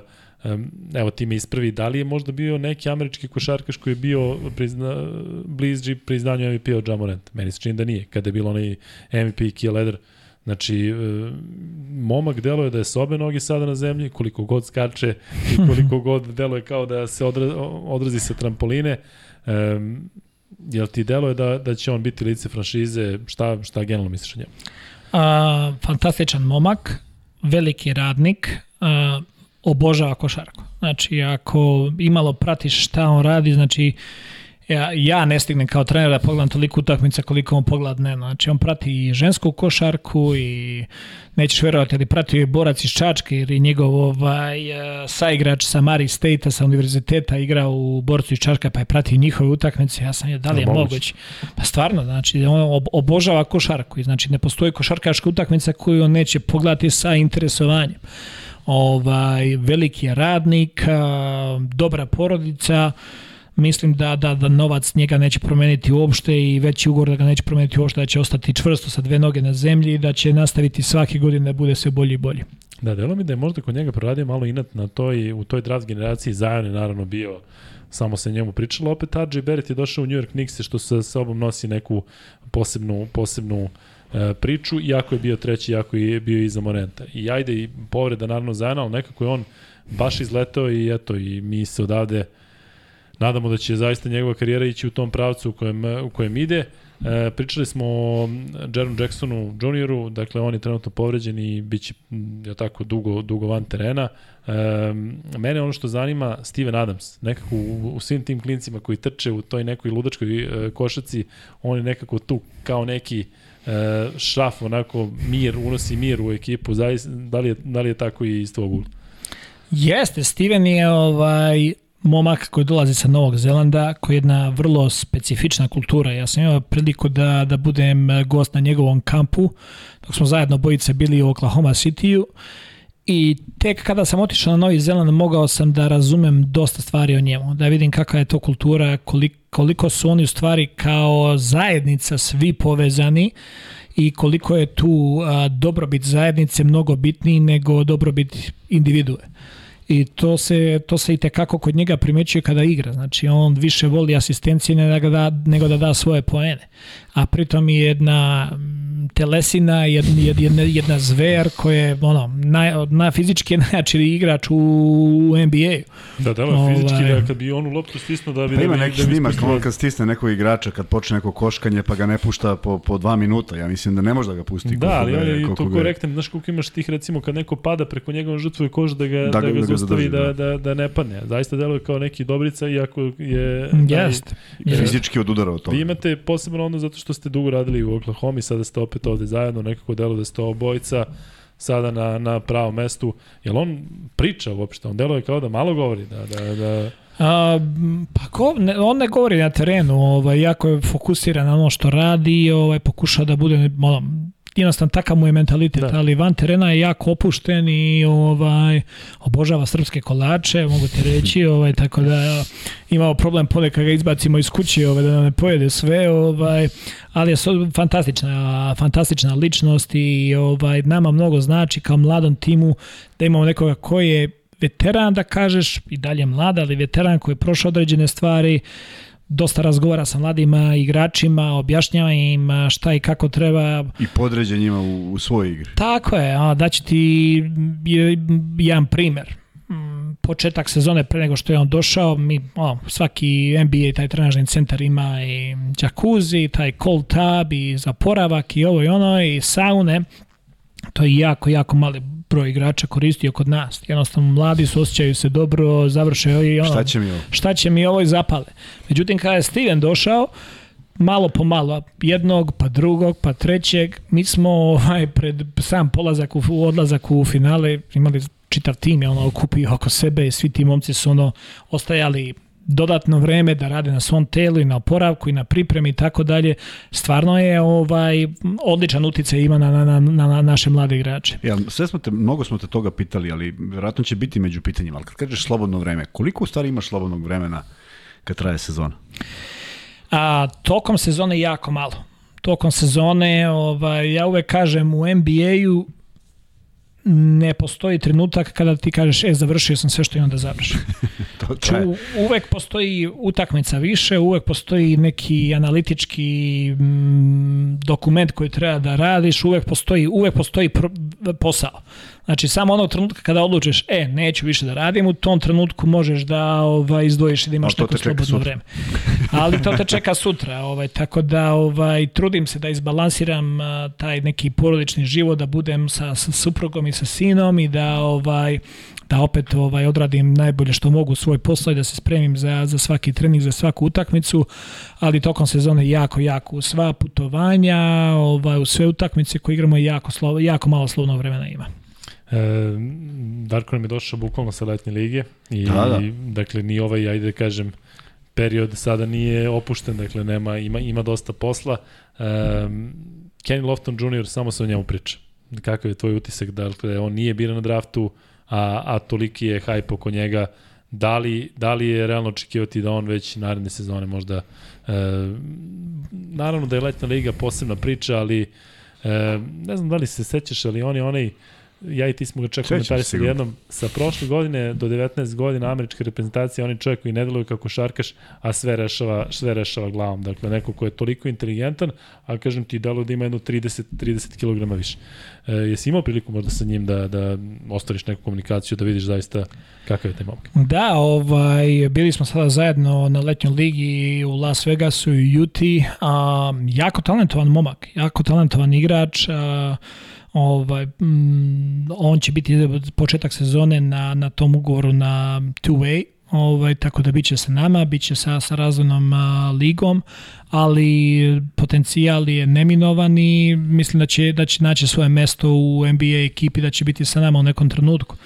evo ti me ispravi, da li je možda bio neki američki košarkaš koji je bio prizna, bliži priznanju MVP od Jamorant? Meni se čini da nije, kada je bilo onaj MVP Kill Leder. Znači, e, momak deluje da je s obe noge sada na zemlji, koliko god skače i koliko <laughs> god deluje kao da se odra, odrazi sa trampoline. Um, jel ti deluje da, da će on biti lice franšize? Šta, šta generalno misliš o njemu? A, fantastičan momak, veliki radnik, a, obožava košarku. Znači, ako imalo pratiš šta on radi, znači, ja, ja ne stignem kao trener da pogledam toliko utakmica koliko on pogleda dnevno. Znači, on prati i žensku košarku i nećeš verovati, ali prati je borac iz Čačke jer je njegov ovaj, uh, saigrač sa Mari State-a, sa univerziteta igra u borcu iz Čačka pa je prati njihove utakmice. Ja sam je, da li je moguće? Pa stvarno, znači, on obožava košarku i znači ne postoji košarkaška utakmica koju on neće pogledati sa interesovanjem ovaj, veliki je radnik, dobra porodica, mislim da, da, da novac njega neće promeniti uopšte i veći ugovor da ga neće promeniti uopšte, da će ostati čvrsto sa dve noge na zemlji i da će nastaviti svake godine da bude sve bolji i bolji. Da, delo mi da je možda kod njega proradio malo inat na toj, u toj draft generaciji Zion je naravno bio samo se njemu pričalo. Opet RJ Barrett je došao u New York Knicks što sa sobom nosi neku posebnu, posebnu uh, E, priču, iako je bio treći, iako je bio iza Morenta. I ajde i povreda naravno Zajana, ali nekako je on baš izletao i eto, i mi se odavde nadamo da će zaista njegova karijera ići u tom pravcu u kojem, u kojem ide. E, pričali smo o Jaron Jacksonu junioru, dakle on je trenutno povređen i bit će ja tako dugo, dugo van terena. E, mene ono što zanima Steven Adams, nekako u, u svim tim klincima koji trče u toj nekoj ludačkoj e, košaci, on je nekako tu kao neki e, šraf, onako mir, unosi mir u ekipu, zaista, da li je, da li je tako i iz ugla? Jeste, Steven je ovaj momak koji dolazi sa Novog Zelanda, koji je jedna vrlo specifična kultura. Ja sam imao priliku da, da budem gost na njegovom kampu, dok smo zajedno bojice bili u Oklahoma City-u i tek kada sam otišao na Novi Zeland mogao sam da razumem dosta stvari o njemu, da vidim kakva je to kultura, koliko, koliko su oni u stvari kao zajednica svi povezani i koliko je tu a, dobrobit zajednice mnogo bitniji nego dobrobit individue. I to se, to se i tekako kod njega primećuje kada igra. Znači, on više voli asistencije nego da, nego da da svoje poene. A pritom je jedna telesina, jedna, jedna, jedna zver koja je ono, naj, na fizički <laughs> najjači igrač u, u NBA. Da, da, ovaj, fizički da kad bi on u loptu stisnuo da bi... Pa ima da neki da snimak, on kad stisne nekog igrača, kad počne neko koškanje pa ga ne pušta po, po dva minuta, ja mislim da ne može da ga pusti. Da, ali on je to korektan, znaš koliko imaš tih recimo kad neko pada preko njega žrtvuje kožu da ga, da, da ga, da ga zaustavi da, da, da, da ne padne. Zaista deluje kao neki dobrica iako je... Jest. Yes. Fizički od udara od toga. Vi imate posebno ono zato što ste dugo radili u Oklahoma i sada ste opet ovde zajedno, nekako delo da ste obojica sada na, na pravom mestu. Jel on priča uopšte? On deluje kao da malo govori, da, da, da... A, pa ko, ne, on ne govori na terenu, ovaj, jako je fokusiran na ono što radi, ovaj, pokuša da bude ono, jednostavno takav mu je mentalitet, da. ali van terena je jako opušten i ovaj obožava srpske kolače, mogu ti reći, <laughs> ovaj tako da imao problem ponekad ga izbacimo iz kuće, ovaj da ne pojede sve, ovaj ali je fantastična fantastična ličnost i ovaj nama mnogo znači kao mladom timu da imamo nekoga koji je veteran da kažeš i dalje mlad, ali veteran koji je prošao određene stvari, dosta razgovara sa mladim igračima, objašnjava im šta i kako treba. I podređen njima u, u svojoj igri. Tako je, a daći ti jedan primer. Mm, početak sezone pre nego što je on došao, mi, o, svaki NBA taj trenažni centar ima i džakuzi, taj cold tub i zaporavak i ovo i ono i saune. To je jako, jako mali broj igrača koristio kod nas. Jednostavno, mladi su, osjećaju se dobro, završe i ono, šta će mi ovo? Šta će mi ovo i zapale. Međutim, kada je Steven došao, malo po malo, jednog, pa drugog, pa trećeg, mi smo ovaj, pred sam polazak u, odlazak u finale imali čitav tim je ono okupio oko sebe i svi ti momci su ono ostajali dodatno vreme da rade na svom telu i na oporavku i na pripremi i tako dalje. Stvarno je ovaj odličan uticaj ima na, na, na, na naše mlade igrače. Ja, sve smo te, mnogo smo te toga pitali, ali verovatno će biti među pitanjima. Ali kad kažeš slobodno vreme, koliko u stvari imaš slobodnog vremena kad traje sezona? A, tokom sezone jako malo. Tokom sezone, ovaj, ja uvek kažem u NBA-u ne postoji trenutak kada ti kažeš, e, završio sam sve što imam da završim. <laughs> to traje. Uvek postoji utakmica više, uvek postoji neki analitički mm, dokument koji treba da radiš, uvek postoji, uvek postoji pro, posao. Znači, samo onog trenutka kada odlučiš, e, neću više da radim, u tom trenutku možeš da ovaj, izdvojiš i da imaš neko slobodno vreme. Ali to te čeka sutra. Ovaj, tako da ovaj, trudim se da izbalansiram a, taj neki porodični život, da budem sa, sa suprugom i sa sinom i da ovaj, da opet ovaj odradim najbolje što mogu svoj posao i da se spremim za, za svaki trening, za svaku utakmicu, ali tokom sezone jako, jako u sva putovanja, ovaj, u sve utakmice koje igramo jako, slovo, jako malo slovnog vremena ima. E, Darko nam je došao bukvalno sa letnje lige i Da, da. dakle ni ovaj ajde da kažem period sada nije opušten, dakle nema ima ima dosta posla. E, Kenny Lofton Jr. samo se o njemu priča. Kakav je tvoj utisak? Dakle, on nije biran na draftu, a, a toliki je hype oko njega. Da li, da li je realno očekivati da on već naredne sezone možda... E, naravno da je letna liga posebna priča, ali e, ne znam da li se sećaš, ali on je onaj ja i ti smo ga čak komentarisali sigurno. jednom, sa prošle godine do 19 godina američke reprezentacije, on je čovjek koji ne deluje kao košarkaš, a sve rešava, sve rešava glavom. Dakle, neko ko je toliko inteligentan, a kažem ti, deluje da ima jedno 30, 30 kg više. E, jesi imao priliku možda sa njim da, da ostvariš neku komunikaciju, da vidiš zaista kakav je taj momak? Da, ovaj, bili smo sada zajedno na letnjoj ligi u Las Vegasu i Uti. A, jako talentovan momak, jako talentovan igrač. A, ovaj, mm, on će biti početak sezone na, na tom ugovoru na two-way, ovaj, tako da biće sa nama, biće sa, sa razvojnom a, ligom, ali potencijal je neminovan i mislim da će, da će naći svoje mesto u NBA ekipi, da će biti sa nama u nekom trenutku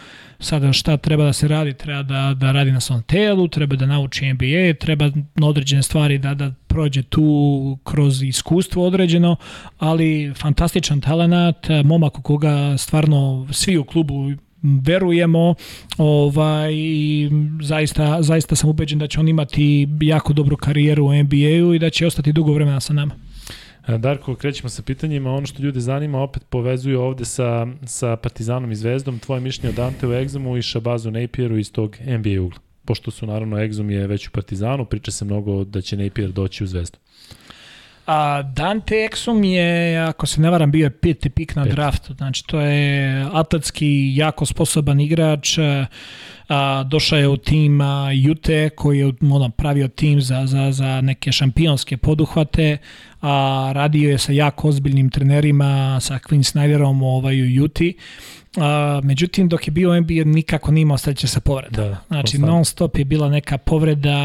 sada šta treba da se radi, treba da, da radi na svom telu, treba da nauči NBA, treba na određene stvari da, da prođe tu kroz iskustvo određeno, ali fantastičan talenat, momak u koga stvarno svi u klubu verujemo ovaj, i zaista, zaista sam ubeđen da će on imati jako dobru karijeru u NBA-u i da će ostati dugo vremena sa nama. E, Darko, krećemo sa pitanjima. Ono što ljude zanima opet povezuje ovde sa, sa Partizanom i Zvezdom. Tvoje mišljenje o Danteu Egzamu i Shabazu Napieru iz tog NBA ugla. Pošto su naravno Egzom je već u Partizanu, priča se mnogo da će Napier doći u Zvezdu. A Dante Exum je, ako se ne varam, bio je peti pik na draftu. Znači, to je atletski jako sposoban igrač. A, došao je u tim a, Jute koji je ono, pravio tim za, za, za neke šampionske poduhvate. A, radio je sa jako ozbiljnim trenerima, sa Quinn Snyderom ovaj, u Juti. A, međutim, dok je bio NBA nikako nije imao sreće sa povredom. Da, Znači, konstantno. non stop je bila neka povreda,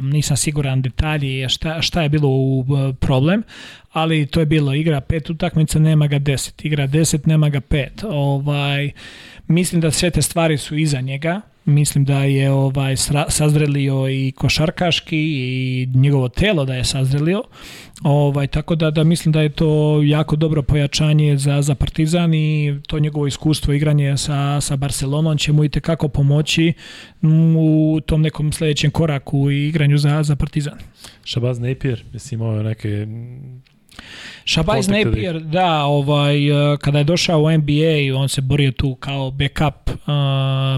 nisam siguran detalji šta, šta je bilo u problem, ali to je bilo igra pet utakmica, nema ga 10, igra 10, nema ga pet. Ovaj, mislim da sve te stvari su iza njega, mislim da je ovaj sazrelio i košarkaški i njegovo telo da je sazrelio. Ovaj tako da da mislim da je to jako dobro pojačanje za za Partizan i to njegovo iskustvo igranje sa sa Barcelonom će mu i kako pomoći u tom nekom sledećem koraku i igranju za za Partizan. Shabazz Napier, jesi imao neke... Shabazz da Napier, da, ovaj, eh, kada je došao u NBA, on se borio tu kao backup uh,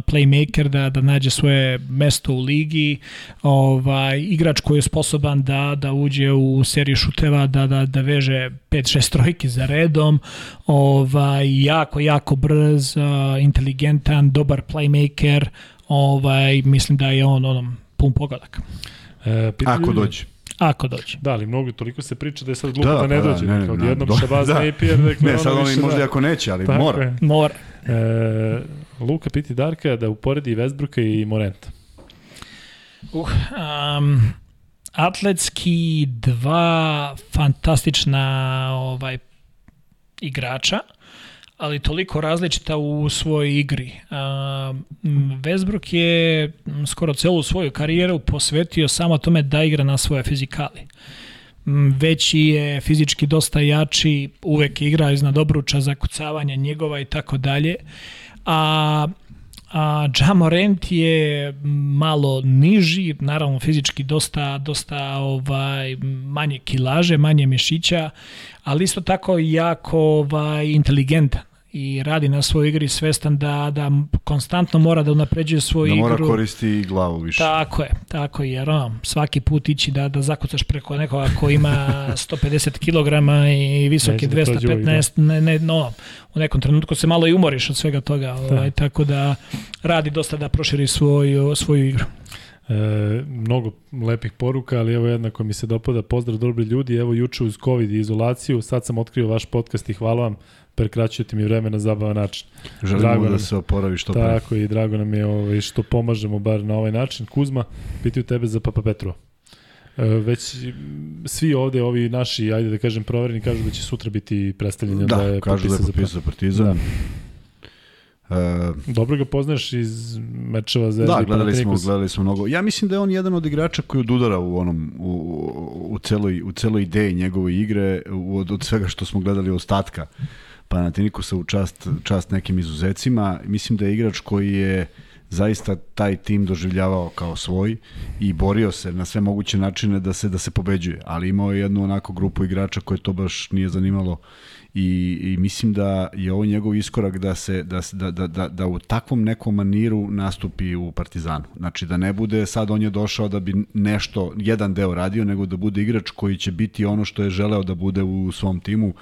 playmaker, da, da nađe svoje mesto u ligi, ovaj, igrač koji je sposoban da, da uđe u seriju šuteva, da, da, da veže 5-6 trojki za redom, ovaj, jako, jako brz, uh, inteligentan, dobar playmaker, ovaj, mislim da je on onom pun pogodak. E, Ako dođe. Ako dođe. Da, ali mnogo, toliko se priča da je sad glupo Da, da, ne pa da, dođe. ne, ne, Kao ne, jednom do- Shabazz da. Napier, dakle, Ne, sad ono ono više možda da. ako neće, ali Tako mora. je. Mora. E, Luka piti Darka da uporedi Westbrooka i Morenta. Uh, um, atletski dva fantastična ovaj igrača. Ali toliko različita u svojoj igri. A, Westbrook je skoro celu svoju karijeru posvetio samo tome da igra na svoje fizikali. Veći je fizički dosta jači, uvek igra iznad obruča za kucavanje njegova i tako dalje. A A Jamorant je malo niži, naravno fizički dosta, dosta ovaj, manje kilaže, manje mišića, ali isto tako jako ovaj, inteligentan i radi na svojoj igri svestan da, da konstantno mora da unapređuje svoju igru. Da mora koristi i glavu više. Tako je, tako je, jer ono, svaki put ići da, da zakucaš preko nekoga ko ima <laughs> 150 kg i visoke 215, da. ne, ne, no, u nekom trenutku se malo i umoriš od svega toga, ovaj, tako da radi dosta da proširi svoju, svoju igru. E, mnogo lepih poruka, ali evo jedna koja mi se dopada. Pozdrav dobri ljudi, evo juče uz COVID i izolaciju, sad sam otkrio vaš podcast i hvala vam prekraćujete mi vreme na zabavan način. Želimo drago da nam, se oporavi što pre. Tako i drago nam je ovaj, što pomažemo bar na ovaj način. Kuzma, pitaju tebe za Papa Petro. E, već svi ovde, ovi naši, ajde da kažem, provereni, kažu da će sutra biti predstavljeni. Da, da je kažu da je potpisao za Partizan. Da. Uh, Dobro ga poznaš iz mečeva Zvezda Da, gledali smo, gledali smo mnogo. Ja mislim da je on jedan od igrača koji odudara u onom u, u celoj u celoj ideji njegove igre od od svega što smo gledali ostatka. Panatinikosa u čast, čast nekim izuzecima. Mislim da je igrač koji je zaista taj tim doživljavao kao svoj i borio se na sve moguće načine da se da se pobeđuje, ali imao je jednu onako grupu igrača koje to baš nije zanimalo i, i mislim da je ovo njegov iskorak da se da, da, da, da, da u takvom nekom maniru nastupi u Partizanu. Znači da ne bude sad on je došao da bi nešto jedan deo radio, nego da bude igrač koji će biti ono što je želeo da bude u svom timu,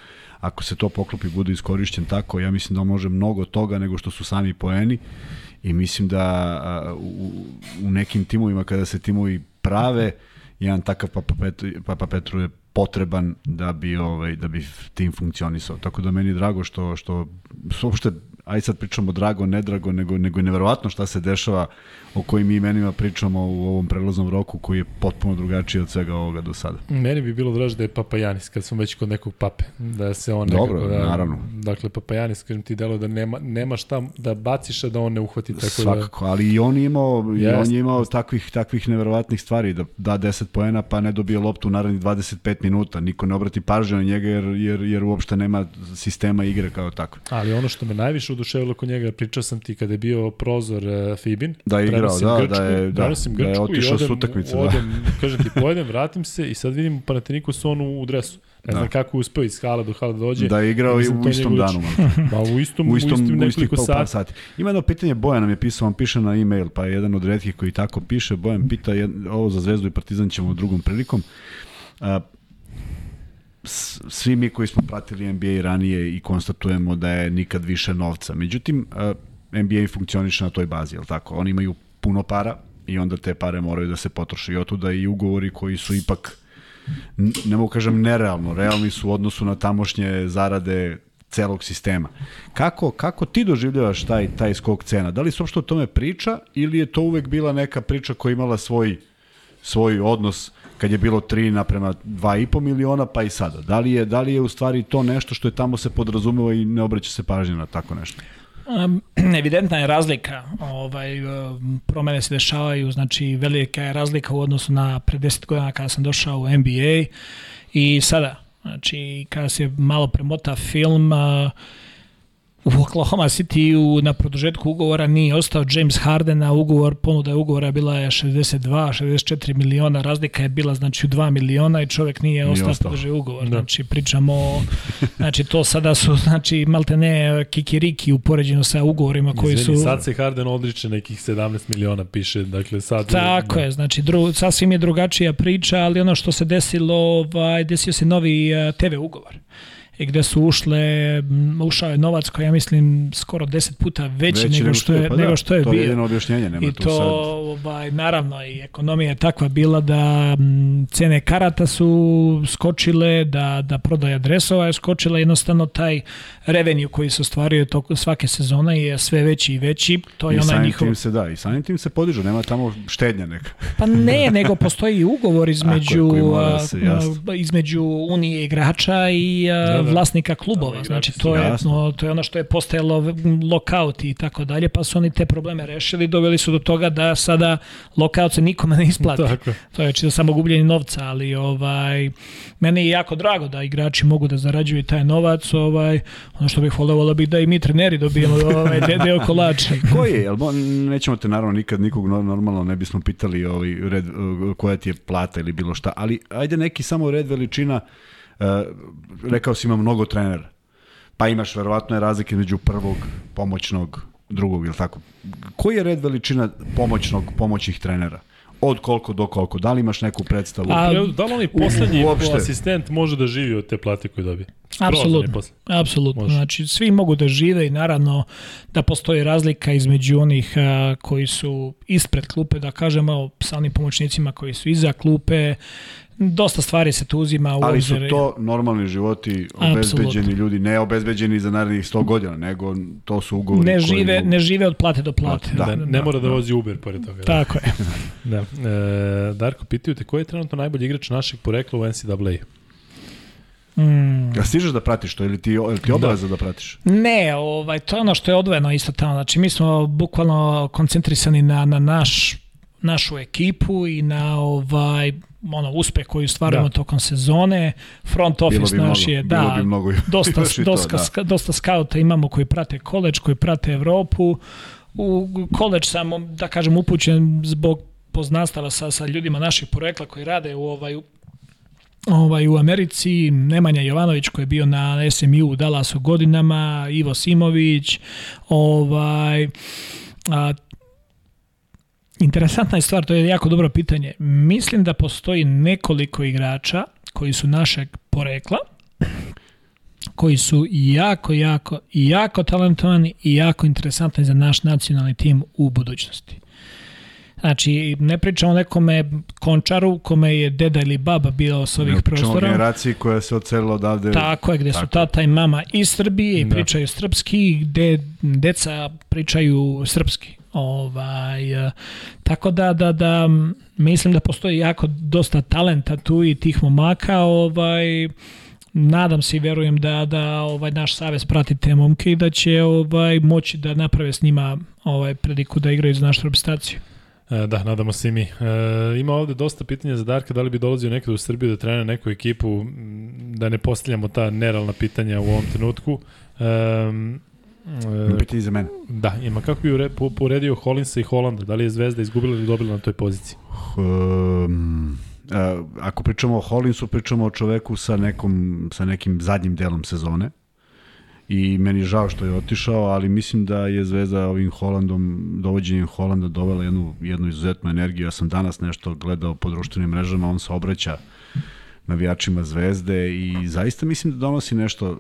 ako se to poklopi bude iskorišćen tako, ja mislim da može mnogo toga nego što su sami poeni i mislim da u, u nekim timovima kada se timovi prave, jedan takav Papa Petru, Papa Petru je potreban da bi ovaj da bi tim funkcionisao. Tako da meni je drago što što uopšte aj sad pričamo drago, nedrago, nego nego je neverovatno šta se dešava o kojim imenima pričamo u ovom prelaznom roku koji je potpuno drugačiji od svega ovoga do sada. Meni bi bilo draže da je Papa Janis, kad smo već kod nekog pape, da se on Dobro, nekako, da, naravno. Dakle, Papa Janis, kažem ti, delo da nema, nema šta da baciš, a da on ne uhvati. Tako Svakako, da... ali i on je imao, jest, on je imao takvih, takvih neverovatnih stvari, da da 10 poena pa ne dobije loptu u narednih 25 minuta, niko ne obrati pažnju na njega jer, jer, jer uopšte nema sistema igre kao tako. Ali ono što me najviše oduševilo kod njega, pričao sam ti kada je bio prozor uh, Fibin, da je igrao, da, Grčku, da je, da, da je otišao s utakmice. Da. Odem, kažem ti, pojedem, vratim se i sad vidim Panathinaikos onu u dresu. Ne znam da. kako uspeo iz hala do hala da dođe. Da je igrao i u istom danu. <laughs> Pa u istom, u istom, u istom nekoliko u sati. sati. Ima jedno pitanje, Bojan nam je pisao, on piše na e-mail, pa je jedan od redkih koji tako piše. Bojan pita, ovo za Zvezdu i Partizan ćemo u drugom prilikom. A, svi mi koji smo pratili NBA ranije i konstatujemo da je nikad više novca. Međutim, NBA funkcioniše na toj bazi, je li tako? Oni imaju puno para i onda te pare moraju da se potroše i otuda i ugovori koji su ipak ne mogu kažem nerealno, realni su u odnosu na tamošnje zarade celog sistema. Kako, kako ti doživljavaš taj, taj skok cena? Da li se uopšte o tome priča ili je to uvek bila neka priča koja imala svoj, svoj odnos kad je bilo 3 naprema 2,5 miliona pa i sada? Da li, je, da li je u stvari to nešto što je tamo se podrazumeva i ne obraća se pažnje na tako nešto? Um, <clears throat> evidentna je razlika, ovaj, promene se dešavaju, znači velika je razlika u odnosu na pre 10 godina kada sam došao u NBA i sada, znači kada se malo premota film, uh, u Oklahoma City u, na produžetku ugovora nije ostao James Harden, a ugovor, ponuda ugovora bila je 62, 64 miliona, razlika je bila znači u 2 miliona i čovjek nije, nije ostao, ostao. podrži ugovor. Da. Znači pričamo, <laughs> znači to sada su znači malte ne kikiriki u poređenju sa ugovorima koji Izvini, su... sad se Harden odriče nekih 17 miliona piše, dakle sad... Tako da. je, znači dru, sasvim je drugačija priča, ali ono što se desilo, ovaj, desio se novi uh, TV ugovor gde su ušle, ušao je novac koji ja mislim skoro 10 puta veći, veći nego što je, pa nego da, što je to bio. To je jedno objašnjenje, nema I to, sad. ovaj, naravno, i ekonomija je takva bila da m, cene karata su skočile, da, da prodaja dresova je skočila, jednostavno taj revenue koji se ostvario toko svake sezone je sve veći i veći. To je I onaj njihov... tim se da, i samim tim se podižu, nema tamo štednja neka. pa ne, <laughs> nego postoji ugovor između, je, se, između Unije igrača i da, da, da. vlasnika klubova. Da, znači, to je, no, to je ono što je postajalo lockout i tako dalje, pa su oni te probleme rešili, doveli su do toga da sada lockout se nikome ne isplati. Tako. To je čisto samo gubljenje novca, ali ovaj, meni je jako drago da igrači mogu da zarađuju taj novac, ovaj, ono što bih voleo, voleo bih da i mi treneri dobijemo ovaj, deo kolača. <laughs> Koji je? Nećemo te naravno nikad nikog normalno ne bismo pitali ovaj, red, koja ti je plata ili bilo šta, ali ajde neki samo red veličina, rekao si ima mnogo trenera, pa imaš verovatno je razlike među prvog, pomoćnog, drugog, ili tako. Koji je red veličina pomoćnog, pomoćnih trenera? od koliko do koliko? Da li imaš neku predstavu? A, da li onaj poslednji uopšte? asistent može da živi od te plate koje dobije? Apsolutno, apsolutno. Znači, svi mogu da žive i naravno da postoji razlika između onih a, koji su ispred klupe, da kažemo, sa onim pomoćnicima koji su iza klupe, dosta stvari se tu uzima u Ali su to normalni životi, obezbeđeni Absolutno. ljudi, ne obezbeđeni za narednih 100 godina, nego to su ugovori ne žive, koji... Ne žive od plate do plate. Da, da, ne, ne mora da, da vozi Uber pored toga. Tako da. je. <laughs> da. E, Darko, pitaju te, ko je trenutno najbolji igrač našeg porekla u NCAA? Mm. Ja stižeš da pratiš to ili ti, ili ti obaveza da. da pratiš? Ne, ovaj, to je ono što je odvojeno isto tamo. Znači, mi smo bukvalno koncentrisani na, na naš našu ekipu i na ovaj ono uspeh koji stvaramo da. tokom sezone. Front office naš mnogo, je da bi mnogo, dosta dosta, to, da. dosta skauta imamo koji prate koleđ, koji prate Evropu. U koleđ sam da kažem upućen zbog poznastava sa sa ljudima naših porekla koji rade u ovaj ovaj, u Americi, Nemanja Jovanović koji je bio na SMU u Dallasu godinama, Ivo Simović, ovaj, a, Interesantna je stvar, to je jako dobro pitanje. Mislim da postoji nekoliko igrača koji su našeg porekla, koji su jako, jako, jako talentovani i jako interesantni za naš nacionalni tim u budućnosti. Znači, ne pričamo o nekome končaru kome je deda ili baba bio s ovih ne, prostora. Ne generaciji koja se ocelila odavde. Tako je, gde Tako. su tata i mama iz Srbije i da. pričaju srpski, gde deca pričaju srpski. Ovaj, e, tako da, da, da mislim da postoji jako dosta talenta tu i tih momaka, ovaj, nadam se i verujem da da ovaj naš savez prati te momke i da će ovaj moći da naprave s njima ovaj priliku da igraju za našu reprezentaciju. E, da, nadamo se i mi. E, ima ovde dosta pitanja za Darka, da li bi dolazio nekada u Srbiju da trenira neku ekipu, da ne postavljamo ta neralna pitanja u ovom trenutku. E, Ima pitanje za mene. Da, ima kako bi ure, po, poredio Hollinsa i Holanda? Da li je Zvezda izgubila ili dobila na toj poziciji? Um, a, ako pričamo o Hollinsu, pričamo o čoveku sa, nekom, sa nekim zadnjim delom sezone i meni je žao što je otišao, ali mislim da je Zvezda ovim Holandom, dovođenjem Holanda dovela jednu, jednu izuzetnu energiju. Ja sam danas nešto gledao po društvenim mrežama, on se obraća navijačima Zvezde i zaista mislim da donosi nešto,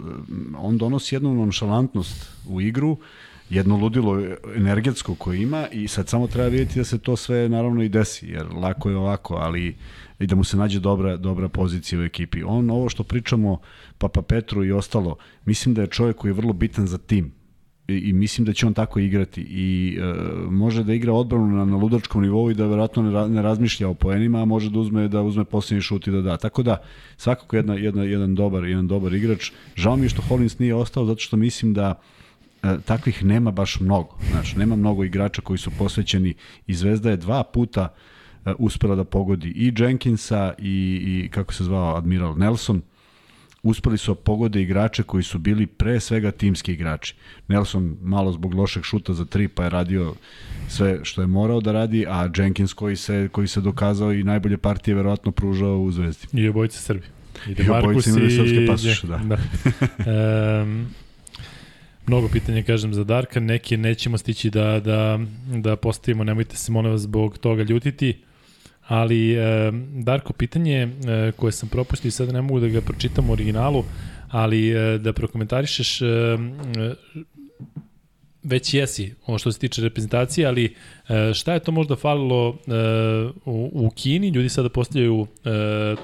on donosi jednu nonšalantnost u igru, jedno ludilo energetsko koje ima i sad samo treba vidjeti da se to sve naravno i desi, jer lako je ovako, ali i da mu se nađe dobra, dobra pozicija u ekipi. On, ovo što pričamo, Papa Petru i ostalo, mislim da je čovjek koji je vrlo bitan za tim i, i mislim da će on tako igrati i e, može da igra odbranu na, na ludačkom nivou i da verovatno ne, ne razmišlja o poenima, a može da uzme da uzme posljednji šut i da da. Tako da svakako jedna, jedna, jedan dobar jedan dobar igrač. Žao mi je što Hollins nije ostao zato što mislim da e, takvih nema baš mnogo. Znači, nema mnogo igrača koji su posvećeni i Zvezda je dva puta e, uspela da pogodi i Jenkinsa i, i kako se zvao Admiral Nelson uspeli su da pogode igrače koji su bili pre svega timski igrači. Nelson malo zbog lošeg šuta za tri pa je radio sve što je morao da radi, a Jenkins koji se, koji se dokazao i najbolje partije verovatno pružao u Zvezdi. I obojice Srbi. I, I obojice imali srpske pasuše, da. da. um, mnogo pitanja kažem za Darka, neke nećemo stići da, da, da postavimo, nemojte se molim vas zbog toga ljutiti. Ali, e, Darko, pitanje e, koje sam propustio i sada ne mogu da ga pročitam u originalu, ali e, da prokomentarišeš već jesi, ono što se tiče reprezentacije, ali e, šta je to možda falilo e, u, u Kini? Ljudi sada postavljaju e,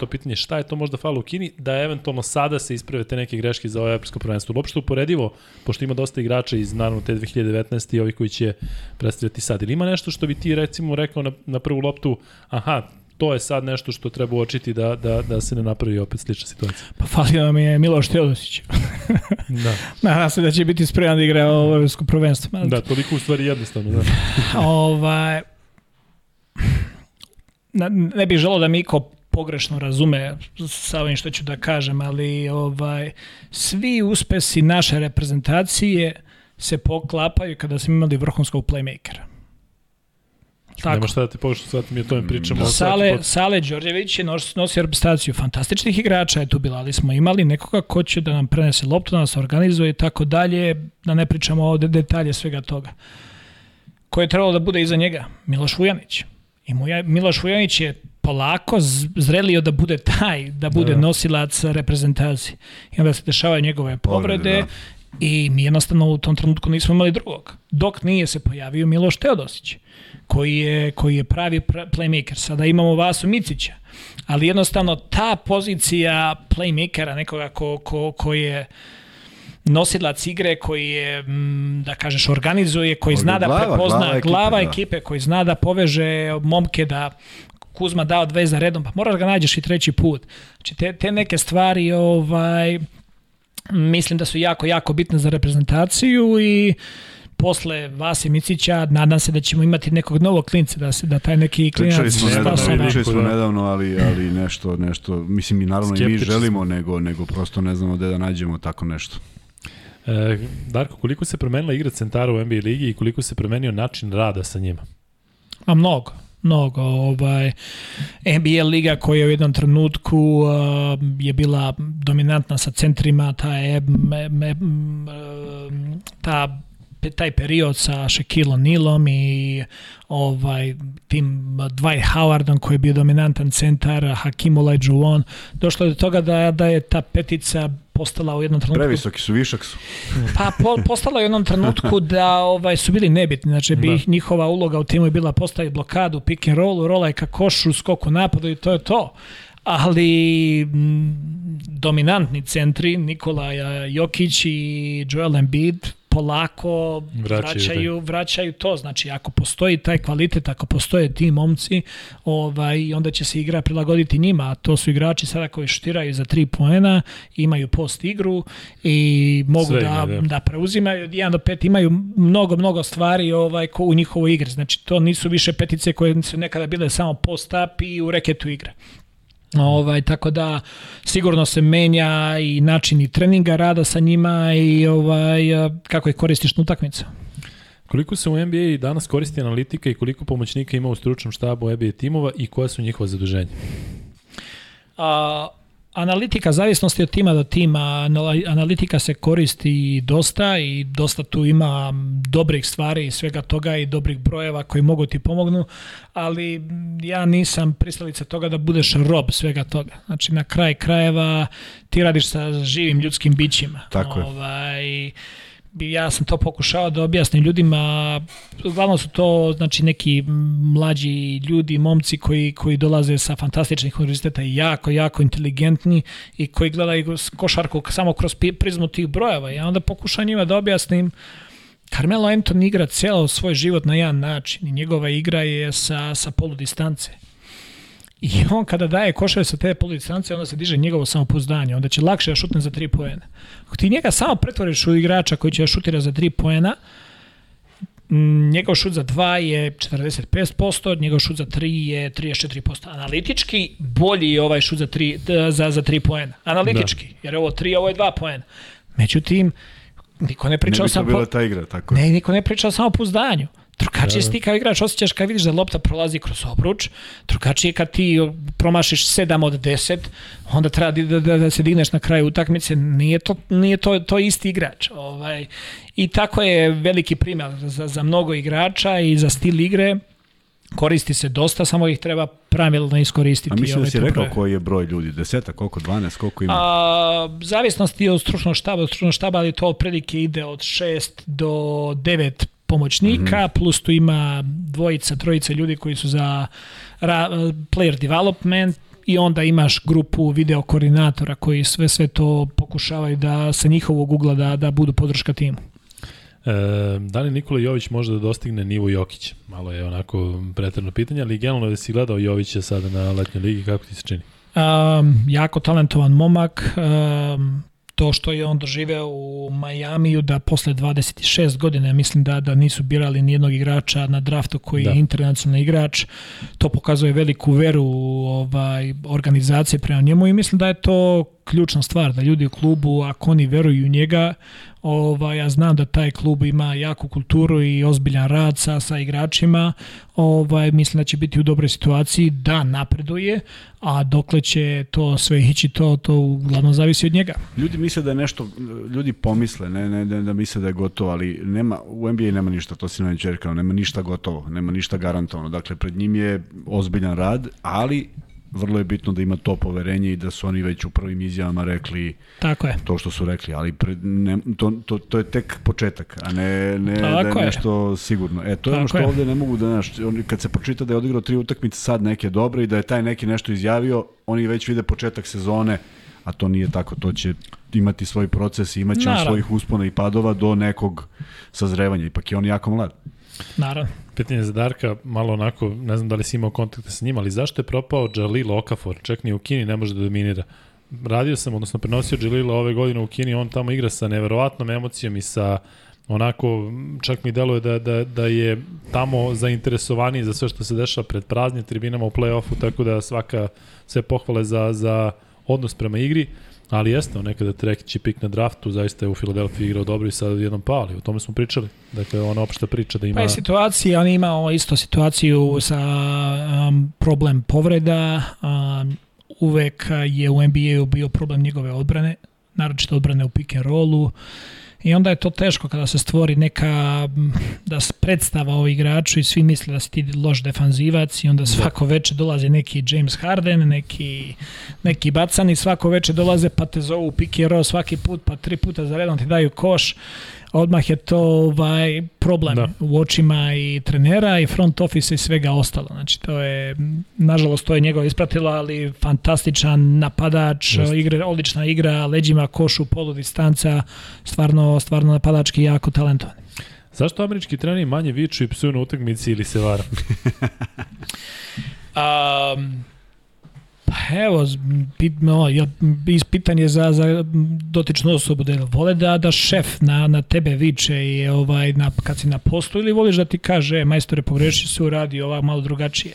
to pitanje šta je to možda falilo u Kini, da eventualno sada se isprave te neke greške za ovo evropsko prvenstvo. Uopšte uporedivo, pošto ima dosta igrača iz naravno te 2019. i ovih koji će predstavljati sad. Ili ima nešto što bi ti recimo rekao na, na prvu loptu, aha, to je sad nešto što treba uočiti da, da, da se ne napravi opet slična situacija. Pa falio nam je Miloš Teodosić. <laughs> Da. Nadam se da će biti spreman da igra ovo evropsko prvenstvo. Da, toliko u stvari jednostavno, da. <laughs> ovaj, ne bih želao da Miko pogrešno razume sa ovim što ću da kažem, ali ovaj svi uspesi naše reprezentacije se poklapaju kada smo imali vrhunskog playmakera. Tako. Nema šta da te pogrešno sad mi o tome pričamo. Sale, Sale Đorđević je nosio reprezentaciju fantastičnih igrača je tu bila, ali smo imali nekoga ko će da nam prenese loptu, da nas organizuje i tako dalje, da ne pričamo ovde detalje svega toga. Ko je trebalo da bude iza njega? Miloš Vujanić. I Miloš Vujanić je polako zrelio da bude taj, da bude da. nosilac reprezentacije. I onda se dešavaju njegove povrede, povrede da. I mi jednostavno u tom trenutku nismo imali drugog. Dok nije se pojavio Miloš Teodosić, koji je, koji je pravi playmaker. Sada imamo Vasu Micića, ali jednostavno ta pozicija playmakera, nekoga ko, ko, ko je nosilac igre koji je, mm, da kažeš, organizuje, koji zna da prepozna glava, ekipe, glava da. ekipe, koji zna da poveže momke da Kuzma dao dve za redom, pa moraš ga nađeš i treći put. Znači, te, te neke stvari, ovaj, mislim da su jako, jako bitne za reprezentaciju i posle Vase Micića nadam se da ćemo imati nekog novog klinca da se da taj neki klinac pričali smo nedavno, pričali smo nedavno ali ali nešto nešto mislim i naravno i mi želimo nego nego prosto ne znamo gde da nađemo tako nešto. E, Darko, koliko se promenila igra centara u NBA ligi i koliko se promenio način rada sa njima? A mnogo mnogo. Ovaj, NBA liga koja u jednom trenutku uh, je bila dominantna sa centrima, ta, je, me, me, ta taj period sa Shaquille O'Nealom i ovaj tim Dwight Howardom koji je bio dominantan centar, Hakim Olajuwon, došlo je do toga da, da je ta petica postala u jednom trenutku... Previsoki su, višak su. <laughs> pa po, postala u jednom trenutku da ovaj su bili nebitni, znači bi da. njihova uloga u timu je bila postaviti blokadu, pick and rollu, rolaj ka košu, skoku napadu i to je to ali m, dominantni centri Nikola Jokić i Joel Embiid polako vraćaju, vraćaju, vraćaju to. Znači, ako postoji taj kvalitet, ako postoje ti momci, ovaj, onda će se igra prilagoditi njima. A to su igrači sada koji šutiraju za tri poena, imaju post igru i mogu Sve da, ima, da. da preuzimaju. Od 1 do 5 imaju mnogo, mnogo stvari ovaj, ko u njihovoj igri. Znači, to nisu više petice koje su nekada bile samo post up i u reketu igre. Ovaj, tako da sigurno se menja i način i treninga rada sa njima i ovaj, kako ih koristiš na utakmicu. Koliko se u NBA danas koristi analitika i koliko pomoćnika ima u stručnom štabu NBA timova i koje su njihova zaduženja? A, Analitika zavisnosti od tima do tima, analitika se koristi dosta i dosta tu ima dobrih stvari i svega toga i dobrih brojeva koji mogu ti pomognu, ali ja nisam pristalica toga da budeš rob svega toga. Znači na kraj krajeva ti radiš sa živim ljudskim bićima. Tako je. Ovaj, ja sam to pokušao da objasnim ljudima, uglavnom su to znači neki mlađi ljudi, momci koji, koji dolaze sa fantastičnih univerziteta i jako, jako inteligentni i koji gledaju košarku samo kroz prizmu tih brojeva. Ja onda pokušam njima da objasnim Carmelo Anthony igra celo svoj život na jedan način i njegova igra je sa, sa polu distance. I on kada daje košare sa te poludistance, onda se diže njegovo samopouzdanje, onda će lakše da šutne za 3 poena. Ako ti njega samo pretvoriš u igrača koji će da šutira za 3 poena, njegov šut za 2 je 45%, njegov šut za 3 je 34%. Analitički bolji je ovaj šut za 3, za, za 3 poena. Analitički, da. jer ovo 3, ovo je 2 poena. Međutim, niko ne priča o samo... Ne bi to bila ta igra, tako Ne, niko ne priča o samopouzdanju. Drugačije da. ti kao igrač osjećaš kad vidiš da lopta prolazi kroz obruč, drugačije kad ti promašiš 7 od 10, onda treba da, da, da se digneš na kraju utakmice, nije to, nije to, to isti igrač. Ovaj. I tako je veliki primjer za, za mnogo igrača i za stil igre, koristi se dosta, samo ih treba pravilno iskoristiti. A mislim da si rekao koji je broj ljudi, deseta, koliko, 12, koliko ima? A, zavisnosti od stručnog štaba, od stručnog štaba, ali to prilike ide od 6 do 9 pomoćnika, mm -hmm. plus tu ima dvojica, trojica ljudi koji su za ra, player development i onda imaš grupu video koordinatora koji sve sve to pokušavaju da sa njihovog ugla da, da budu podrška timu. E, da li Nikola Jović može da dostigne nivo Jokića? Malo je onako pretrno pitanje, ali generalno da si gledao Jovića sada na letnjoj ligi, kako ti se čini? Um, jako talentovan momak, um, to što je on doživeo u Majamiju da posle 26 godina mislim da da nisu birali ni jednog igrača na draftu koji da. je internacionalni igrač to pokazuje veliku veru ovaj organizacije prema njemu i mislim da je to ključna stvar da ljudi u klubu ako oni veruju u njega Ovaj, ja znam da taj klub ima jaku kulturu i ozbiljan rad sa, sa igračima. Ovaj, mislim da će biti u dobroj situaciji da napreduje, a dokle će to sve ići, to, to uglavnom zavisi od njega. Ljudi misle da je nešto, ljudi pomisle, ne, ne, ne da misle da je gotovo, ali nema, u NBA nema ništa, to već rekao, nema ništa gotovo, nema ništa garantovano. Dakle, pred njim je ozbiljan rad, ali vrlo je bitno da ima to poverenje i da su oni već u prvim izjavama rekli Tako je. to što su rekli, ali pre, ne, to, to, to je tek početak, a ne, ne Tako da je, je nešto sigurno. E, to je Tako ono što je. ovde ne mogu da, znaš, kad se pročita da je odigrao tri utakmice sad neke dobre i da je taj neki nešto izjavio, oni već vide početak sezone, a to nije tako, to će imati svoj proces i imaće on svojih uspona i padova do nekog sazrevanja, ipak je on jako mlad. Naravno. Pitanje za Darka, malo onako, ne znam da li si imao kontakte sa njim, ali zašto je propao Jalil Okafor? Čak ni u Kini ne može da dominira. Radio sam, odnosno prenosio Jalila ove godine u Kini, on tamo igra sa neverovatnom emocijom i sa onako, čak mi deluje da, da, da je tamo zainteresovaniji za sve što se dešava pred praznim tribinama u play-offu, tako da svaka sve pohvale za, za odnos prema igri. Ali jeste, on nekada treći pik na draftu, zaista je u Filadelfiji igrao dobro i sad jednom pao, ali o tome smo pričali. Dakle, ona opšta priča da ima... Pa je situacija, on imao isto situaciju sa um, problem povreda, um, uvek je u NBA-u bio problem njegove odbrane, naročito odbrane u pick and rollu, I onda je to teško kada se stvori neka da se predstava o igraču i svi misle da si ti loš defanzivac i onda svako veče dolazi neki James Harden, neki, neki bacan i svako veče dolaze pa te zovu pick and roll svaki put, pa tri puta za redom ti daju koš odmah je to ovaj problem da. u očima i trenera i front office i svega ostalo. Znači to je nažalost to je njegov ispratilo, ali fantastičan napadač, Just. igre, odlična igra, leđima košu, polu distanca, stvarno stvarno napadački jako talentovan. Zašto američki treneri manje viču i psuju na utakmici ili se vara? <laughs> um, Pa evo, pit, no, ja, za, za dotičnu osobu da vole da, da šef na, na tebe viče i ovaj, na, kad si na poslu ili voliš da ti kaže e, majstore pogreši se uradi ova malo drugačije.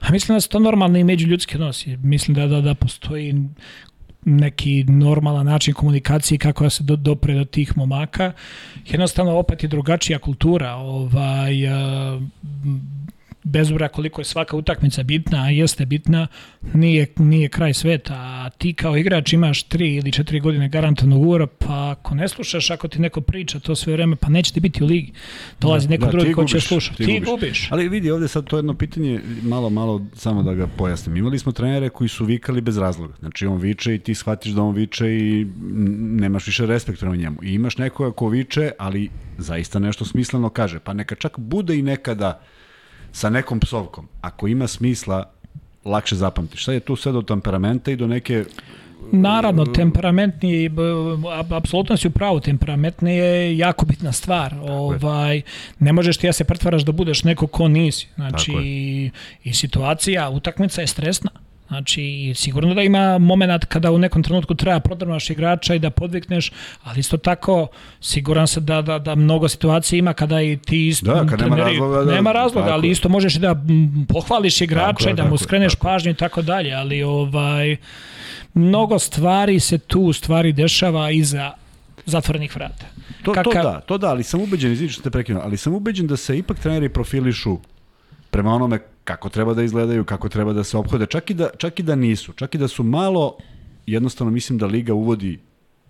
A mislim da se to normalno i među ljudske nosi. Mislim da, da, da postoji neki normalan način komunikacije kako da se do, dopre do tih momaka. Jednostavno opet je drugačija kultura. Ovaj, bez obra koliko je svaka utakmica bitna, a jeste bitna, nije, nije kraj sveta. A ti kao igrač imaš 3 ili 4 godine garantovanog ugovora, pa ako ne slušaš, ako ti neko priča to sve vreme, pa neće ti biti u ligi. Dolazi da, neko da, drugi ko će slušati. Ti, ti gubiš. gubiš. Ali vidi, ovde sad to jedno pitanje, malo, malo samo da ga pojasnim. Imali smo trenere koji su vikali bez razloga. Znači on viče i ti shvatiš da on viče i nemaš više respekt prema njemu. I imaš nekoga ko viče, ali zaista nešto smisleno kaže. Pa neka čak bude i nekada sa nekom psovkom, ako ima smisla, lakše zapamtiš. Sad je tu sve do temperamenta i do neke Naravno, uh, temperamentni, apsolutno si u pravu, temperamentni je jako bitna stvar. ovaj, ne možeš ti ja se pretvaraš da budeš neko ko nisi. Znači, i, i situacija, utakmica je stresna. Znači, sigurno da ima moment kada u nekom trenutku treba prodrmaš igrača i da podvikneš, ali isto tako siguran se da, da, da mnogo situacija ima kada i ti isto da, kad nema razloga, da, nema razloga ali isto možeš i da pohvališ igrača i da mu skreneš tako, pažnju i tako dalje, ali ovaj mnogo stvari se tu stvari dešava iza zatvorenih vrata. To, Kaka... to da, to da, ali sam ubeđen, izvinite što te prekinuo, ali sam ubeđen da se ipak treneri profilišu prema onome kako treba da izgledaju, kako treba da se obhode, čak i da, čak i da nisu, čak i da su malo, jednostavno mislim da Liga uvodi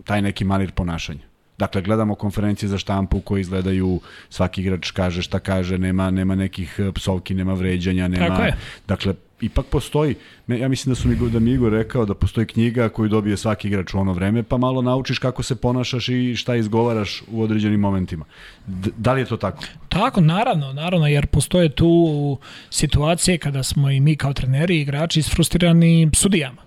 taj neki manir ponašanja. Dakle, gledamo konferencije za štampu koje izgledaju, svaki igrač kaže šta kaže, nema, nema nekih e, psovki, nema vređanja, nema... Tako je. Dakle, ipak postoji, ja mislim da su mi da mi Igor rekao da postoji knjiga koju dobije svaki igrač u ono vreme, pa malo naučiš kako se ponašaš i šta izgovaraš u određenim momentima. D da li je to tako? Tako, naravno, naravno, jer postoje tu situacije kada smo i mi kao treneri i igrači isfrustirani sudijama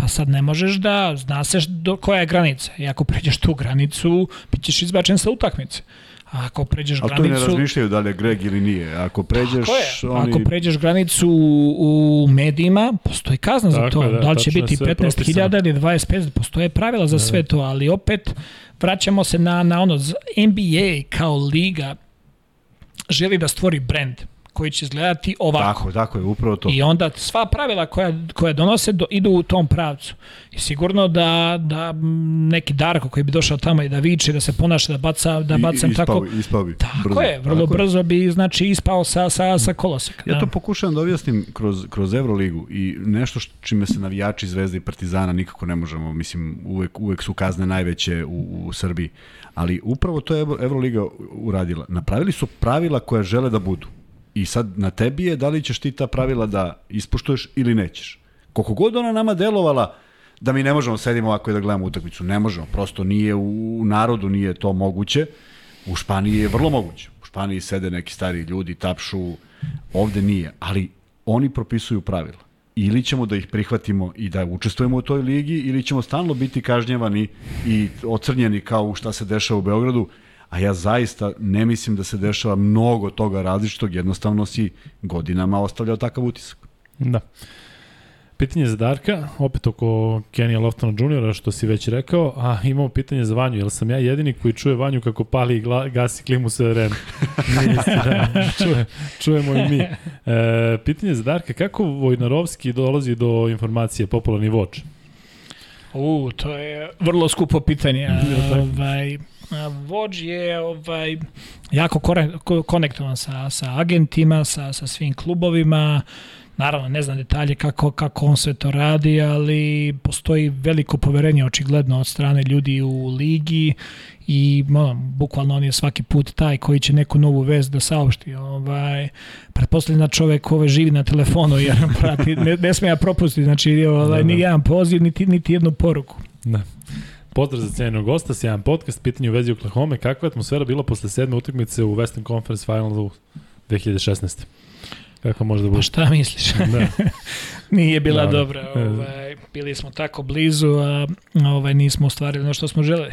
Pa sad ne možeš da, zna se do koja je granica. I ako pređeš tu granicu, bit ćeš izbačen sa utakmice. A ako pređeš granicu... Ali to ne razmišljaju da li je Greg ili nije. Ako pređeš... Tako je. Oni... Ako pređeš granicu u, u medijima, postoji kazna za to. Da, da li će biti 15.000 ili 25, postoje pravila za da, sve to, ali opet vraćamo se na, na ono, NBA kao liga želi da stvori brend koji će izgledati ovako. Tako, tako je, upravo to. I onda sva pravila koja, koja donose do, idu u tom pravcu. I sigurno da, da neki Darko koji bi došao tamo i da viče, da se ponaša, da baca, da bacam ispao, tako. Ispao bi, Tako brzo. je, vrlo tako brzo bi znači ispao sa, sa, sa koloseka. Ja da. to pokušavam da objasnim kroz, kroz Euroligu i nešto što, čime se navijači Zvezde i Partizana nikako ne možemo, mislim, uvek, uvek su kazne najveće u, u Srbiji, ali upravo to je Euroliga uradila. Napravili su pravila koja žele da budu I sad na tebi je da li ćeš ti ta pravila da ispoštuješ ili nećeš. Koliko god ona nama delovala da mi ne možemo sedimo ovako i da gledamo utakmicu, ne možemo, prosto nije u narodu nije to moguće. U Španiji je vrlo moguće. U Španiji sede neki stari ljudi, tapšu, ovde nije, ali oni propisuju pravila. Ili ćemo da ih prihvatimo i da učestvujemo u toj ligi, ili ćemo stalno biti kažnjevani i ocrnjeni kao šta se dešava u Beogradu, a ja zaista ne mislim da se dešava mnogo toga različitog, jednostavno si godinama ostavljao takav utisak. Da. Pitanje za Darka, opet oko Kenija Loftona Jr. što si već rekao, a imamo pitanje za Vanju, jel sam ja jedini koji čuje Vanju kako pali i gasi klimu sa REM? Nije <laughs> istina, čuje, čujemo i mi. E, pitanje za Darka, kako Vojnarovski dolazi do informacije popularni voč? U, to je vrlo skupo pitanje. ovaj, vođ je ovaj, jako konektovan sa, sa agentima, sa, sa svim klubovima, Naravno, ne znam detalje kako, kako on sve to radi, ali postoji veliko poverenje očigledno od strane ljudi u ligi i ono, bukvalno on je svaki put taj koji će neku novu vest da saopšti. Ovaj, pretpostavljena čovek ove živi na telefonu jer <laughs> prati, ne, ne sme ja propustiti, znači ovaj, da, da. ni jedan poziv, niti, niti jednu poruku. Da. Pozdrav za cijenog gosta, sjajan podcast, pitanje u vezi Oklahoma, kakva je atmosfera bila posle sedme utakmice u Western Conference Finalu 2016. Kako može da bude? Pa šta misliš? Da. <laughs> Nije bila da, dobra. Ovaj, bili smo tako blizu, a ovaj, nismo ostvarili ono što smo želeli.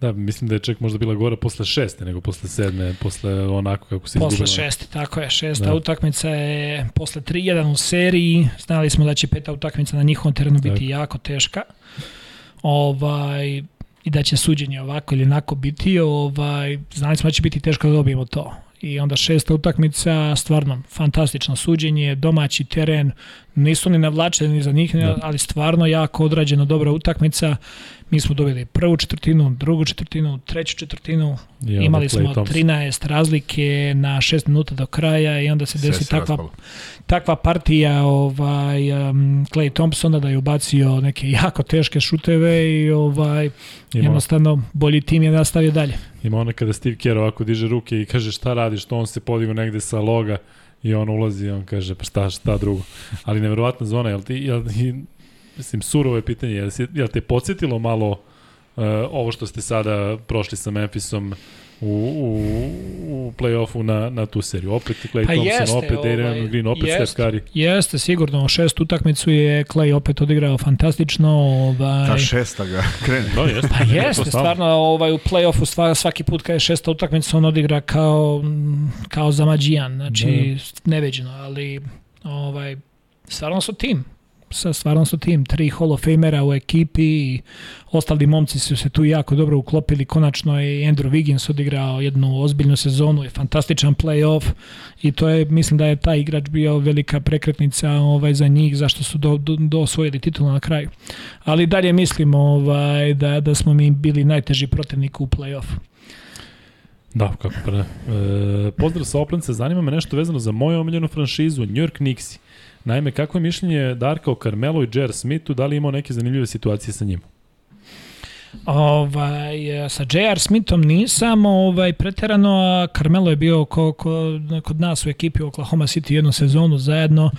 Da, mislim da je čak možda bila gora posle šeste nego posle sedme, posle onako kako se izgubila. Posle šeste, tako je. Šesta da. utakmica je posle 3-1 u seriji. Znali smo da će peta utakmica na njihovom terenu biti tako. jako teška. Ovaj, i da će suđenje ovako ili onako biti, ovaj, znali smo da će biti teško da dobijemo to i onda šesta utakmica, stvarno fantastično suđenje, domaći teren, nisu ni navlačeni za njih, da. ali stvarno jako odrađena dobra utakmica. Mi smo dobili prvu četvrtinu, drugu četvrtinu, treću četvrtinu, I imali smo 13 razlike na 6 minuta do kraja i onda se desi se takva, raspalo. takva partija ovaj, um, Clay Thompsona da je ubacio neke jako teške šuteve i ovaj, Ima. jednostavno bolji tim je nastavio dalje. Ima ono kada Steve Kerr ovako diže ruke i kaže šta radiš, što on se podigo negde sa loga i on ulazi i on kaže pa šta, šta drugo. Ali neverovatna zona, jel ti, jel, mislim, surovo je pitanje, jel, jel te podsjetilo malo uh, ovo što ste sada prošli sa Memphisom u, u, u play-offu na, na tu seriju. Opet Clay pa Thompson, jeste, opet Darian ovaj, Green, opet jeste, Steph Curry. Jeste, sigurno. Šest utakmicu je Clay opet odigrao fantastično. Ovaj... Ta šesta ga krene. No, jeste. Pa <laughs> jeste, stvarno ovaj, u play-offu svaki put kada je šesta utakmica on odigra kao, kao zamađijan, znači mm. neveđeno, ali ovaj, stvarno su tim sa stvarno su tim tri Hall of Famera u ekipi i ostali momci su se tu jako dobro uklopili. Konačno je Andrew Wiggins odigrao jednu ozbiljnu sezonu i fantastičan playoff i to je, mislim da je taj igrač bio velika prekretnica ovaj, za njih, zašto su do, do, do osvojili titulu na kraju. Ali dalje mislim ovaj, da, da smo mi bili najteži protivnik u playoffu. Da, kako pre. E, pozdrav sa Oplence, zanima me nešto vezano za moju omiljenu franšizu, New York Knicksi. Naime, kako je mišljenje Darka o Carmelo i J.R. Smithu, da li imao neke zanimljive situacije sa njim? Ovaj, sa J.R. Smithom nisam ovaj, preterano, a Carmelo je bio ko, ko, kod nas u ekipi u Oklahoma City jednu sezonu zajedno.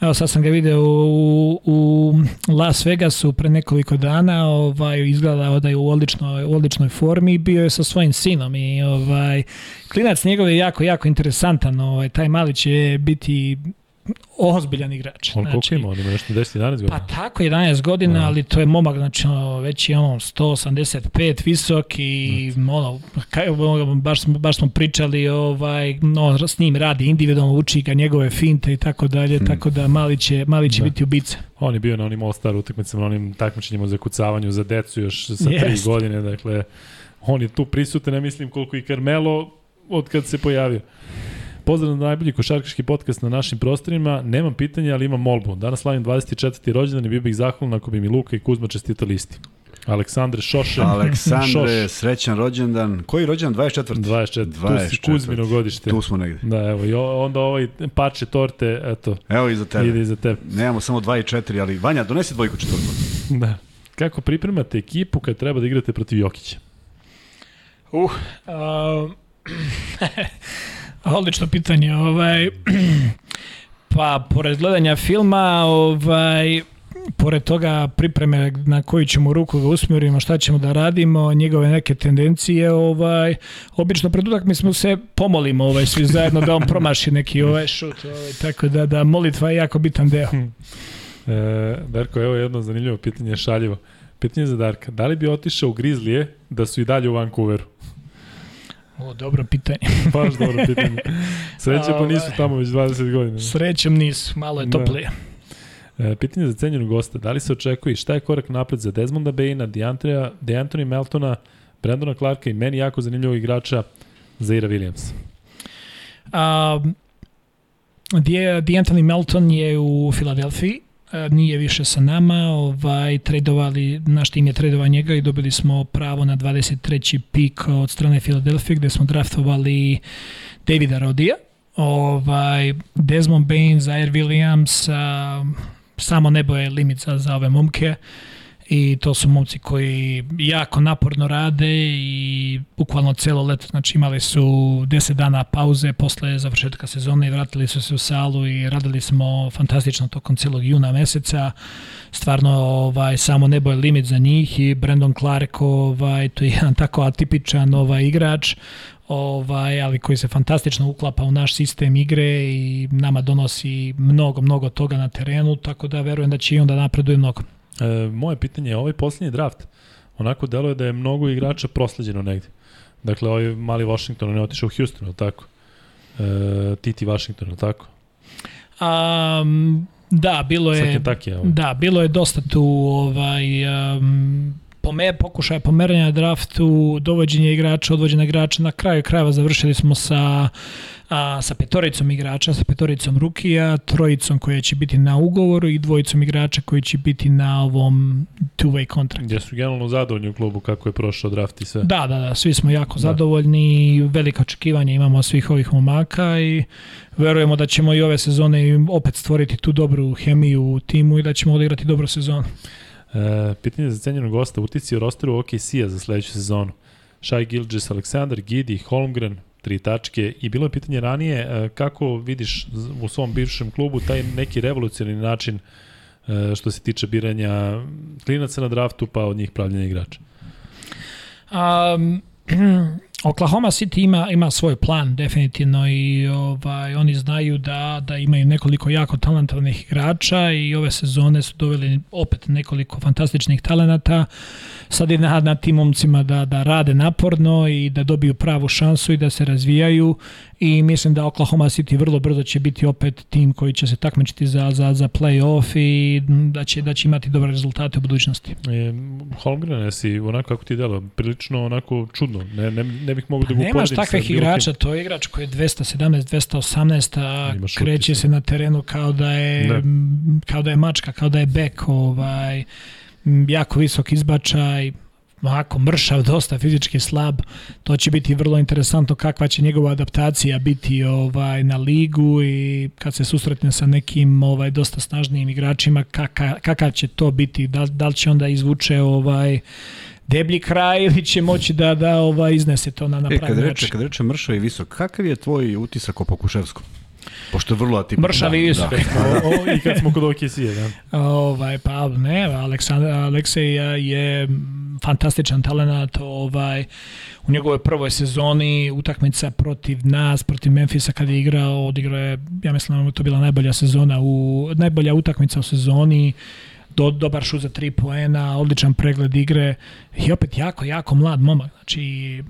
Evo sad sam ga video u, u Las Vegasu pre nekoliko dana, ovaj, izgleda da je u odličnoj, u odličnoj formi bio je sa svojim sinom i ovaj, klinac njegov je jako, jako interesantan, ovaj, taj mali će biti ozbiljan igrač. On koliko ima? On ima nešto 10-11 godina? Pa tako, 11 godina, ali to je momak, znači ono, već je ono 185 visok i ono, kaj, ono, baš, baš smo pričali, ovaj, no, s njim radi individualno, uči ga njegove finte i tako dalje, tako da mali će, mali će Da. biti ubica. On je bio na onim All-Star utakmicama, na onim takmičenjima za kucavanju za decu još sa Jest. tri godine, dakle, on je tu prisutan, ne mislim koliko i Carmelo od kad se pojavio. Pozdrav na najbolji košarkaški podcast na našim prostorima. Nemam pitanja, ali imam molbu. Danas slavim 24. rođendan i bio bih zahvalan ako bi mi Luka i Kuzma čestitali isti. Aleksandre Šoše. Aleksandre, Šoš, srećan rođendan. Koji rođendan? 24. 24. Tu si 24.. Kuzmino godište. Tu smo negde. Da, evo, i onda ovaj parče torte, eto, Evo iza tebe. ide iza tebe. Nemamo samo 2 i 4, ali Vanja, donesi dvojku četvrtu. Da. Kako pripremate ekipu kad treba da igrate protiv Jokića? Uh, uh, <laughs> odlično pitanje. Ovaj, <clears throat> pa, pored gledanja filma, ovaj, pored toga pripreme na koju ćemo ruku ga usmjerimo, šta ćemo da radimo, njegove neke tendencije, ovaj, obično pred smo se pomolimo ovaj, svi zajedno da on promaši neki ovaj šut, ovaj, tako da, da molitva je jako bitan deo. E, Darko, evo jedno zanimljivo pitanje, šaljivo. Pitanje za Darka. Da li bi otišao u Grizlije da su i dalje u Vancouveru? O, dobro pitanje. <laughs> Baš dobro pitanje. Sreće pa nisu tamo već 20 godina. Srećem nisu, malo je Da. toplije. E, pitanje za cenjenog gosta. Da li se očekuje šta je korak napred za Desmonda Baina, DeAndrea, DeAnthony Meltona, Brandona Clarka i meni jako zanimljivog igrača Zaira Williams? A, D'Anthony Melton je u Filadelfiji, nije više sa nama, ovaj, tradovali, naš tim je tradovao njega i dobili smo pravo na 23. pik od strane Filadelfije gde smo draftovali Davida Rodija, ovaj, Desmond Bain, Zaire Williams, samo nebo je limit za, za ove momke i to su momci koji jako naporno rade i bukvalno celo leto, znači imali su 10 dana pauze posle završetka sezone i vratili su se u salu i radili smo fantastično tokom celog juna meseca. Stvarno ovaj samo nebo je limit za njih i Brandon Clark ovaj to je jedan tako atipičan ovaj igrač ovaj, ali koji se fantastično uklapa u naš sistem igre i nama donosi mnogo, mnogo toga na terenu, tako da verujem da će i onda napreduje mnogo. E, moje pitanje je, ovaj posljednji draft, onako deluje da je mnogo igrača prosleđeno negde. Dakle, ovaj mali Washington, on je otišao u Houston, je li tako? E, Titi Washington, je li tako? Um, da, bilo Sa je Kentucky, ovaj. da, bilo je dosta tu ovaj um, pome, pokušaja pomeranja na draftu, dovođenje igrača, odvođenja igrača, na kraju krajeva završili smo sa a, sa petoricom igrača, sa petoricom rukija, trojicom koja će biti na ugovoru i dvojicom igrača koji će biti na ovom two-way contract. Gdje su generalno zadovoljni u klubu kako je prošao draft i sve. Da, da, da, svi smo jako Da. zadovoljni velika očekivanja imamo svih ovih momaka i verujemo da ćemo i ove sezone opet stvoriti tu dobru hemiju u timu i da ćemo odigrati dobru sezonu. E, pitanje za cenjenog gosta, utici o rosteru OKC-a za sledeću sezonu. Shai Gilgis, Aleksandar, Gidi, Holmgren, tri tačke i bilo je pitanje ranije e, kako vidiš u svom bivšem klubu taj neki revolucionarni način e, što se tiče biranja klinaca na draftu pa od njih pravljenja igrača. Um, <clears throat> Oklahoma City ima ima svoj plan definitivno i ovaj oni znaju da da imaju nekoliko jako talentovanih igrača i ove sezone su doveli opet nekoliko fantastičnih talenata. Sad je na, na tim momcima da, da rade naporno i da dobiju pravu šansu i da se razvijaju i mislim da Oklahoma City vrlo brzo će biti opet tim koji će se takmičiti za, za, za play-off i da će, da će imati dobre rezultate u budućnosti. E, Holmgren, jesi onako kako ti delo, prilično onako čudno. Ne, ne, ne bih mogu da ga Nemaš uporedim sa takvih igrača, to je igrač koji je 217, 218, a kreće se na terenu kao da je m, kao da je mačka, kao da je bek, ovaj jako visok izbačaj, ovako mršav, dosta fizički slab. To će biti vrlo interesantno kakva će njegova adaptacija biti ovaj na ligu i kad se susretne sa nekim ovaj dosta snažnijim igračima kaka, kakav će to biti, da, da li će onda izvuče ovaj deblji kraj ili će moći da da ovaj iznese to na na E, pravi kad način. reče, kad reče mršav i visok, kakav je tvoj utisak o Pokuševskom? Pošto je vrlo atipično. Mršav i visok. <laughs> O, o, I kad smo kod OKC-a, da. Ovaj, pa ne, Aleksandar, Aleksej je fantastičan talent, ovaj, u njegovoj prvoj sezoni utakmica protiv nas, protiv Memfisa kad je igrao, odigrao je, ja mislim da to bila najbolja sezona, u, najbolja utakmica u sezoni, do, dobar šut za tri poena, odličan pregled igre i opet jako, jako mlad momak. Znači,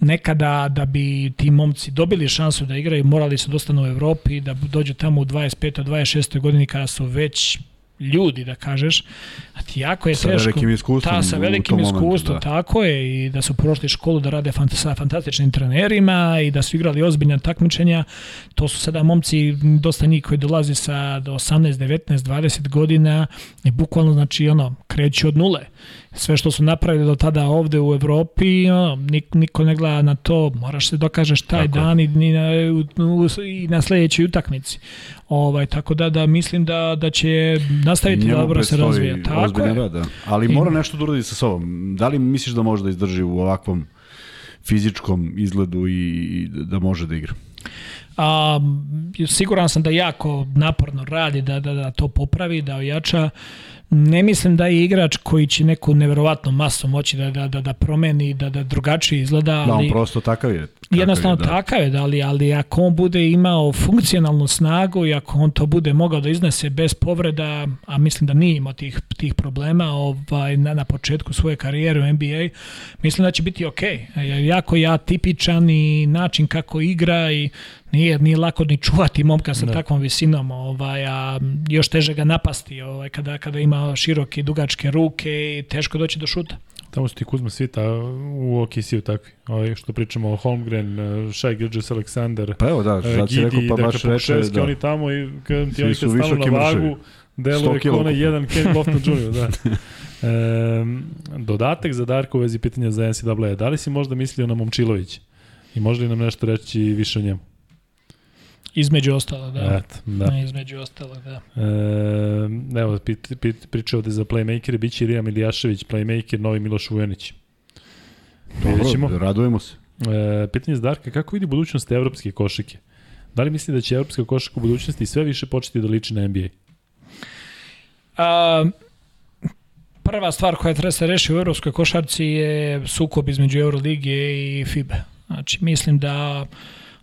nekada da bi ti momci dobili šansu da igraju, morali su dostanu u Evropi, da dođu tamo u 25. 26. godini kada su već ljudi, da kažeš, a ti jako je sa teško. Velikim iskustvom ta, sa velikim iskustvom, da. tako je, i da su prošli školu da rade fant sa fantastičnim trenerima i da su igrali ozbiljna takmičenja. To su sada momci, dosta njih koji dolazi sa do 18, 19, 20 godina i bukvalno, znači, ono, kreću od nule sve što su napravili do tada ovde u Evropi, niko ne gleda na to, moraš se dokažeš taj tako. dan i, i, na, i na sledećoj utakmici. Ovaj, tako da, da mislim da, da će nastaviti da dobro se razvija. Tako je. Rad, da. Ali I, mora nešto da uradi sa sobom. Da li misliš da može da izdrži u ovakvom fizičkom izgledu i da može da igra? A, siguran sam da jako naporno radi da, da, da to popravi, da ojača. Ne mislim da je igrač koji će neku neverovatnu masu moći da, da, da, da promeni, da, da drugačije izgleda. Ali, da, on prosto takav je. Jednostavno je, da. takav je, da, ali, ali ako on bude imao funkcionalnu snagu i ako on to bude mogao da iznese bez povreda, a mislim da nije imao tih, tih problema ovaj, na, na početku svoje karijere u NBA, mislim da će biti ok. Jako ja tipičan i način kako igra i nije, nije lako ni čuvati momka sa ne. takvom visinom, ovaj, a još teže ga napasti ovaj, kada, kada ima široke dugačke ruke i teško doći do šuta. Tamo su ti Kuzma Svita u OKC-u takvi. Ovaj, što pričamo o Holmgren, Shai Gilgis Alexander, pa evo da, sad si rekao, pa baš reče, da. oni tamo i kad ti oni kad stanu na vagu, deluje kao onaj jedan Ken Lofton <laughs> Jr. Da. E, dodatak za Darko u vezi pitanja za NCAA. Da li si možda mislio na Momčilović? I može li nam nešto reći više o njemu? Između ostalog, da. Et, da. Između ostalog, da. E, evo, pit, pit, priča ovde za playmakere, bit će Irija Milijašević, playmaker, novi Miloš Vujanić. Dobro, radujemo se. E, pitanje za Darka, kako vidi budućnost evropske košike? Da li misli da će evropska košaka u budućnosti sve više početi da liči na NBA? A, prva stvar koja treba se reši u evropskoj košarci je sukob između Euroligije i FIBE. Znači, mislim da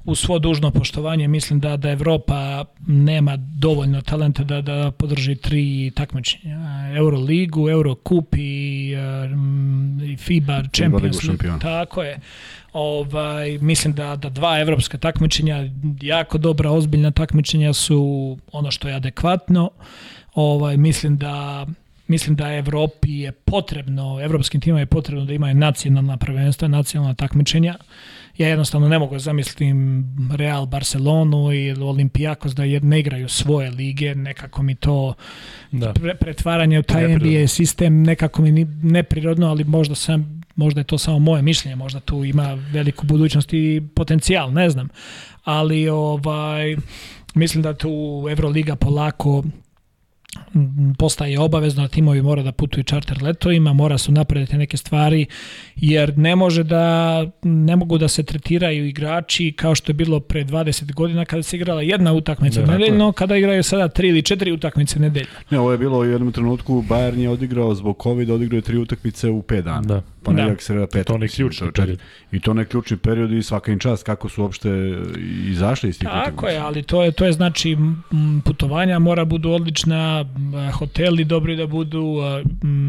u svo dužno poštovanje mislim da da Evropa nema dovoljno talenta da da podrži tri takmičenja Euroligu, Eurocup i, uh, i FIBA Champions League. Tako je. Ovaj mislim da da dva evropska takmičenja jako dobra ozbiljna takmičenja su ono što je adekvatno. Ovaj mislim da mislim da Evropi je potrebno, evropskim timama je potrebno da imaju nacionalna prvenstva, nacionalna takmičenja ja jednostavno ne mogu zamislim Real Barcelonu i Olimpijakos da ne igraju svoje lige, nekako mi to da. pre, pretvaranje u taj NBA sistem nekako mi neprirodno, ali možda sam možda je to samo moje mišljenje, možda tu ima veliku budućnost i potencijal, ne znam. Ali ovaj mislim da tu Euroliga polako postaje obavezno da timovi mora da putuju čarter letovima, mora su naprediti neke stvari, jer ne može da, ne mogu da se tretiraju igrači kao što je bilo pre 20 godina kada se igrala jedna utakmica ne, nedeljno, kada igraju sada tri ili četiri utakmice nedeljno. Ne, ovo je bilo u jednom trenutku, Bayern je odigrao zbog COVID, odigrao je tri utakmice u 5 dana. Da. Ne da. se pet. To ne ključni period. I to ne ključni period i svaka im čast kako su uopšte izašli iz tih Tako utakmica. je, ali to je, to je znači putovanja mora budu odlična, hoteli dobri da budu,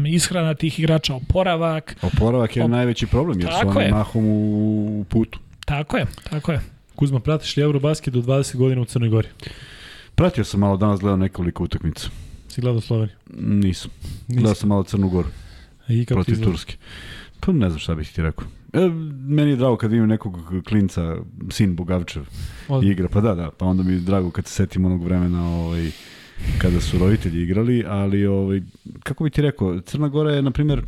ishrana tih igrača, oporavak. Oporavak je Op... najveći problem jer tako su oni mahom u putu. Tako je, tako je. Kuzma, pratiš li Eurobasket do 20 godina u Crnoj Gori? Pratio sam malo danas, gledao nekoliko utakmica. Si gledao Sloveniju? Nisam. Nisam. Gledao sam malo Crnu Goru. I kako protiv Turske. Pa ne znam šta bih ti rekao. E, meni je drago kad vidim nekog klinca, sin Bogavčev, Od... igra. Pa da, da, pa onda mi je drago kad se setim onog vremena ovaj, kada su roditelji igrali, ali ovaj, kako bih ti rekao, Crna Gora je, na primjer,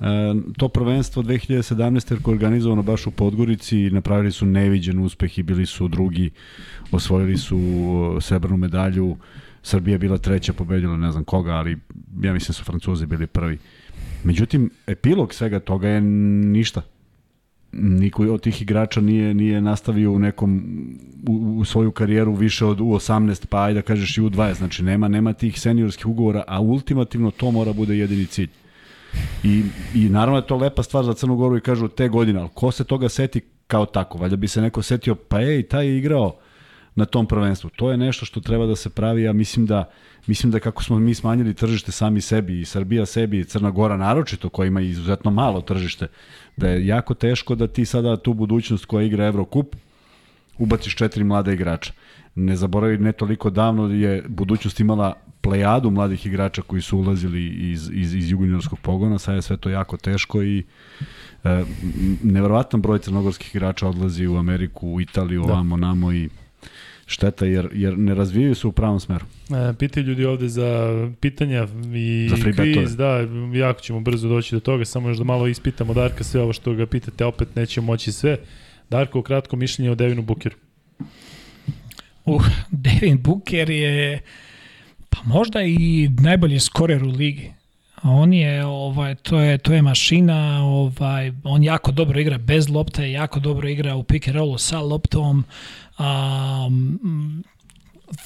E, to prvenstvo 2017. koje je organizovano baš u Podgorici i napravili su neviđen uspeh i bili su drugi, osvojili su srebrnu medalju, Srbija bila treća, pobedila ne znam koga, ali ja mislim da su Francuzi bili prvi. Međutim, epilog svega toga je ništa. Niko od tih igrača nije nije nastavio u nekom u, u svoju karijeru više od U18 pa ajde da kažeš i U20 znači nema nema tih seniorskih ugovora a ultimativno to mora bude jedini cilj I, I naravno je to lepa stvar za Crnu Goru i kažu te godine, ali ko se toga seti kao tako? Valjda bi se neko setio, pa ej, taj je igrao na tom prvenstvu. To je nešto što treba da se pravi, ja mislim da mislim da kako smo mi smanjili tržište sami sebi i Srbija sebi i Crna Gora naročito koja ima izuzetno malo tržište, da je jako teško da ti sada tu budućnost koja igra Evrokup ubaciš četiri mlada igrača. Ne zaboravi, ne toliko davno je budućnost imala plejadu mladih igrača koji su ulazili iz, iz, iz juguniorskog pogona, sad je sve to jako teško i e, neverovatan broj crnogorskih igrača odlazi u Ameriku, u Italiju, da. ovamo, namo i šteta jer, jer ne razvijaju se u pravom smeru. E, pitaju ljudi ovde za pitanja i za kviz, da, jako ćemo brzo doći do toga, samo još da malo ispitamo Darka sve ovo što ga pitate, opet nećemo moći sve. Darko, kratko mišljenje o Devinu Bukeru. Uh, Devin Booker je pa možda i najbolji skorer u ligi. On je ovaj to je to je mašina, ovaj on jako dobro igra bez lopte, jako dobro igra u pick and rollu sa loptom. Um,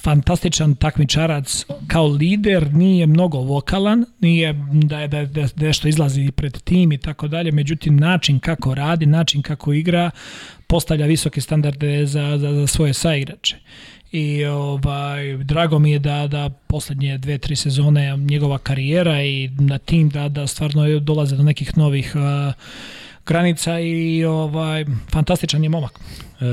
fantastičan takmičarac kao lider, nije mnogo vokalan, nije da je da, da nešto izlazi pred tim i tako dalje, međutim način kako radi, način kako igra postavlja visoke standarde za, za, za svoje saigrače i ovaj, drago mi je da, da poslednje dve, tri sezone njegova karijera i na tim da, da stvarno dolaze do nekih novih uh, granica i ovaj, fantastičan je momak. E,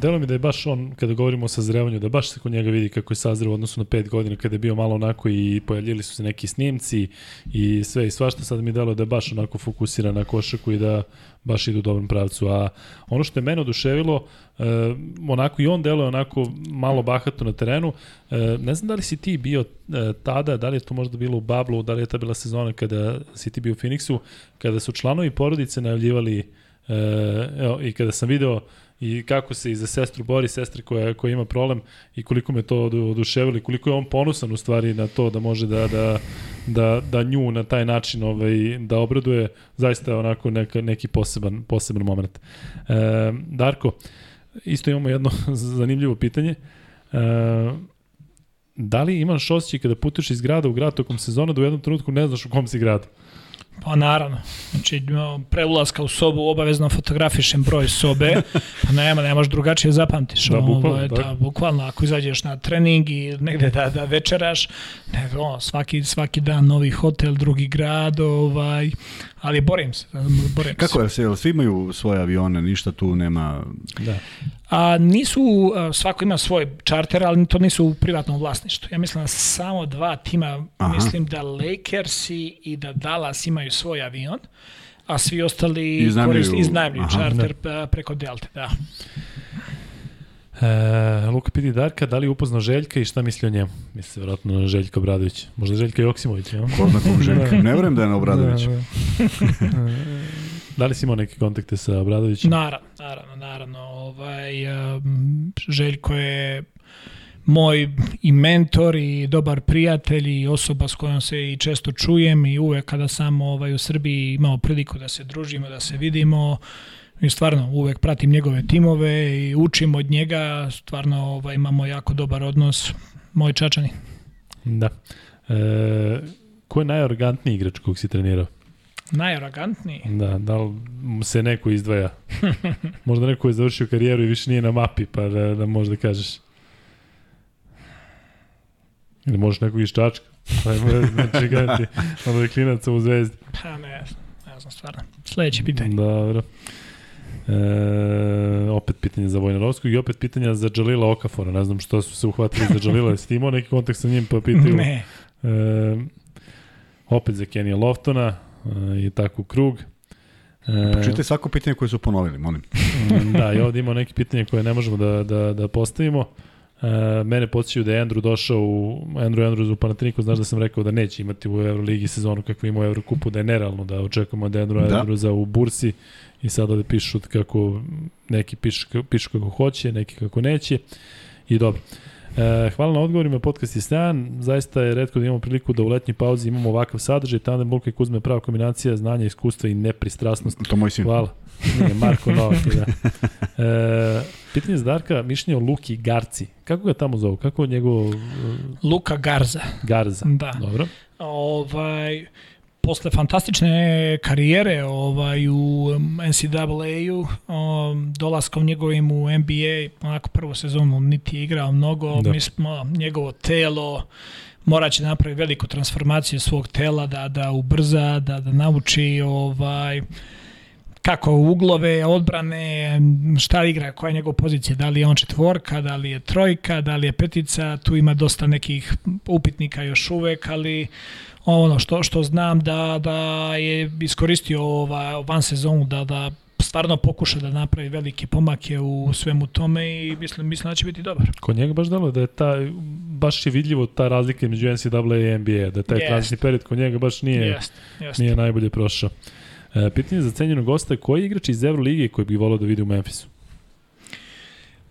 delo mi da je baš on, kada govorimo o sazrevanju, da baš se kod njega vidi kako je sazreo u odnosu na pet godina, kada je bio malo onako i pojavljili su se neki snimci i sve i svašta, sad mi delo da je baš onako fokusiran na košaku i da baš idu u dobrom pravcu. A ono što je mene oduševilo, e, onako i on deluje onako malo bahato na terenu. E, ne znam da li si ti bio e, tada, da li je to možda bilo u Bablu, da li je ta bila sezona kada si ti bio u Phoenixu, kada su članovi porodice najavljivali e, evo, i kada sam video i kako se i za sestru bori, sestre koja, koja ima problem i koliko me to oduševilo i koliko je on ponosan u stvari na to da može da, da, da, da nju na taj način ovaj, da obraduje, zaista onako neka, neki poseban, poseban moment. E, Darko, isto imamo jedno <laughs> zanimljivo pitanje. E, da li imaš osjećaj kada putuješ iz grada u grad tokom sezona da u jednom trenutku ne znaš u kom si gradu? Pa naravno. Znači, pre ulaska u sobu obavezno fotografišem broj sobe, pa nema, nemaš drugačije zapamtiš. Da, bukvalno, ovaj, da, bukvalno, ako izađeš na trening i negde da, da večeraš, ne, o, svaki, svaki dan novi hotel, drugi grad, ovaj, ali borim se. Borim Kako je, se, svi imaju svoje avione, ništa tu nema... Da. A, nisu, svako ima svoj čarter, ali to nisu u privatnom vlasništvu. Ja mislim da samo dva tima, Aha. mislim da Lakersi i da Dallas imaju svoj avion, a svi ostali iznajmljuju, iznajmljuju čarter da. preko Delta, da. E, Luka piti Darka, da li upoznao Željka i šta misli o njemu? Misli vjerojatno na Željka Obradović. Možda Željka Joksimović, ja? Ko zna kog Željka? ne vrem da je na Obradović. Da, da. da li si imao neke kontakte sa Obradovićem? Naravno, naravno, naravno. Ovaj, um, Željko je moj i mentor i dobar prijatelj i osoba s kojom se i često čujem i uvek kada sam ovaj, u Srbiji imao priliku da se družimo, da se vidimo, I stvarno uvek pratim njegove timove i učim od njega, stvarno ovaj, imamo jako dobar odnos, moj čačani. Da. E, ko je najorgantniji igrač kog si trenirao? Najorgantniji? Da, da li se neko izdvaja? <laughs> Možda neko je završio karijeru i više nije na mapi, pa da, da možda kažeš. Ili možeš nekog iz Čačka? Pa je znači gledati, <laughs> ono je klinaca u zvezdi. Pa ne, ne znam stvarno. Sledeće pitanje. Dobro. E, opet pitanje za Vojnarovskog i opet pitanja za Džalila Okafora. Ne znam što su se uhvatili za Džalila. Jesi ti imao neki kontakt sa njim pa pitaju? Ne. E, opet za Kenija Loftona e, i tako krug. E, Pročitaj svako pitanje koje su ponovili, molim. <laughs> da, i ovde imamo neke pitanje koje ne možemo da, da, da postavimo. E, mene podsjećaju da je Andrew došao u Andrew Andrews u Panatiniku, znaš da sam rekao da neće imati u Euroligi sezonu kakvu ima u Eurokupu, da je nerealno da očekujemo da Andrew da. Andrewsa u bursi i sad ovde pišu kako neki pišu, pišu kako hoće, neki kako neće i dobro. E, hvala na odgovorima, podcast je stan. Zaista je redko da imamo priliku da u letnjoj pauzi imamo ovakav sadržaj. Tandem Bulka i Kuzma je prava kombinacija znanja, iskustva i nepristrasnosti. To moj sin. Hvala. Nije, Marko Novak. Da. E, pitanje za Darka, mišljenje o Luki Garci. Kako ga tamo zovu? Kako je njegov... Luka Garza. Garza. Da. Dobro. Ovaj, posle fantastične karijere ovaj, u NCAA-u, um, dolaskom njegovim u NBA, onako prvu sezonu niti je igrao mnogo, da. mi smo njegovo telo, moraće napraviti veliku transformaciju svog tela da da ubrza, da da nauči ovaj kako uglove, odbrane, šta igra, koja je njegova pozicija, da li je on četvorka, da li je trojka, da li je petica, tu ima dosta nekih upitnika još uvek, ali ono što što znam da da je iskoristio ova van sezonu da da stvarno pokuša da napravi velike pomake u svemu tome i mislim, mislim da će biti dobar. Kod njega baš delo da je ta, baš je vidljivo ta razlika među NCAA i NBA, da taj yes. period kod njega baš nije, yes. Yes. nije najbolje prošao. E, pitanje za cenjenog gosta koji igrač iz Evrolige koji bi volao da vidi u Memphisu?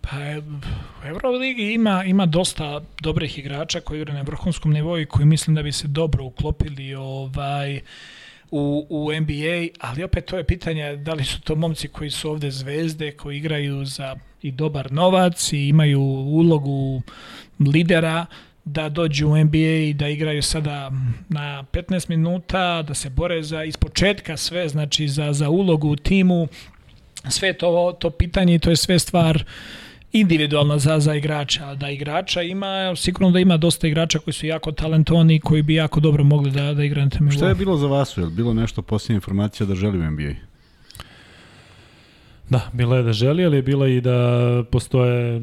Pa u Euroligi ima, ima dosta dobrih igrača koji igraju na vrhunskom nivou i koji mislim da bi se dobro uklopili ovaj, u, u NBA, ali opet to je pitanje da li su to momci koji su ovde zvezde, koji igraju za i dobar novac i imaju ulogu lidera, da dođu u NBA i da igraju sada na 15 minuta, da se bore za ispočetka sve, znači za, za ulogu u timu, sve to, to pitanje i to je sve stvar individualno za, za igrača. Da igrača ima, sigurno da ima dosta igrača koji su jako talentovani i koji bi jako dobro mogli da, da igraju na temu. Šta je bilo za vas? Je bilo nešto posljednja informacija da želi u NBA? Da, bila je da želi, ali je bila i da postoje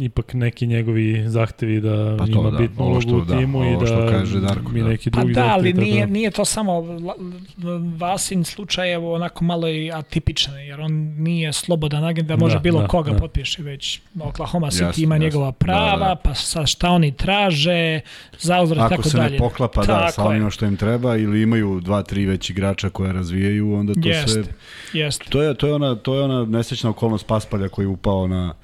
ipak neki njegovi zahtevi da pa to, ima da, bitnu ulogu u da, timu da, i da kaže Darko, mi da. neki drugi pa da, ali nije, da... nije to samo Vasin slučaj je onako malo i atipičan, jer on nije slobodan agent da može da, bilo da, koga da. potpiše, već Oklahoma City jasne, ima jasne. njegova prava, da, da. pa sa šta oni traže, zauzvrat tako dalje. Ako se ne poklapa da, sa onima što im treba ili imaju dva, tri već igrača koje razvijaju, onda to jest, sve... Jest. To je, to je ona, to je ona nesečna okolnost Paspalja koji je upao na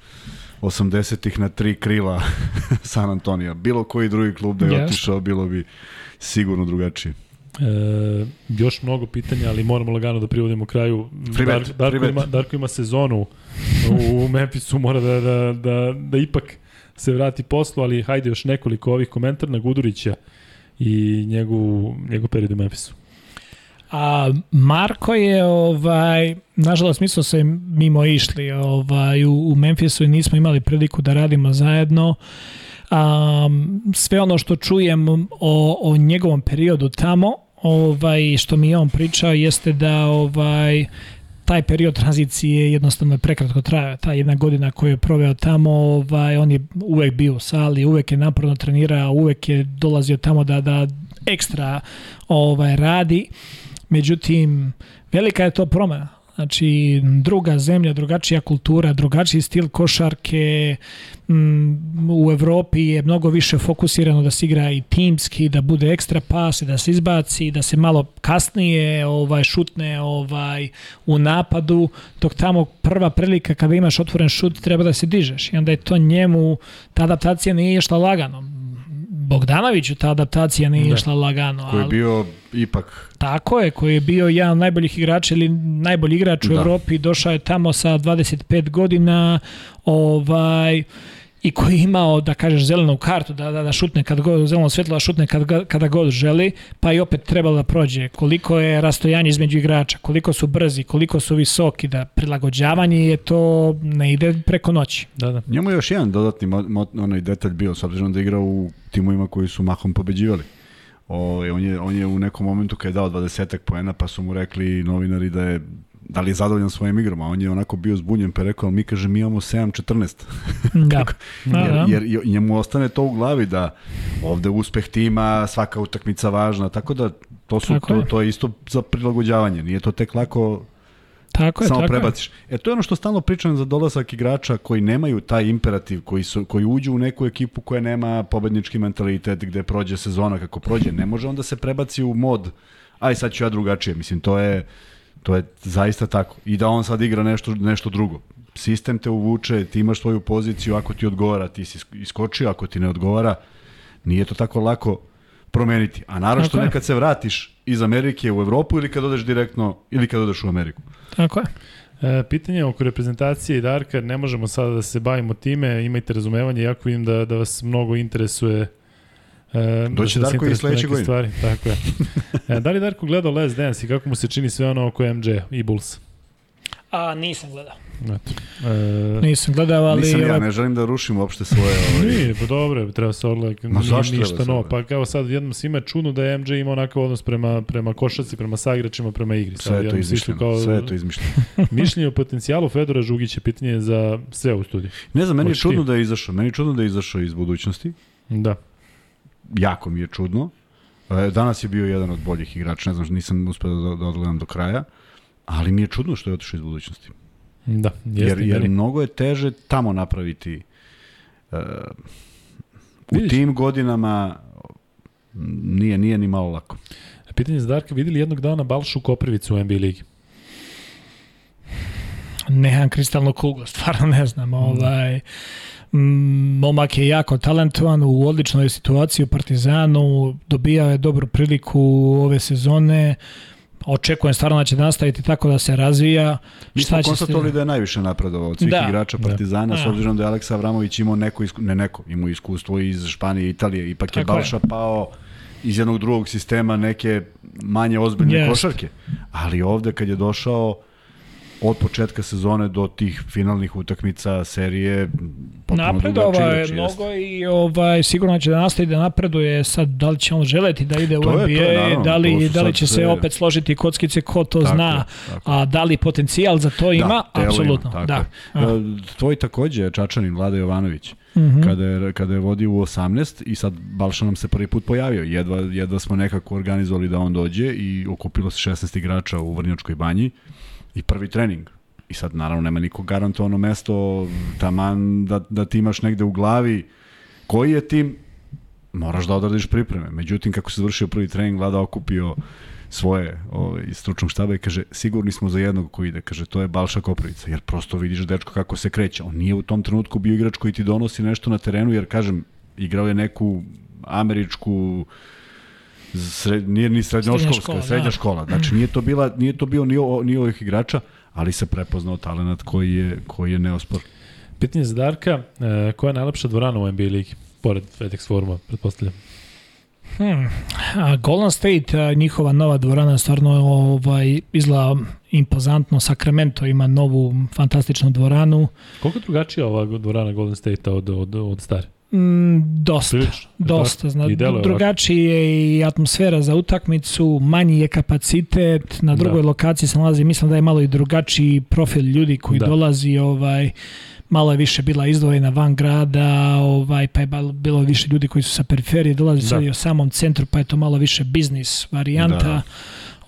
80-ih na tri krila <laughs> San Antonija. Bilo koji drugi klub da je yes. otišao, bilo bi sigurno drugačije. E, još mnogo pitanja, ali moramo lagano da privodimo kraju. Dar, Darko, ima, Darko ima sezonu u, Memphisu, mora da, da, da, da ipak se vrati poslu, ali hajde još nekoliko ovih komentara na Gudurića i njegov, njegov period u Memphisu. A Marko je, ovaj, nažalost, mi smo se mimo išli ovaj, u, u Memphisu i nismo imali priliku da radimo zajedno. Um, sve ono što čujem o, o njegovom periodu tamo, ovaj, što mi je on pričao, jeste da ovaj, taj period tranzicije jednostavno je prekratko trajao. Ta jedna godina koju je proveo tamo, ovaj, on je uvek bio u sali, uvek je naporno trenirao, uvek je dolazio tamo da, da ekstra ovaj, radi. Međutim, velika je to promena. Znači, druga zemlja, drugačija kultura, drugačiji stil košarke. Mm, u Evropi je mnogo više fokusirano da se igra i timski, da bude ekstra pas, da se izbaci, da se malo kasnije ovaj šutne ovaj u napadu, dok tamo prva prilika kada imaš otvoren šut treba da se dižeš. I onda je to njemu, ta adaptacija nije išla lagano Bogdanoviću ta adaptacija nije da. išla lagano. Koji je bio ipak... Tako je, koji je bio jedan od najboljih igrača ili najbolji igrač da. u Evropi, došao je tamo sa 25 godina, ovaj i koji je imao, da kažeš, zelenu kartu, da, da, da šutne kad god, zeleno svetlo da šutne kad, kada god želi, pa i opet trebalo da prođe. Koliko je rastojanje između igrača, koliko su brzi, koliko su visoki, da prilagođavanje je to ne ide preko noći. Da, da. Njemu je još jedan dodatni onaj detalj bio, s obzirom da igra u timovima koji su mahom pobeđivali. O, on, je, on je u nekom momentu kada je dao 20 poena, pa su mu rekli novinari da je da li je zadovoljan svojim igrom, a on je onako bio zbunjen pa rekao, mi kaže, mi imamo 7-14. da. <laughs> da. jer, da. jer, jer njemu ostane to u glavi da ovde uspeh tima, svaka utakmica važna, tako da to, su, tako to, je. to je isto za prilagođavanje, nije to tek lako Tako je, samo tako prebaciš. Je. E to je ono što stalno pričam za dolazak igrača koji nemaju taj imperativ, koji su koji uđu u neku ekipu koja nema pobednički mentalitet gde prođe sezona kako prođe, ne može onda se prebaci u mod aj sad ću ja drugačije. Mislim to je To je zaista tako. I da on sad igra nešto, nešto drugo. Sistem te uvuče, ti imaš svoju poziciju, ako ti odgovara, ti si iskočio, ako ti ne odgovara, nije to tako lako promeniti. A naravno što nekad se vratiš iz Amerike u Evropu ili kad odeš direktno, ili kad odeš u Ameriku. Tako je. E, pitanje oko reprezentacije i Darka, ne možemo sada da se bavimo time, imajte razumevanje, jako vidim da, da vas mnogo interesuje E, Doći da Darko i sledeće godine. Stvari, tako je. <laughs> E, da li Darko gledao Les Dance i kako mu se čini sve ono oko MJ i Bulls? A, nisam gledao. Eto. E, Nisam gledao, ali... Nisam ja, ovaj, ne želim da rušim uopšte svoje... <laughs> Ovaj, Nije, pa dobro, treba se odlek, Ma zašto treba ništa se novo. Pa kao sad jednom svima je čudno da je MJ imao onakav odnos prema, prema košaci, prema saigračima, prema igri. Sve je to izmišljeno. Kao, Sve je to izmišljeno. <laughs> Mišljenje o potencijalu Fedora Žugića pitanje je za sve u studiju. Ne znam, meni je čudno da je izašao. Meni je čudno da je izašao iz budućnosti. Da. Jako mi je čudno. E, Danas je bio jedan od boljih igrača, ne znam, nisam uspeo da, da odgledam do kraja, ali mi je čudno što je otišao iz budućnosti. Da, jeste jer, jer mnogo je teže tamo napraviti uh, u Vidiš. tim godinama nije nije ni malo lako. Pitanje za Darka, videli jednog dana Balšu Koprivicu u NBA ligi? Nemam kristalnu kuglu, stvarno ne znam. Ovaj, mm, momak je jako talentovan, u odličnoj situaciji u Partizanu, dobijao je dobru priliku ove sezone, očekujem stvarno da će nastaviti tako da se razvija. Mi smo konstatovali da je najviše napredovao od svih Da. igrača Da. Partizana, s Da. obzirom da je Aleksa Avramović imao neko, isku, ne neko, imao iskustvo iz Španije i Italije, ipak je Tako je. Balša pao iz jednog drugog sistema neke manje ozbiljne Jest. košarke. Ali ovde kad je došao od početka sezone do tih finalnih utakmica serije Napredova je igrač, jeste. mnogo i ovaj, sigurno će da nastavi da napreduje sad da li će on želeti da ide u To je, to NBA, je, naravno, da li, da li će se opet složiti kockice, ko to Tako zna, je, tako a da li potencijal za to ima, Da, telo apsolutno, ima, da. je. A. E, Tvoj takođe, Čačanin, Vlada Jovanović, Mhm. kada, je, kada je vodio u 18 i sad Balša nam se prvi put pojavio. Jedva, jedva smo nekako organizovali da on dođe i okupilo se 16 igrača u Vrnjačkoj banji i prvi trening. I sad naravno nema niko garantovano mesto, taman da, da ti imaš negde u glavi koji je tim, moraš da odradiš pripreme. Međutim, kako se završio prvi trening, Vlada okupio svoje ovaj, iz stručnog štaba i kaže, sigurni smo za jednog koji ide, kaže, to je Balša Koprivica, jer prosto vidiš dečko kako se kreće. On nije u tom trenutku bio igrač koji ti donosi nešto na terenu, jer, kažem, igrao je neku američku sred, nije ni srednjoškolska, škola, srednja da. škola. Znači nije to bila nije to bio ni o, ni ovih igrača, ali se prepoznao talenat koji je koji je neospor. Pitanje za Darka, e, koja je najlepša dvorana u NBA ligi? Pored FedEx foruma, pretpostavljam. Hmm. A Golden State, a, njihova nova dvorana stvarno ovaj, izgleda impozantno. Sacramento ima novu fantastičnu dvoranu. Koliko je drugačija ova dvorana Golden State od, od, od stare? Mm, dosta. Prilično. Dosta, zna, I drugačiji je i atmosfera za utakmicu, manji je kapacitet, na drugoj Da. lokaciji se nalazi, mislim da je malo i drugačiji profil ljudi koji Da. dolazi, ovaj, malo je više bila izdvojena van grada, ovaj, pa je bilo više ljudi koji su sa periferije, dolazi Da. sad i u samom centru, pa je to malo više biznis varijanta. Da.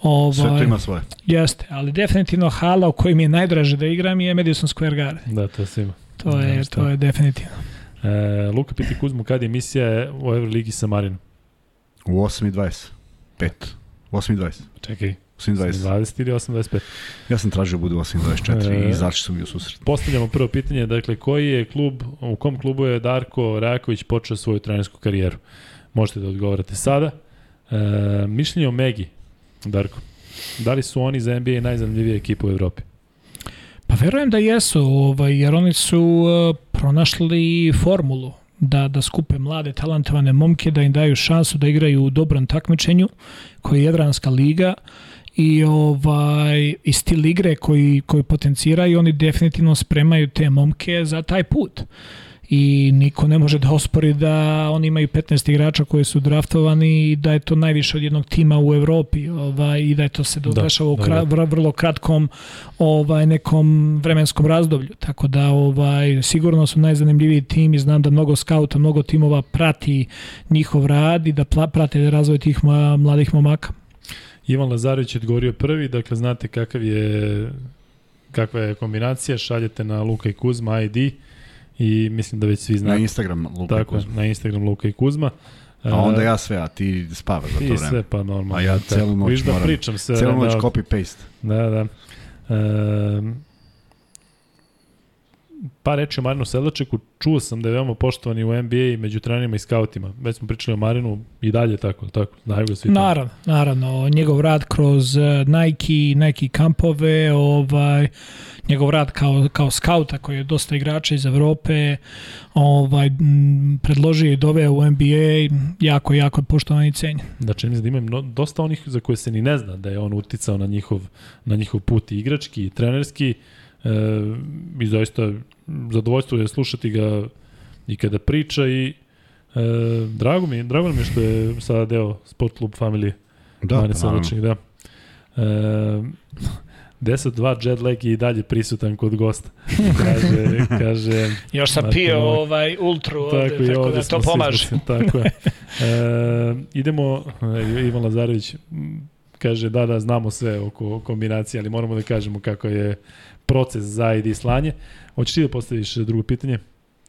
Ovaj, Sve to ima svoje. Jeste, ali definitivno hala u kojoj mi je najdraže da igram je Madison Square Garden. Da, to svima. To je, Da, to je definitivno. E, Luka piti Kuzmu, kad je emisija u Euroligi sa Marinom? U 8.20. 5. U 8.20. Čekaj, 8.20. 20 ili 8.25? Ja sam tražio da bude 8.24 E. i izašli su mi u susret. Postavljamo prvo pitanje, dakle, koji je klub, u kom klubu je Darko Rajaković počeo svoju trenersku karijeru? Možete da odgovarate sada. E, mišljenje o Megi, Darko. Da li su oni za NBA najzanimljivija ekipa u Evropi? Pa verujem da jesu, ovaj, jer oni su uh, pronašli formulu da, da skupe mlade, talentovane momke, da im daju šansu da igraju u dobrom takmičenju, koji je Jadranska liga i ovaj i stil igre koji koji potenciraju oni definitivno spremaju te momke za taj put i niko ne može da ospori da oni imaju 15 igrača koji su draftovani i da je to najviše od jednog tima u Evropi ovaj, i da je to se Da, dešava u da, kra, da. vr- vrlo kratkom ovaj nekom vremenskom razdoblju. Tako da ovaj sigurno su najzanimljiviji tim i znam da mnogo skauta, mnogo timova prati njihov rad i da pla, prate razvoj tih mladih momaka. Ivan Lazarević je odgovorio prvi, dakle znate kakav je kakva je kombinacija, šaljete na Luka i Kuzma ID i mislim da već svi Na znate. Instagram Luka Tako, je, Kuzma. na Instagram Luka i Kuzma. A onda E, ja sve, a ti spavaš za to Ti vreme. sve pa normalno. A ja celu noć viš da moram. pričam sve. Celu noć da, copy-paste. Da, da. E, par reči o Marinu Sedlačeku. Čuo sam da je veoma poštovani u NBA i među trenerima i skautima. Već smo pričali o Marinu i dalje tako, tako. Znaju ga svi. Naravno, naravno. Njegov rad kroz eh, Nike, Nike kampove, ovaj, njegov rad kao, kao skauta koji je dosta igrača iz Evrope, ovaj, m, predložio i doveo u NBA, jako, jako poštovan i cenjen. Da čini mi se da ima mno, dosta onih za koje se ni ne zna da je on uticao na njihov, na njihov put i igrački i trenerski. E, I zaista zadovoljstvo je slušati ga i kada priča i e, drago mi, drago mi je što je sada deo Sport Club familije. Da, Mane pa, Sedlačnik, da. E, <laughs> 10-2 jet lag je i dalje prisutan kod gosta. <laughs> Kaže, kaže Još sam Marko pio ovaj ultru ovde, tako, tako ovde da to pomaže. Tako je. E, idemo, e, Ivan Lazarević kaže da, da, znamo sve oko kombinacije, ali moramo da kažemo kako je proces za ID slanje. Hoćeš ti da postaviš drugo pitanje?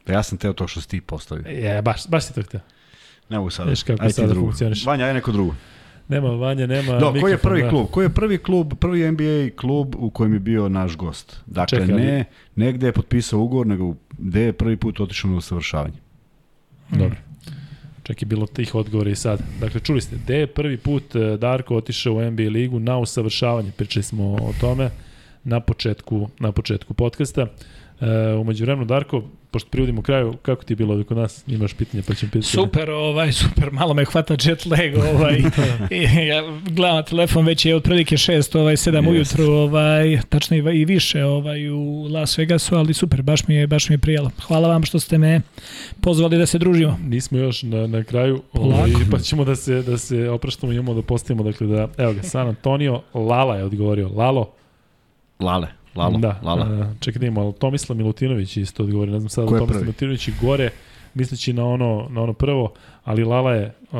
Ja sam teo to što si ti postavio. Je, baš, baš si to htio. Ne mogu sada. Viš kako Ajde sada funkcioniš. Vanja, aj neko drugo. Nema Vanja, nema Do, koji je mikrofon, prvi da. klub? Koji je prvi klub, prvi NBA klub u kojem je bio naš gost? Dakle, Čekaj, ali- ne, ne gde je potpisao ugovor, nego gde je prvi put otišao na usavršavanje. Dobro. Čak je bilo tih odgovora i sad. Dakle, čuli ste, gde je prvi put e, Darko otišao u NBA ligu na usavršavanje? Pričali smo o tome na početku, na početku podcasta. E, umeđu vremenu, Darko, pošto privodimo kraju, kako ti je bilo ovde kod nas? Imaš pitanje, pa ćemo pitati. Super, ovaj, super, malo me hvata jet lag, <laughs> ovaj, i, ja gledam telefon, već je otprilike 6, ovaj, 7 Jest. ujutru, ovaj, tačno i, i više ovaj, u Las Vegasu, ali super, baš mi je, baš mi je prijelo. Hvala vam što ste me pozvali da se družimo. Nismo još na, na kraju, ovaj, pa ćemo da se, da se opraštamo i imamo da postavimo, dakle da, evo ga, San Antonio, Lala je odgovorio. Lalo, Lale, Lalo, da, Lala. a, čekaj da imamo, ali Tomislav Milutinović isto odgovori, ne znam sada Tomislav prvi? Milutinović i gore, misleći na ono, na ono prvo, ali Lala je, uh,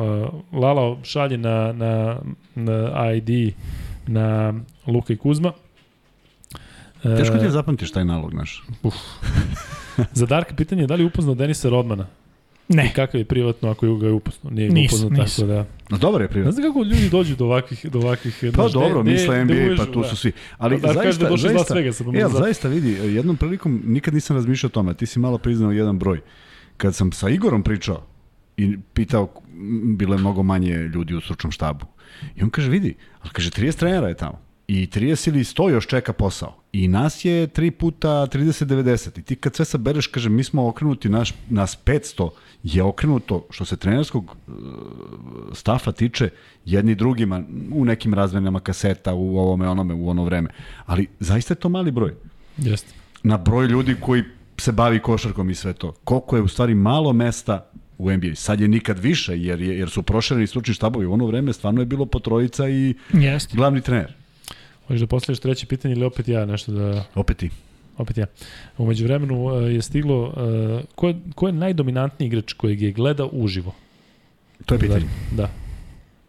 Lala šalje na, na, na ID na Luka i Kuzma. E, Teško ti je zapamtiš taj nalog naš. Za Darka pitanje je da li je upoznao Denisa Rodmana? Ne, I kakav je privatno ako ga je upoznao? Nije ga upoznao nisam. tako da... No, dobar je Ne privat. znam kako ljudi dođu do ovakvih... Do ovakvih Pa znaš, dobro, gde- misle NBA, pa uvežu, tu da. su svi. Ali Da, kaže da zaista, iz Las zaista, pa e, zaista vidi, jednom prilikom nikad nisam razmišljao o tome, ti si malo priznao jedan broj. Kad sam sa Igorom pričao i pitao, bilo je mnogo manje ljudi u stručnom štabu. I on kaže, vidi, ali kaže, 30 trenera je tamo. I 30 ili 100 još čeka posao. I nas je 3 puta 30-90. I ti kad sve sabereš, kaže, mi smo okrenuti, naš, nas 500 je okrenuto, što se trenerskog e, stafa tiče, jedni drugima, u nekim razmenama kaseta, u ovome, onome, u ono vreme. Ali zaista je to mali broj. Jeste. Na broj ljudi koji se bavi košarkom i sve to. Koliko je u stvari malo mesta u NBA. Sad je nikad više, jer, je, jer su prošireni stručni štabovi. U ono vreme stvarno je bilo po trojica i jeste. glavni trener. Hoćeš da postaviš treće pitanje ili opet ja nešto da... Opet ti. Opet ja. Umeđu vremenu uh, je stiglo... Uh, ko, je, ko je najdominantniji igrač kojeg je gledao uživo? To je pitanje. Da.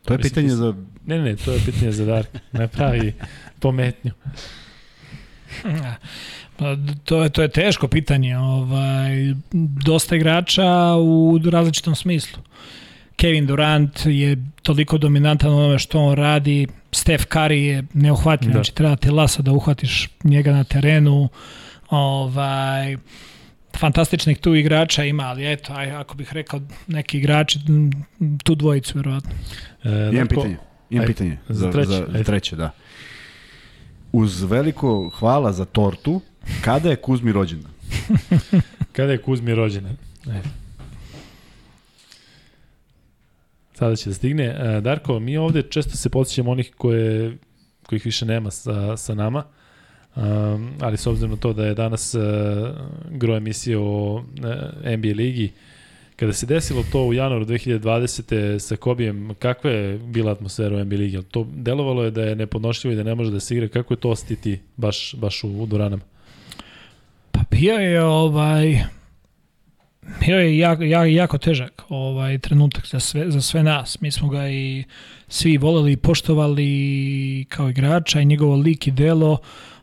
To je Mislim, pitanje za... Ne, ne, to je pitanje za Darka. Ne pravi pometnju. Pa, to je to je teško pitanje, ovaj dosta igrača u različitom smislu. Kevin Durant je toliko dominantan u onome što on radi, Steph Curry je neohvatljiv, Da. znači treba te lasa da uhvatiš njega na terenu. Ovaj fantastičnih tu igrača ima, ali eto, aj, ako bih rekao neki igrači, tu dvojicu verovatno. E, Imam pitanje. Imam Ajde, pitanje. za treće, Za, za treće, da. Uz veliko hvala za tortu, kada je Kuzmi rođendan? <laughs> Kada je Kuzmi rođen? Ajde. Sada će da stigne. E, Darko, mi ovde često se podsjećamo onih koje, kojih više nema sa, sa nama, um, ali s obzirom na to da je danas uh, gro emisije o uh, NBA ligi, kada se desilo to u januaru 2020. sa Kobijem, kakva je bila atmosfera u NBA ligi? To delovalo je da je nepodnošljivo i da ne može da se igra. Kako je to ostiti baš, baš u, u Duranama? Pa bio je ovaj bio je jako, jako, težak ovaj trenutak za sve, za sve nas. Mi smo ga i svi voleli i poštovali kao igrača i njegovo lik i delo.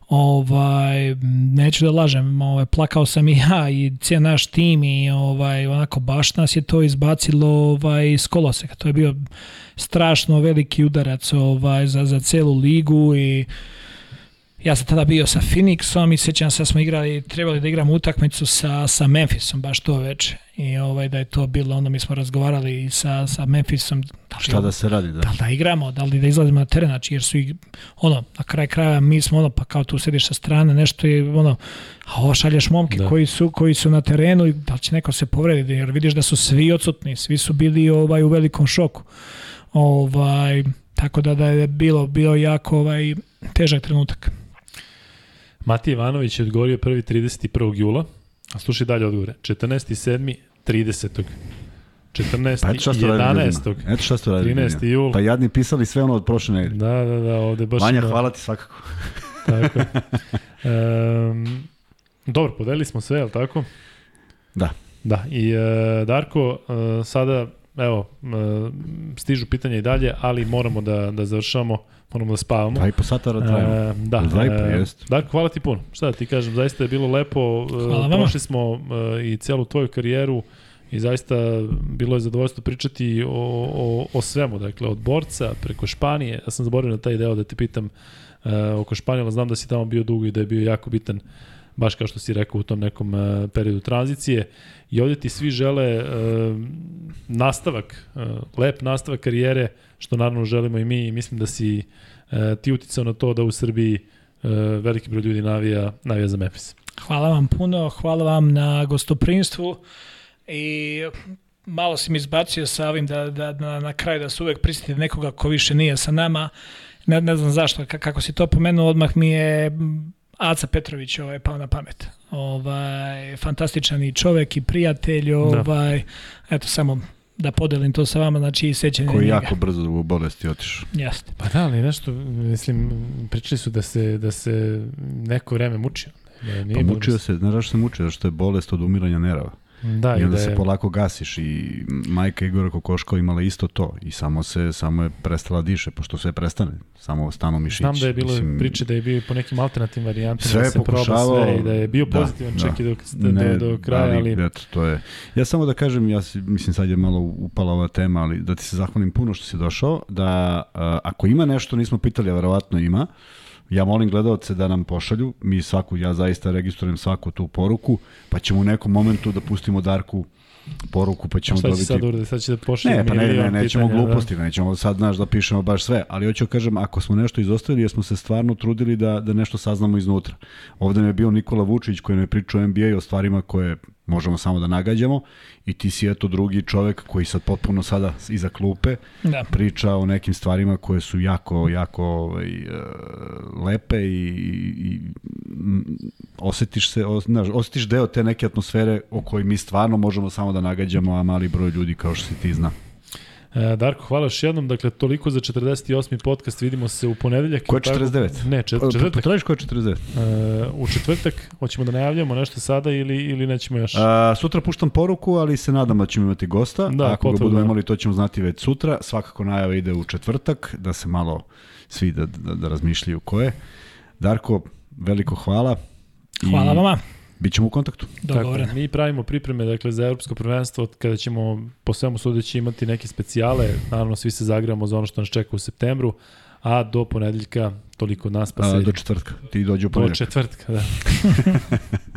Ovaj, neću da lažem, ovaj, plakao sam i <laughs> ja i cijel naš tim i ovaj, onako baš nas je to izbacilo ovaj, iz koloseka. To je bio strašno veliki udarac ovaj, za, za celu ligu i Ja sam tada bio sa Phoenixom i sećam se da smo igrali, trebali da igramo utakmicu sa, sa Memphisom baš to veče. I ovaj, da je to bilo, onda mi smo razgovarali i sa, sa Memphisom. Da Šta da se radi? Da? da li da igramo, da li da izlazimo na teren, znači jer su ih, ono, na kraj kraja mi smo ono, pa kao tu sediš sa strane, nešto je ono, a ovo šalješ momke da. koji, su, koji su na terenu i da li će neko se povrediti, jer vidiš da su svi odsutni, svi su bili ovaj, u velikom šoku. Ovaj, tako da da je bilo, bilo jako ovaj, težak trenutak. Matija Ivanović je odgovorio prvi 31. jula, a slušaj dalje odgovore. 14. 30. 14. Pa eto šta 11. Eto šta ste radili. 13. jul. Pa jadni pisali sve ono od prošle nedelje. Da, da, da, ovde baš... Vanja, hvala ti svakako. <laughs> tako. Um, dobro, podelili smo sve, je li tako? Da. Da, i uh, Darko, uh, sada, evo, stižu pitanja i dalje, ali moramo da, da završamo moramo da spavamo. Dva i po sata da trajamo. E, da. Dva i po, jest. Darko, hvala ti puno. Šta da ti kažem, zaista je bilo lepo. Hvala vama. Prošli smo e, i celu tvoju karijeru i zaista bilo je zadovoljstvo pričati o, o, o svemu, dakle, od borca preko Španije. Ja sam zaboravio na taj deo da te pitam oko Španijela, znam da si tamo bio dugo i da je bio jako bitan baš kao što si rekao u tom nekom uh, periodu tranzicije i ovde ti svi žele uh, nastavak, uh, lep nastavak karijere, što naravno želimo i mi i mislim da si uh, ti uticao na to da u Srbiji uh, veliki broj ljudi navija, navija za Memphis. Hvala vam puno, hvala vam na gostoprinstvu i malo si mi izbacio sa ovim da, da, da na kraju da se uvek prisjetite nekoga ko više nije sa nama. Ne, ne znam zašto, kako si to pomenuo, odmah mi je Aca Petrović ovaj, pao na pamet. Ovaj, fantastičan i čovek i prijatelj, da. ovaj, da. eto samo da podelim to sa vama, znači i sećanje Koji njega. jako brzo u bolesti otišao. Jeste. Pa da, ali nešto, mislim, pričali su da se, da se neko vreme mučio. Da, nije pa mučio se, znaš zašto se mučio? Zašto je bolest od umiranja nerava. Da, I onda da je... se polako gasiš i majka Igora Kokoško imala isto to i samo se samo je prestala diše pošto sve prestane, samo stanu mišići. Znam da je bilo Mislim, priče da je bio po nekim alternativnim varijantama sve da se proba sve i da je bio da, pozitivan da, čak da, i do, ne, do, do kraja, ali... ali... Eto, to je. Ja samo da kažem, ja si, mislim sad je malo upala ova tema, ali da ti se zahvalim puno što si došao, da a, ako ima nešto nismo pitali, a verovatno ima, uh, Ja molim gledalce da nam pošalju, mi svaku, ja zaista registrujem svaku tu poruku, pa ćemo u nekom momentu da pustimo Darku poruku pa ćemo dobiti... Šta će sad uradi? Sad će da pošaljem Ne, pa ne, ne, nećemo pitanja, gluposti, da. nećemo sad, znaš, da pišemo baš sve, ali hoću da kažem, ako smo nešto izostavili, jer smo se stvarno trudili da, da nešto saznamo iznutra. Ovde mi je bio Nikola Vučić koji nam je pričao NBA o stvarima koje možemo samo da nagađamo i ti si eto drugi čovek koji sad potpuno sada iza klupe da. priča o nekim stvarima koje su jako, jako ovaj, e, lepe i, i osetiš se, znaš, osetiš deo te neke atmosfere o kojoj mi stvarno možemo samo da nagađamo, a mali broj ljudi kao što si ti zna. E, Darko, hvala još jednom. Dakle, toliko za 48. podcast. Vidimo se u ponedeljak. Ko je 49? Ne, čet, četvrtak. Potražiš ko je 49? E, u četvrtak hoćemo da najavljamo nešto sada ili, ili nećemo još? A, sutra puštam poruku, ali se nadam da ćemo imati gosta. Da, Ako potvrdu. ga budemo imali, to ćemo znati već sutra. Svakako najava ide u četvrtak, da se malo svi da, da, da razmišljaju ko je. Darko, veliko hvala. Hvala I... vama. Bićemo u kontaktu. Dogovoreno. Tako, mi pravimo pripreme dakle, za evropsko prvenstvo kada ćemo po svemu sudeći imati neke specijale. Naravno, svi se zagramo za ono što nas čeka u septembru, a do ponedeljka toliko nas pa se... A, do četvrtka. Ti dođe u ponedeljak. Do četvrtka, da. <laughs>